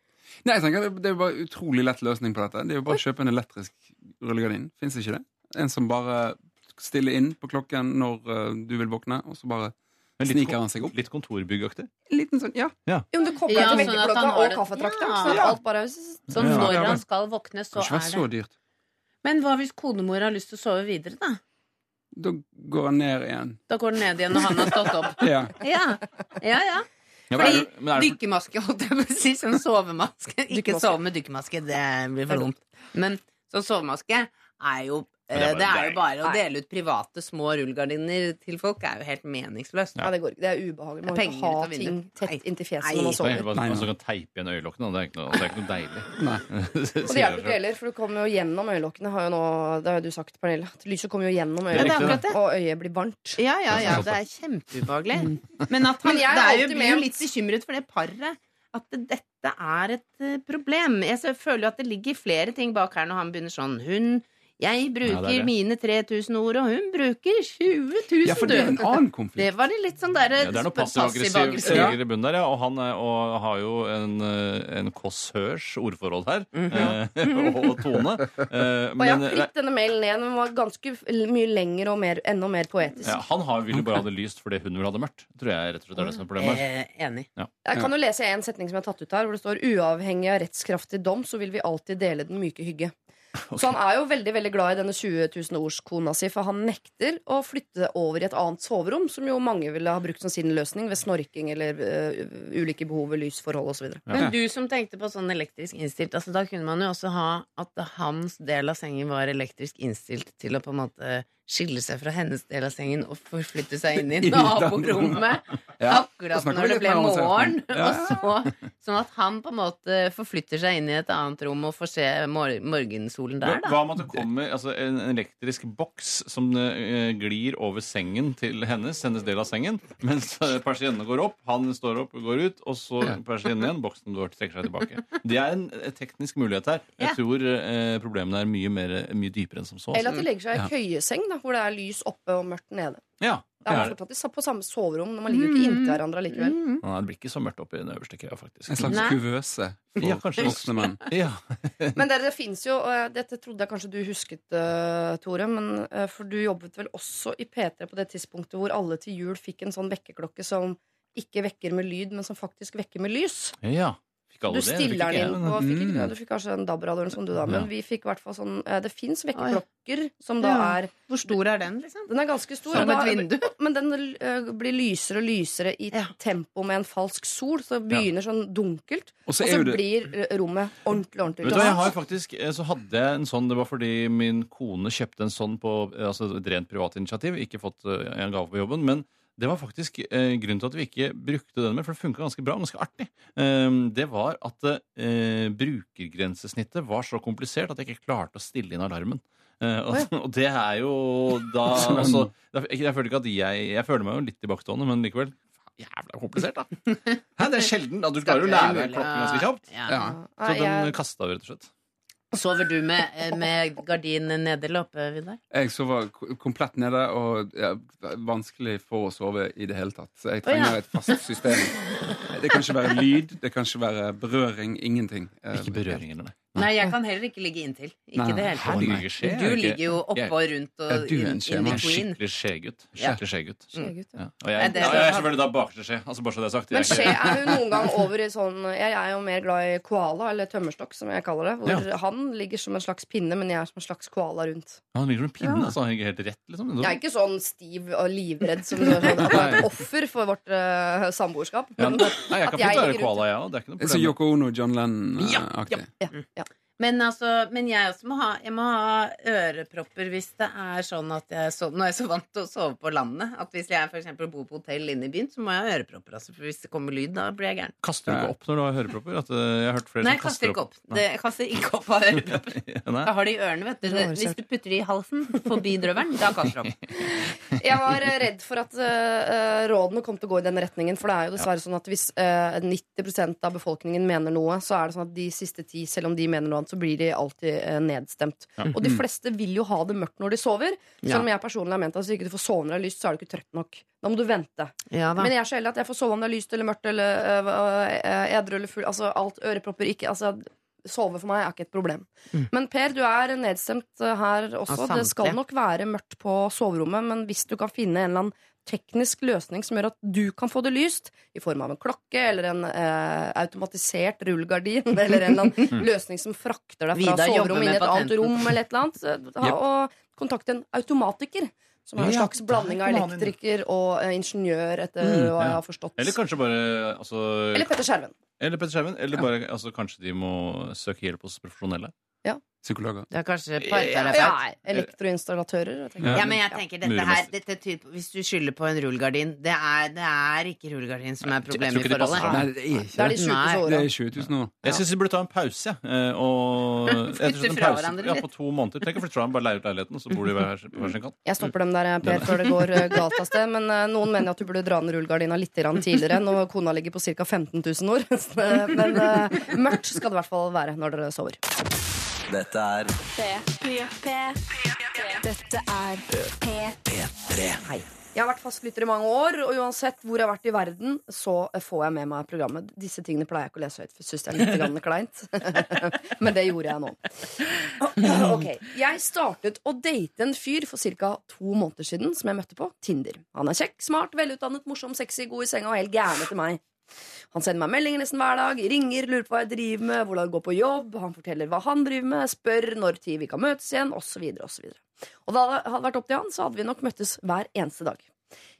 Nei, jeg tenker det, det er jo bare utrolig lett løsning på dette. Det er jo bare å kjøpe en elektrisk rullegardin. Fins ikke det? En som bare stiller inn på klokken når uh, du vil våkne, og så bare Men litt sniker han seg opp. Litt kontorbyggaktig. Liten sånn, ja. Ja. Jo, men du kobler Ja, til sånn vekkerklokka sånn og et- kaffetrakteren. Ja. Så Ja. alt bare Sånn Ja. når Ja, men- han skal våkne, så er så det dyrt. Men hva hvis konemor har lyst til å sove videre, da? Da går han ned igjen. Da går han ned igjen når han har stått opp. Ja. Ja, ja. ja. Ja, men er Fordi det- er det- dykkermaske, holdt jeg på å si, som sovemaske. Ikke sove med dykkermaske, det blir for dumt. Men sånn sovemaske er jo det er Det er jo det bare å dele ut private små rullegardiner til folk er jo helt meningsløst. Ja, det går. Det er ubehagelig. Man må ikke ha ting tett inntil fjeset når man er det sover. bare man kan teipe igjen øyelokkene, og det er ikke noe, det er ikke noe deilig. Og det hjelper ikke heller, for du kommer jo gjennom øyelokkene. Har jo nå, det har jo du sagt, Pernille. At lyset kommer jo gjennom Ja, det øyelokkene, ja, og øyet blir varmt. Ja, ja, ja, Det det er kjempeubehagelig. Men at han, Men jeg er det er jo, blir jo litt bekymret for det paret. At dette er et eh, problem. Jeg føler jo at det ligger flere ting bak her når han begynner sånn. Hun Jeg bruker Ja, det det. mine 3000 ord, og hun bruker 20 000, ja, for det er en annen konflikt. Det var det litt sånn der, Ja, det er noe passiv-aggressiv. Ja. i bunnen der, ja. Og han er, og har jo en, eh, en Kåss-Hørs ordforråd her. Mm -hmm. og Tone. Men, Og jeg har fritt denne mailen ned, men den var ganske mye lengre og mer, enda mer poetisk. ja, han har, vil bare ha det lyst fordi hun ville ha det mørkt. Tror jeg rett og slett er det som er problemet. Eh, enig. Jeg kan jo lese en setning som jeg har tatt ut her, hvor det står uavhengig av rettskraftig dom, så vil vi alltid dele den myke hygge. Så han er jo veldig veldig glad i denne 20 000 års-kona si, for han nekter å flytte over i et annet soverom, som jo mange ville ha brukt som sin løsning ved snorking eller uh, ulike behov ved lysforhold osv. Men du som tenkte på sånn elektrisk innstilt, altså da kunne man jo også ha at hans del av sengen var elektrisk innstilt til å på en måte skille seg fra hennes del av sengen og forflytte seg inn i naborommet. Ja, Akkurat når det ble morgen. Ja, Og så, sånn at han på en måte forflytter seg inn i et annet rom og får se mor morgensolen der, Hva om at det kommer altså, en elektrisk boks som uh, glir over sengen til hennes, hennes del av sengen, mens uh, persiennene går opp, han står opp og går ut, og så persiennen igjen, boksen går trekker seg tilbake. Det er en eh, teknisk mulighet her. Jeg Ja. tror uh, problemene er mye, mer, mye dypere enn som så. Eller at de legger seg i køyeseng, da, hvor det er lys oppe og mørkt nede. Ja, Det er fortsatt i på samme soverom, når man ligger jo ikke inntil hverandre likevel. Nei, det blir ikke så mørkt oppe i den øverste køya, faktisk. En slags Nei. kuvøse for Ja, kanskje. voksne menn. Ja. Men dere, det fins jo og Dette trodde jeg kanskje du husket, eh, Tore. Men, eh, for du jobbet vel også i P3 på det tidspunktet hvor alle til jul fikk en sånn vekkerklokke som ikke vekker med lyd, men som faktisk vekker med lys. ja. Fikk alle Du det? Stiller den inn på fikk ikke, Mm. Du fikk kanskje en DAB-radioen som du da. Men Ja. vi fikk i hvert fall sånn eh, Det fins vekkerklokker som da Ja. er Hvor stor er den, liksom? Den er ganske stor. Som og da- et vindu. Men den eh, blir lysere og lysere i tempo med en falsk sol. Så det begynner sånn dunkelt. Og Og så så, er jo det- blir eh, rommet ordentlig, ordentlig Vet du hva, jeg har faktisk, eh, så hadde jeg en sånn, Det var fordi min kone kjøpte en sånn på eh, altså et rent privat initiativ. Ikke fått eh, en gave på jobben. Men det var faktisk eh, grunnen til at vi ikke brukte den mer, for det funka ganske bra. ganske artig. Eh, det var at eh, brukergrensesnittet var så komplisert at jeg ikke klarte å stille inn alarmen. Eh, og, og det er jo da Sånn. altså, jeg, jeg føler ikke at jeg Jeg føler meg jo litt tilbakestående, men likevel jævla komplisert, da. Hæ, det er sjelden. at Du klarer å lære klokken ganske kjapt. Ja. Så den kasta vi, rett og slett. Sover du med, med gardinen nede eller oppe, Vidar? Jeg sover komplett nede, og ja, vanskelig for å sove i det hele tatt. Så jeg Å, ja. trenger et fast system. Det kan ikke være lyd, det kan ikke være berøring. Ingenting. Ikke berøring eller. Nei, jeg kan heller ikke ligge inntil. Ikke Nei. det hele tatt. du skje, Du ikke- ligger jo oppå og rundt og Ja, du er en in, in between. Skikkelig skjegutt. Skikkelig skjegutt. Ja. Mm. Ja. Og jeg, det- jeg er selvfølgelig da bakerste skje. Altså bare så det er sagt. Men skje er jo noen gang over i sånn Jeg er jo mer glad i koala, eller tømmerstokk, som jeg kaller det. Hvor Ja. han ligger som en slags pinne, men jeg er som en slags koala rundt. Han ligger som en pinne. Ja. Altså, han ligger helt rett, liksom. Jeg er ikke sånn stiv og livredd som du er sånn, jeg er et offer for vårt uh, samboerskap. Ja, nei, jeg kan fint være koala, jeg òg. Det er ikke noe Så. Yoko Ono, John Lennon-aktig. Ja, ja. Men, altså, men jeg også må ha, jeg må ha ørepropper hvis det er sånn at jeg sover, Nå er jeg så vant til å sove på landet at hvis jeg for bor på hotell inne i byen, så må jeg ha ørepropper. Altså, for hvis det kommer lyd, da blir jeg gæren. Kaster du ikke opp når du har hørepropper? At, eh, jeg har hørt flere Nei, jeg kaster ikke opp. opp. Det, jeg kaster ikke opp av ørepropper. Nei. Jeg har de i ørene, vet du. Hvis du putter de i halsen forbi drøvelen, da kaster du opp. Jeg var eh, redd for at uh, rådene kom til å gå i den retningen. For det er jo dessverre sånn at hvis uh, 90% av befolkningen mener noe, så er det sånn at de siste ti, selv om de mener noe annet, så blir de alltid uh, nedstemt. Ja. Og de fleste vil jo ha det mørkt når de sover. Selv om jeg personlig har ment at hvis ikke du får sove når det er lyst, så er du ikke trøtt nok. Da må du vente. Ja. Men jeg er så heldig at jeg får sove om det er lyst eller mørkt eller edru eller full. Altså alt ørepropper ikke altså, Sove for meg er ikke et problem. Men Per, du er nedstemt øh, her også. Ja, Det skal nok være mørkt på soverommet, men hvis du kan finne en eller annen teknisk løsning som gjør at du kan få det lyst, i form av en klokke eller en eh, automatisert rullegardin, eller en eller annen løsning som frakter deg fra soverommet inn i et annet rom, eller et eller annet, ta, Yep. og kontakte en automatiker. Som er en Ja, slags blanding av elektriker og eh, ingeniør, etter Mm, hva jeg har forstått. Eller kanskje bare altså, Eller Petter Skjerven. Eller Petter Skjerven. Eller bare, altså, kanskje de må søke hjelp hos profesjonelle. Ja. Psykologer. Det er kanskje Ja, parterapeut. elektroinstallatører. Ja, men jeg tenker dette her dette typ, Hvis du skylder på en rullegardin det er, det er ikke rullegardin som er problemet i forholdet. Nei, det er ikke Det er de sjukeste Nei. Det er 20 000 år. Jeg syns vi burde ta en pause. eh, Og en fra pause hverandre ja, på to måneder. Tenk å flytte fra hverandre, bare leie ut leiligheten, så bor de hver sin kant. Jeg stopper dem der, Per, før det går eh, galt av sted. Men eh, noen mener at du burde dra ned rullegardina litt tidligere, når kona ligger på ca. 15 000 år. Men mørkt skal det i hvert fall være når dere sover. Dette er P3. Dette er P3. Hei. Jeg har vært fastlytter i mange år, og uansett hvor jeg har vært i verden, så får jeg med meg programmet. Disse tingene pleier jeg ikke å lese høyt, for syns det er litt grann kleint. Men det gjorde jeg nå. Ok, Jeg startet å date en fyr for ca. to måneder siden, som jeg møtte på Tinder. Han er kjekk, smart, velutdannet, morsom, sexy, god i senga og helt gæren etter meg. Han sender meg meldinger nesten hver dag, ringer, lurer på hva jeg driver med, hvordan det går på jobb, han forteller hva han driver med, spør når tid vi kan møtes igjen, osv. osv. Og da det hadde vært opp til han, så hadde vi nok møttes hver eneste dag.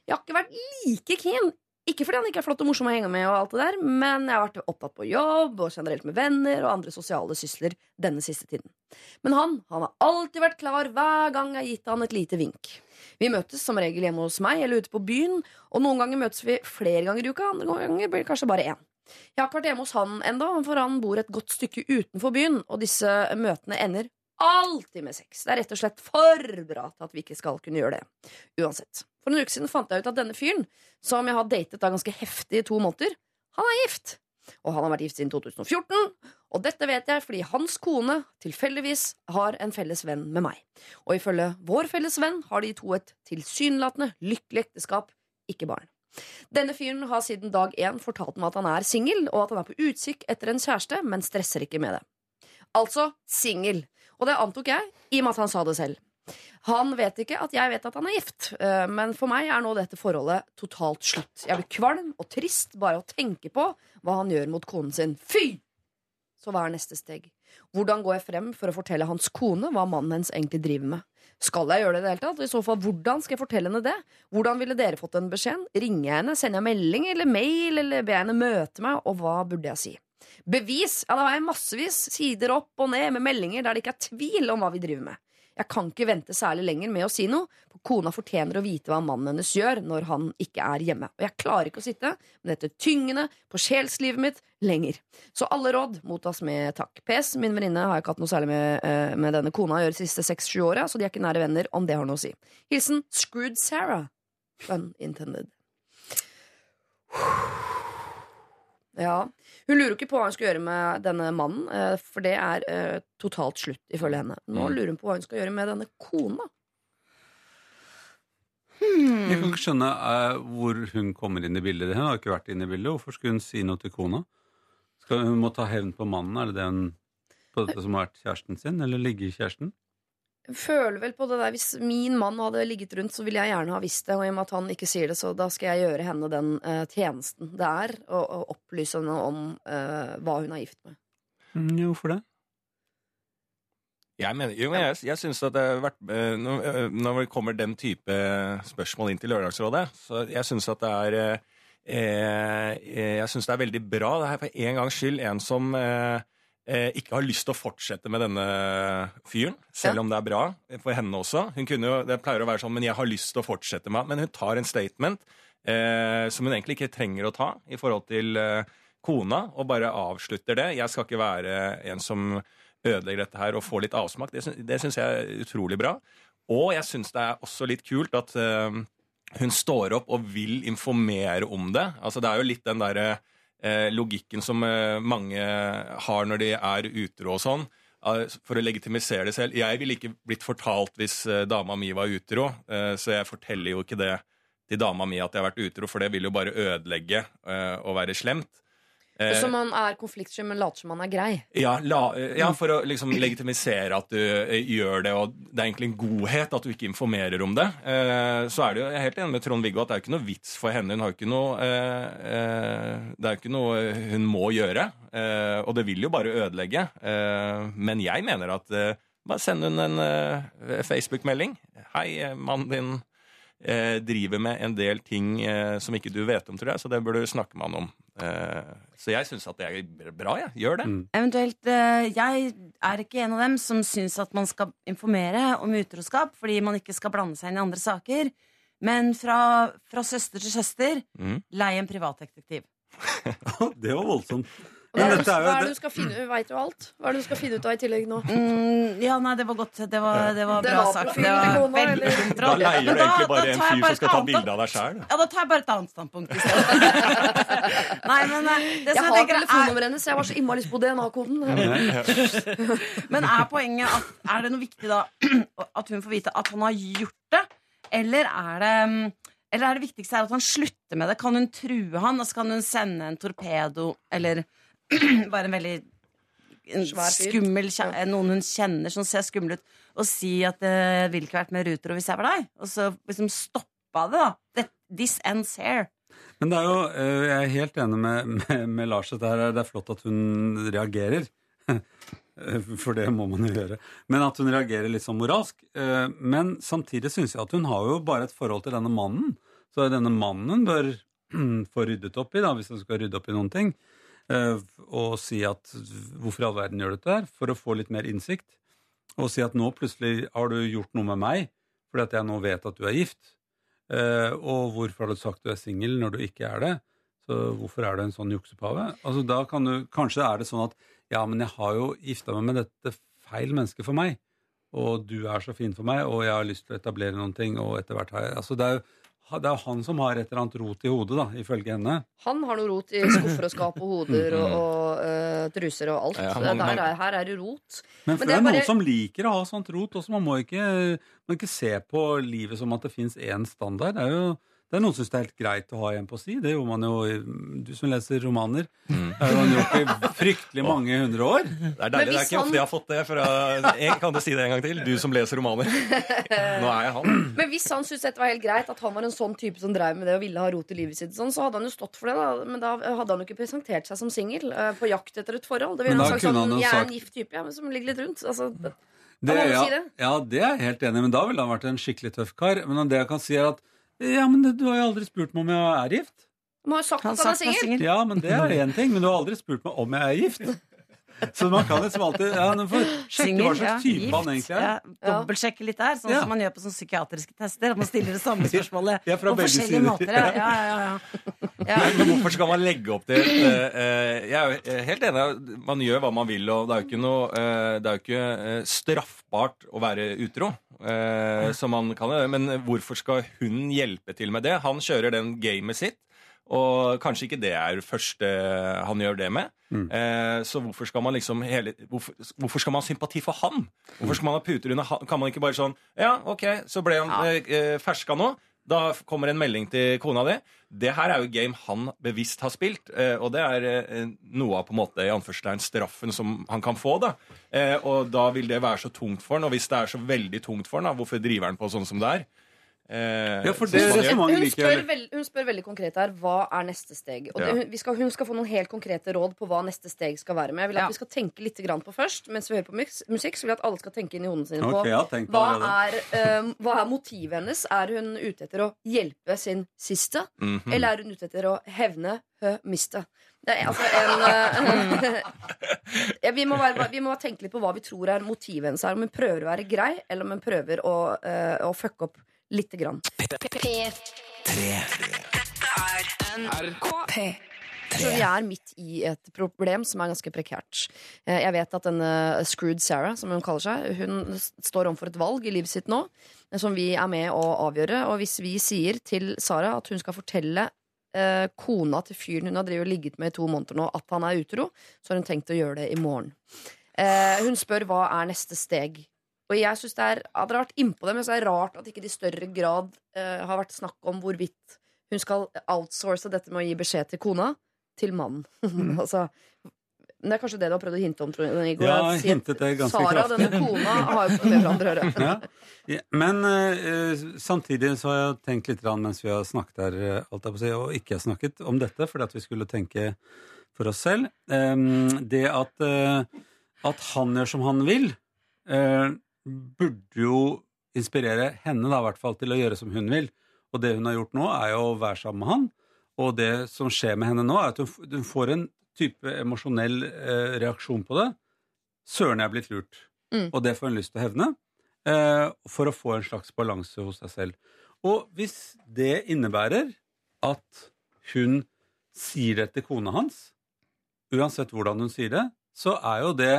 Jeg har ikke vært like keen. Ikke fordi han ikke er flott og morsom å henge med, og alt det der men jeg har vært opptatt på jobb og generelt med venner og andre sosiale sysler denne siste tiden. Men han han har alltid vært klar hver gang jeg har gitt han et lite vink. Vi møtes som regel hjemme hos meg eller ute på byen, og noen ganger møtes vi flere ganger i uka, andre ganger blir det kanskje bare én. Jeg har ikke vært hjemme hos han ennå, for han bor et godt stykke utenfor byen, og disse møtene ender alltid med sex. Det er rett og slett for bra til at vi ikke skal kunne gjøre det. Uansett. For en uke siden fant jeg ut at denne fyren, som jeg har datet da ganske heftig i to måneder, han er gift. Og han har vært gift siden 2014. Og dette vet jeg fordi hans kone tilfeldigvis har en felles venn med meg. Og ifølge vår felles venn har de to et tilsynelatende lykkelig ekteskap, ikke barn. Denne fyren har siden dag én fortalt meg at han er singel, og at han er på utkikk etter en kjæreste, men stresser ikke med det. Altså singel. Og det antok jeg, i og med at han sa det selv. Han vet ikke at jeg vet at han er gift, eh, men for meg er nå dette forholdet totalt slutt. Jeg blir kvalm og trist bare å tenke på hva han gjør mot konen sin. Fy! Så hva er neste steg? Hvordan går jeg frem for å fortelle hans kone hva mannen hennes egentlig driver med? Skal jeg gjøre det i det hele tatt? I så fall, hvordan skal jeg fortelle henne det? Hvordan ville dere fått den beskjeden? Ringer jeg henne? Sender jeg melding eller mail? Eller ber jeg henne møte meg? Og hva burde jeg si? Bevis! Ja, da har jeg massevis sider opp og ned med meldinger der det ikke er tvil om hva vi driver med. Jeg kan ikke vente særlig lenger med å si noe, for kona fortjener å vite hva mannen hennes gjør når han ikke er hjemme. Og jeg klarer ikke å sitte med dette tyngende på sjelslivet mitt lenger. Så alle råd mottas med takk. PS, min venninne har ikke hatt noe særlig med, eh, med denne kona å gjøre de siste seks-sju åra, så de er ikke nære venner, om det har noe å si. Hilsen Screwed Sarah. Pun intended. Ja. Hun lurer ikke på hva hun skal gjøre med denne mannen, eh, for det er eh, totalt slutt, ifølge henne. Nå Mm. lurer hun på hva hun skal gjøre med denne kona. Jeg kan ikke skjønne uh, hvor hun kommer inn i bildet. Hun har ikke vært inne i bildet. Hvorfor skulle hun si noe til kona? Skal hun må ta hevn på mannen? Er det den på dette som har vært kjæresten sin? Eller ligger kjæresten? Føler vel på det der Hvis min mann hadde ligget rundt, så ville jeg gjerne ha visst det. Og i og med at han ikke sier det, så da skal jeg gjøre henne den uh, tjenesten det er å, å opplyse henne om uh, hva hun er gift med. Mm, jo, hvorfor det? Jeg, mener, jo, men jeg, jeg synes at det har vært eh, når, det kommer den type spørsmål inn til Lørdagsrådet, så jeg syns at det er Jeg synes det er veldig bra. Det er for en gangs skyld en som eh, ikke har lyst til å fortsette med denne fyren, selv om det er bra for henne også. Hun kunne jo, Det pleier å være sånn, men jeg har lyst til å fortsette med Men hun tar en statement eh, som hun egentlig ikke trenger å ta i forhold til eh, kona, og bare avslutter det. Jeg skal ikke være en som ødelegger dette her og får litt avsmak. Det, det syns jeg er utrolig bra. Og jeg syns det er også litt kult at eh, hun står opp og vil informere om det. Altså Det er jo litt den derre eh, logikken som eh, mange har når de er utro og sånn. eh, For å legitimisere det selv. Jeg ville ikke blitt fortalt hvis eh, dama mi var utro, eh, så jeg forteller jo ikke det til dama mi at jeg har vært utro, for det vil jo bare ødelegge eh, og være slemt. Eh, Så man er konfliktsky, men later som man er grei. ja, la, ja, for å liksom legitimisere at du eh, gjør det, og det er egentlig en godhet at du ikke informerer om det. Eh, så er det jo, Jeg er helt enig med Trond-Viggo at det er jo ikke noe vits for henne. Hun har jo ikke noe eh, eh, Det er jo ikke noe hun må gjøre. Eh, og det vil jo bare ødelegge. Eh, men jeg mener at eh, bare send hun en eh, Facebook-melding. Hei, eh, mannen din eh, driver med en del ting eh, som ikke du vet om, tror jeg, så det burde du snakke med han om. Eh, så jeg syns at det er bra, jeg. Gjør det. Eventuelt, eh, Jeg er ikke en av dem som syns at man skal informere om utroskap fordi man ikke skal blande seg inn i andre saker. Men fra, fra søster til søster, Mm. lei en privatdetektiv. Det var voldsomt. Hva er, det, er hva er det du skal finne ut? Veit du alt? Hva er det du skal finne ut av i tillegg nå? Mm, ja, nei, det var godt. Det var, det var bra sagt. Det var veldig? Da leier du egentlig bare en fyr bare som skal ta bilde av deg sjøl. Ja, da tar jeg bare et annet standpunkt i stedet. Nei, men eh, det som jeg har er telefonnummeret hennes. Jeg var så innmari lyst på DNA-koden. Men er poenget at Er det noe viktig da at hun får vite at han har gjort det? Eller er det mm, eller er det viktigste er at han slutter med det? Kan hun true han? Altså kan hun sende en torpedo eller bare en veldig en skummel Noen hun kjenner som ser skummel ut, og si at det ville ikke vært med ruter og hvis jeg var deg? Og så liksom stoppa det, da. This ends here. Men det er jo, eh, jeg er helt enig med, med, med Lars. at Det, er- det er flott at hun reagerer. For det må man jo gjøre. Men at hun reagerer litt sånn moralsk. Eh, Men samtidig syns jeg at hun har jo bare et forhold til denne mannen. Så denne mannen bør få ryddet opp i, da, hvis hun skal rydde opp i noen ting. Eh, Og si at hvorfor i all verden gjør du dette her? For å få litt mer innsikt. Og si at nå plutselig har du gjort noe med meg fordi at jeg nå vet at du er gift. Eh, og hvorfor har du sagt du er singel når du ikke er det? Så hvorfor er du en sånn juksepave? Altså, da kan du, kanskje er det sånn at ja, men jeg har jo gifta meg med dette feil mennesket for meg. Og du er så fin for meg, og jeg har lyst til å etablere noen ting. Og etter hvert har jeg Altså, det er jo det er han som har et eller annet rot i hodet, da, ifølge henne. Han har noe rot i skuffer og skap og hoder og, og uh, truser og alt. Ja, man, man- der er, her er det rot. Men, for det det er noen bare- som liker å ha sånt rot også. Man må ikke, må ikke se på livet som at det fins én standard. Det er jo det er noen som syns det er helt greit å ha en på si. Det gjorde man jo Du som leser romaner. Det har man gjort i fryktelig mange hundre år. Det er deilig. Det er ikke ofte jeg har fått det fra jeg Kan du si det en gang til? Du som leser romaner. Nå er jeg han. Men hvis han syntes dette var helt greit, at han var en sånn type som drev med det og ville ha rot i livet sitt, sånn, så hadde han jo stått for det. da Men da hadde han jo ikke presentert seg som singel eh, på jakt etter et forhold. Det ville han sagt sånn han jo Jeg er en gift type, ja, men som ligger litt rundt. Altså, Det, Han ja, si det. ja, det er jeg helt enig i, men da ville han vært en skikkelig tøff kar. Men det jeg kan si er at Ja, men du har jo aldri spurt meg om jeg er gift. Du har jo sagt at han er singel. Ja, men det er én ting, men du har aldri spurt meg om jeg er gift. Så man kan liksom alltid ja, sjekke hva slags type han egentlig er. Ja, Dobbeltsjekke litt der, sånn Ja. som man gjør på sånne psykiatriske tester. At man stiller det samme spørsmålet Ja, på forskjellige sider. måter. Ja, ja, ja, ja. Men hvorfor skal man legge opp til eh, eh, Jeg er jo eh, helt enig. Man gjør hva man vil, og det er jo ikke noe eh, Det er jo ikke straffbart å være utro. Eh, som han kan gjøre. Men hvorfor skal hun hjelpe til med det? Han kjører den gamet sitt. Og kanskje ikke det er første han gjør det med. Eh, så hvorfor skal man liksom hele, hvorfor, hvorfor skal man ha sympati for han? Hvorfor skal man ha puter under han? Kan man ikke bare sånn Ja, OK, så ble han ja. eh, ferska nå. Da kommer en melding til kona di. Det her er jo game han bevisst har spilt, eh, og det er eh, noe av på en måte i anførselstegn straffen som han kan få. da. Eh, og da vil det være så tungt for han, og hvis det er så veldig tungt for han, da, hvorfor driver han på sånn som det er? Eh, Ja, for det resonnementet Hun liker spør, veld, hun spør veldig konkret her hva er neste steg. Og det, Ja. hun, vi skal, hun skal få noen helt konkrete råd på hva neste steg skal være. Men jeg vil at Ja. vi skal tenke litt grann på først. Mens vi hører på musikk, så vil jeg at alle skal tenke inn i hodene sine okay, på jeg hva er, um, hva er motivet hennes. Er hun ute etter å hjelpe sin siste, Mhm. eller er hun ute etter å hevne hø miste? Det er altså en eh, ja, vi, må være, vi må tenke litt på hva vi tror er motivet hennes. er Om hun prøver å være grei, eller om hun prøver å, uh, å fucke opp lite grann. Så vi er midt i et problem som er ganske prekært. Eh, Jeg vet at denne Screwed Sarah, som hun kaller seg, hun står overfor et valg i livet sitt nå eh, som vi er med å avgjøre. Og hvis vi sier til Sara at hun skal fortelle eh, kona til fyren hun har drevet ligget med i to måneder nå, at han er utro, så har hun tenkt å gjøre det i morgen. Eh, hun spør hva er neste steg. Og jeg synes det er, Hadde det vært innpå det, men så er det rart at ikke det i større grad eh, har vært snakk om hvorvidt hun skal outsource dette med å gi beskjed til kona til mannen. altså, men det er kanskje det du har prøvd å hinte om, tror jeg, Igor. Ja, jeg hintet det ganske Sara, kraftig. denne kona, har jo med hverandre å gjøre. Ja. Men uh, samtidig så har jeg tenkt litt mens vi har snakket her, eh, alt jeg på å si, og ikke har snakket om dette, fordi at vi skulle tenke for oss selv. Um, det at, uh, at han gjør som han vil, eh, burde jo inspirere henne da, i hvert fall til å gjøre som hun vil. Og det hun har gjort nå, er jo å være sammen med han. Og det som skjer med henne nå, er at hun, hun får en type emosjonell eh, reaksjon på det. Søren, jeg er blitt lurt. Mm. Og det får hun lyst til å hevne. Eh, for å få en slags balanse hos seg selv. Og hvis det innebærer at hun sier det til kona hans, uansett hvordan hun sier det, så er jo det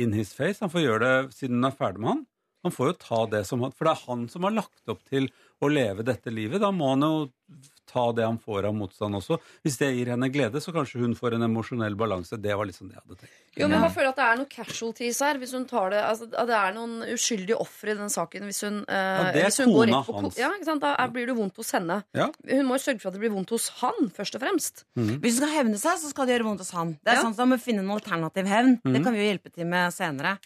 in his face. Han får gjøre det siden hun er ferdig med han. Han får jo ta det som han For det er han som har lagt opp til å leve dette livet. Da må han jo ta det han får av motstand også. Hvis det gir henne glede, så kanskje hun får en emosjonell balanse. Det var liksom det jeg hadde tenkt. Jo, men jeg føler at det er noen casualties her. Hvis hun tar det, altså, at det er noen uskyldige ofre i den saken. Hvis hun, eh, Ja, det er hvis hun går kona rett på hans. Ja, ikke sant? Da er- blir det vondt hos henne. Ja. Hun må jo sørge for at det blir vondt hos han, først og fremst. Hvis hun skal hevne seg, så skal det gjøre vondt hos han. Det er Ja. sant, Da må vi finne en alternativ hevn. Det Mhm. kan vi jo hjelpe til med senere.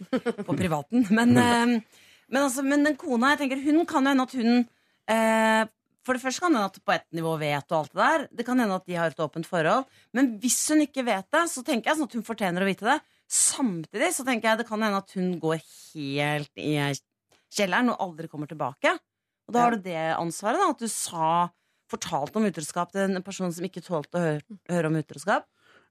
På privaten. Men, eh, men, altså, men den kona, jeg tenker, hun kan jo hende at hun For det første kan det hende at på ett nivå vet og alt det der. Det kan hende at de har et åpent forhold. Men hvis hun ikke vet det, så tenker jeg sånn at hun fortjener å vite det. Samtidig så tenker jeg det kan hende at hun går helt i kjelleren og aldri kommer tilbake. Og da har du det ansvaret, da. At du sa fortalte om utroskap til en person som ikke tålte å høre, høre om utroskap.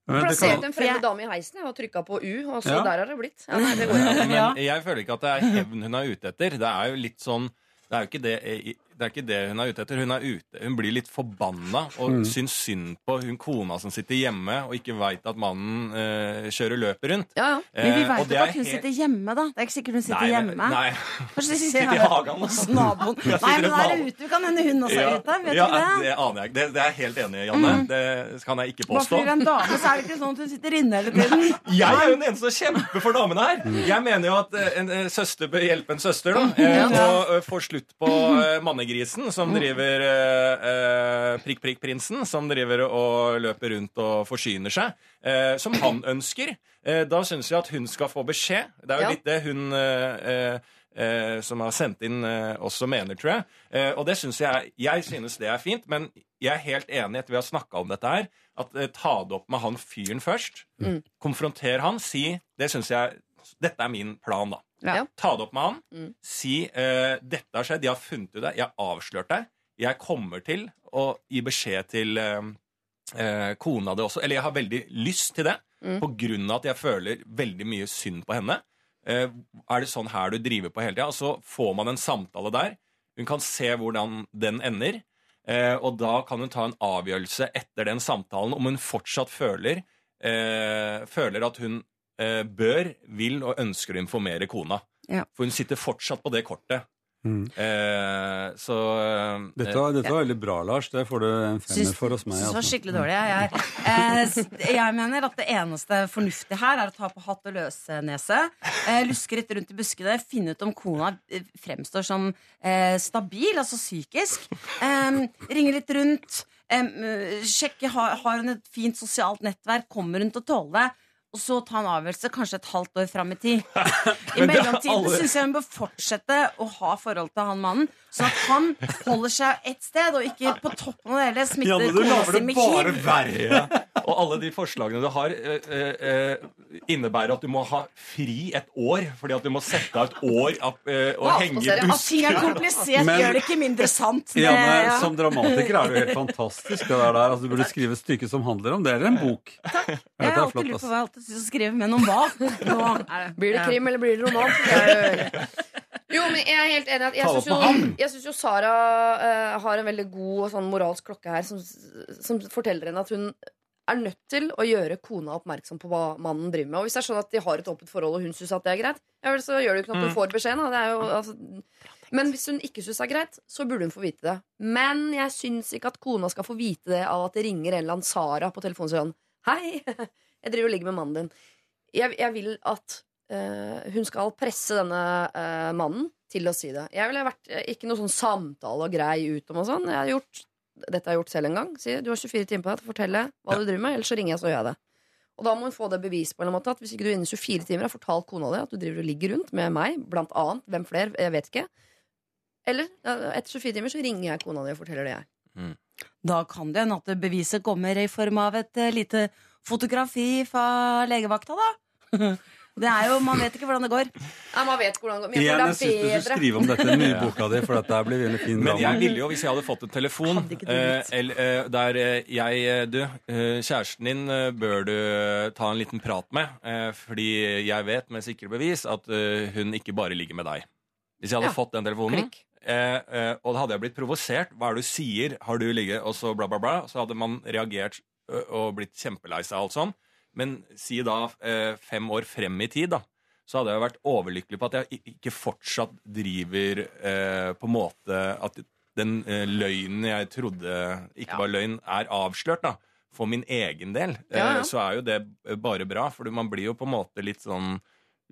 Men kan- en fremmed dame i heisen og trykka på U, og så Ja. der har det blitt. Ja, nei, det går jo. Men jeg føler ikke at det er hevn hun er ute etter. Det er jo litt sånn det er jo ikke det, det er ikke det hun er ute etter. Hun er ute, hun blir litt forbanna og Mm. syns synd på hun kona som sitter hjemme og ikke veit at mannen eh, kjører løpet rundt. Men vi Eh, veit og jo er at hun helt- sitter hjemme, da. Det er ikke sikkert hun sitter Nei, hjemme. nei. Kanskje de Sitter i hagen, altså. Naboen. Nei, men da er ute. Kan hende hun også er ute. Vet ja, du ikke det? det aner jeg ikke. Det, det er jeg helt enig i, Janne. Mm. Det kan jeg ikke Bare påstå. fordi hun er en dame, så er det ikke sånn at hun sitter inne hele tiden. Jeg er jo den eneste som kjemper for damene her. Jeg mener jo at en, en eh, søster bør hjelpe en søster, da. eh, Ja. Og eh, få slutt på eh, mannegrisen som driver eh, eh, Prikk Prikk Prinsen, som driver og løper rundt og forsyner seg. eh, Som han ønsker. Eh, Da syns jeg at hun skal få beskjed. Det er jo litt det hun eh, eh, som har sendt inn, også mener, tror jeg. Eh, og det synes jeg Jeg synes det er fint, men jeg er helt enig etter vi har snakka om dette her, at ta det opp med han fyren først. Mm. Konfronter han, si Det synes jeg Dette er min plan, da. Ja. Ta det opp med han. Mm. Si uh, dette har skjedd, jeg har funnet ut det, jeg har avslørt deg. Jeg kommer til å gi beskjed til uh, uh, kona di også. Eller jeg har veldig lyst til det, Mm. på grunn av at jeg føler veldig mye synd på henne. Eh, er det sånn her du driver på hele tida? Og så får man en samtale der. Hun kan se hvordan den ender. Eh, og da kan hun ta en avgjørelse etter den samtalen om hun fortsatt føler, eh, føler at hun bør, vil og ønsker å informere kona. Ja. For hun sitter fortsatt på det kortet. Mm. Eh, så eh, Dette var, dette var veldig bra, Lars. Det får du en femmer for hos meg. Synes det var altså. skikkelig dårlig. Jeg, jeg, eh, jeg mener at det eneste fornuftige her er å ta på hatt og løsnese. Eh, luske litt rundt i buskene, finne ut om kona eh, fremstår som eh, stabil, altså psykisk. Eh, ringe litt rundt. Eh, sjekke har, har hun et fint sosialt nettverk. Kommer hun til å tåle det? Og så ta en avgjørelse kanskje et halvt år fram i tid. I mellomtiden syns jeg hun bør fortsette å ha forhold til han mannen, sånn at han holder seg ett sted, og ikke på toppen av det hele smitter du kona si med bare hiv. Og alle de forslagene du har, eh, eh, eh, innebærer at du må ha fri et år. Fordi at du må sette av et år opp, eh, og henge i At ting er komplisert, Men- gjør det ikke mindre sant. Det- Janne, ja. som dramatiker er du helt fantastisk. Det der. Altså, du burde skrive et stykke som handler om det, eller en bok. Takk. Jeg har alltid lurt på hva jeg alltid synes med noen hva? Nå. Blir det krim, eller blir det roman? Jo- men jeg er helt enig. at Jeg syns jo, jeg synes jo Sara uh, har en veldig god og sånn moralsk klokke her, som, som forteller henne at hun er nødt til å gjøre kona oppmerksom på hva mannen driver med. Og hvis det er sånn at de har et åpent forhold, og hun syns at det er greit, ja vel, så gjør det jo ikke noe at Mm. hun får beskjeden. jo, altså, men hvis hun ikke syns det er greit, så burde hun få vite det. Men jeg syns ikke at kona skal få vite det av at det ringer en eller annen Sara på telefonen og sier sånn Hei, jeg driver og ligger med mannen din. Jeg, jeg vil at uh, hun skal presse denne uh, mannen til å si det. Jeg ville vært eh, ikke noe sånn samtale og grei ut om og sånn. Jeg har gjort, dette har jeg gjort selv en gang. Si du har 24 timer på deg til å fortelle hva du driver med, ellers så ringer jeg, så gjør jeg det. Og da må hun få det bevis på en måte at hvis ikke du innen 24 timer har fortalt kona di at du driver og ligger rundt med meg, blant annet, hvem flere, jeg vet ikke. Eller etter 24 timer så ringer jeg kona di og forteller det jeg. Da kan det hende at beviset kommer i form av et lite fotografi fra legevakta, da. Det er jo, Man vet ikke hvordan det går. Nei, man vet hvordan det går. Men jeg syns du skulle skrive om dette i boka di, for dette blir veldig fin Men jeg ville jo, hvis jeg hadde fått en telefon eh, eller, eh, der eh, jeg eh, Du, kjæresten din bør du ta en liten prat med, eh, fordi jeg vet med sikre bevis at hun ikke bare ligger med deg. Hvis jeg hadde Ja. fått den telefonen, eh, og da hadde jeg blitt provosert Hva er det du sier? Har du ligget Og så bla, bla, bla. Så hadde man reagert og blitt kjempelei seg og alt sånn. Men si da fem år frem i tid, da så hadde jeg vært overlykkelig på at jeg ikke fortsatt driver eh, på en måte At den eh, løgnen jeg trodde ikke var løgn, er avslørt, da. For min egen del. Ja, ja. Eh, så er jo det bare bra, for man blir jo på en måte litt sånn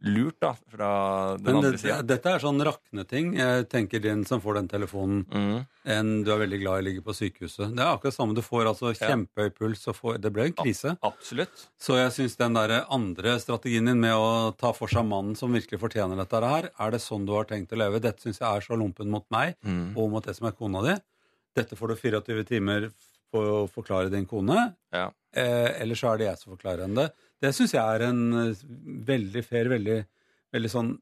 lurt, da, fra den Men andre det, sida. dette er sånn rakneting. Jeg tenker den som får den telefonen, Mm. enn du er veldig glad i å ligge på sykehuset. Det er akkurat samme. Du får altså kjempehøy puls, og får, det ble en krise. Absolutt. Så jeg syns den der andre strategien din med å ta for seg mannen som virkelig fortjener dette her, er det sånn du har tenkt å leve? Dette syns jeg er så lumpen mot meg Mm. og mot det som er kona di. Dette får du 24 timer på å forklare din kone. Ja. Eh, eller så er det jeg som forklarer henne det. Det syns jeg er en eh, veldig fair, veldig, veldig sånn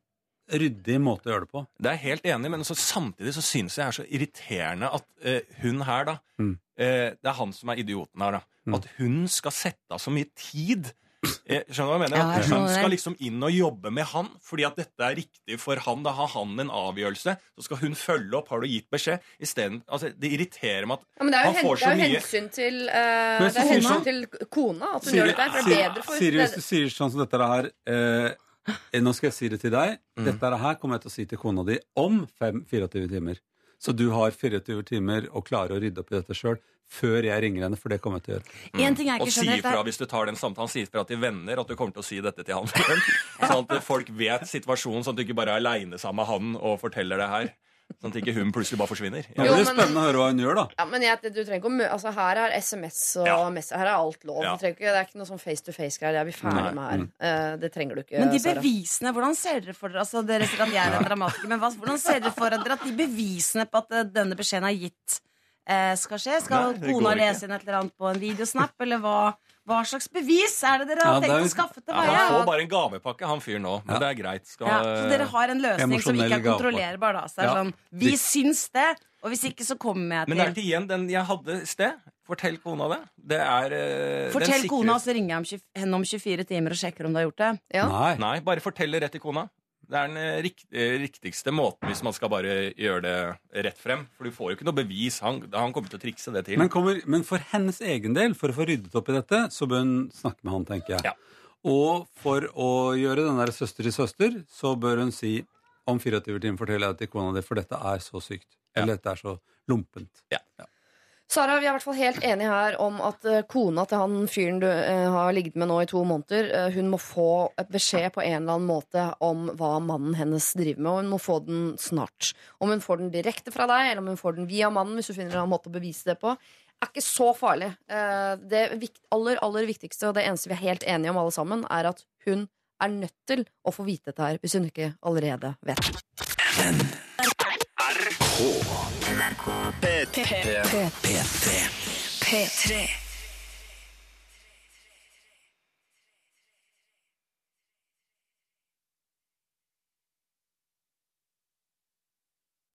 ryddig måte å gjøre det på. Det er jeg helt enig, men så samtidig så syns jeg er så irriterende at eh, hun her, da Mm. eh, Det er han som er idioten her, da. Mm. At hun skal sette av så mye tid Jeg skjønner hva jeg mener? Ja, jeg hun skal liksom inn og jobbe med han fordi at dette er riktig for han. Da har han en avgjørelse. Så skal hun følge opp. Har du gitt beskjed? Isteden, altså, det irriterer meg at Ja, men det han hen, får det så er jo mye hensyn til uh, Det er så- hensyn til kona at hun gjør dette. For det er bedre for Siri, hvis du sier sånn som dette her uh, Nå skal jeg si det til deg. Dette her kommer jeg til å si til kona di om fem, 24 timer. Så du har 24 timer å klare å rydde opp i dette sjøl før jeg ringer henne, for det kommer jeg til å gjøre. En ting jeg Og ikke si skjønner helt ifra er- hvis du tar den samtalen. Si ifra til venner at du kommer til å si dette til han. sånn at folk vet situasjonen, sånn at du ikke bare er aleine sammen med han og forteller det her. Sånn at ikke hun plutselig bare forsvinner. Ja, det blir spennende å høre hva hun gjør, da. ja, men jeg, du trenger ikke å mø altså, Her er SMS og messer Her er alt lov. Ja. Du ikke, det er ikke noe sånn face to face-greier. Det er vi ferdig Nei. med her. Uh, det trenger du ikke. Men de Sara. bevisene, hvordan ser dere for dere altså Dere sier at jeg er en dramatiker, men hva, hvordan ser dere for dere at de bevisene på at eh, denne beskjeden er gitt, eh, skal skje? Skal Nei, kona lese inn et eller annet på en videosnap, eller hva, hva slags bevis er det dere Ja, har det tenkt er- å skaffe til Ja, han får bare en gavepakke, han fyren nå. Men det er greit. Skal, Ja, så dere har en løsning som ikke er gavepakke. kontrollerbar, da. Så det er Ja. sånn, vi syns det, og hvis ikke så kommer jeg Men det er til ikke igjen den jeg hadde i sted. Fortell kona det. Det er eh, den Fortell sikre- kona, så ringer jeg om 20 henne om 24 timer og sjekker om du har gjort det. Nei. Nei, bare fortell det rett til kona. Det er den eh, rikt, eh, riktigste måten hvis man skal bare gjøre det rett frem. For du får jo ikke noe bevis. Han, han kommer til å trikse det til. Men, kommer, men for hennes egen del, for å få ryddet opp i dette, så bør hun snakke med han, tenker jeg. Og for å gjøre den der søster til søster, så bør hun si om 24 timer forteller jeg til kona di, for dette er så sykt. Eller dette er så lompent. Sara, vi er i hvert fall helt enige her om at eh, kona til han fyren du eh, har ligget med nå i to måneder, eh, hun må få et beskjed på en eller annen måte om hva mannen hennes driver med, og hun må få den snart. Om hun får den direkte fra deg, eller om hun får den via mannen, hvis du finner en måte å bevise det på, er ikke så farlig. Det aller, aller viktigste, og det eneste vi er helt enige om alle sammen, er at hun er nødt til å få vite dette her, hvis hun ikke allerede vet det. P3.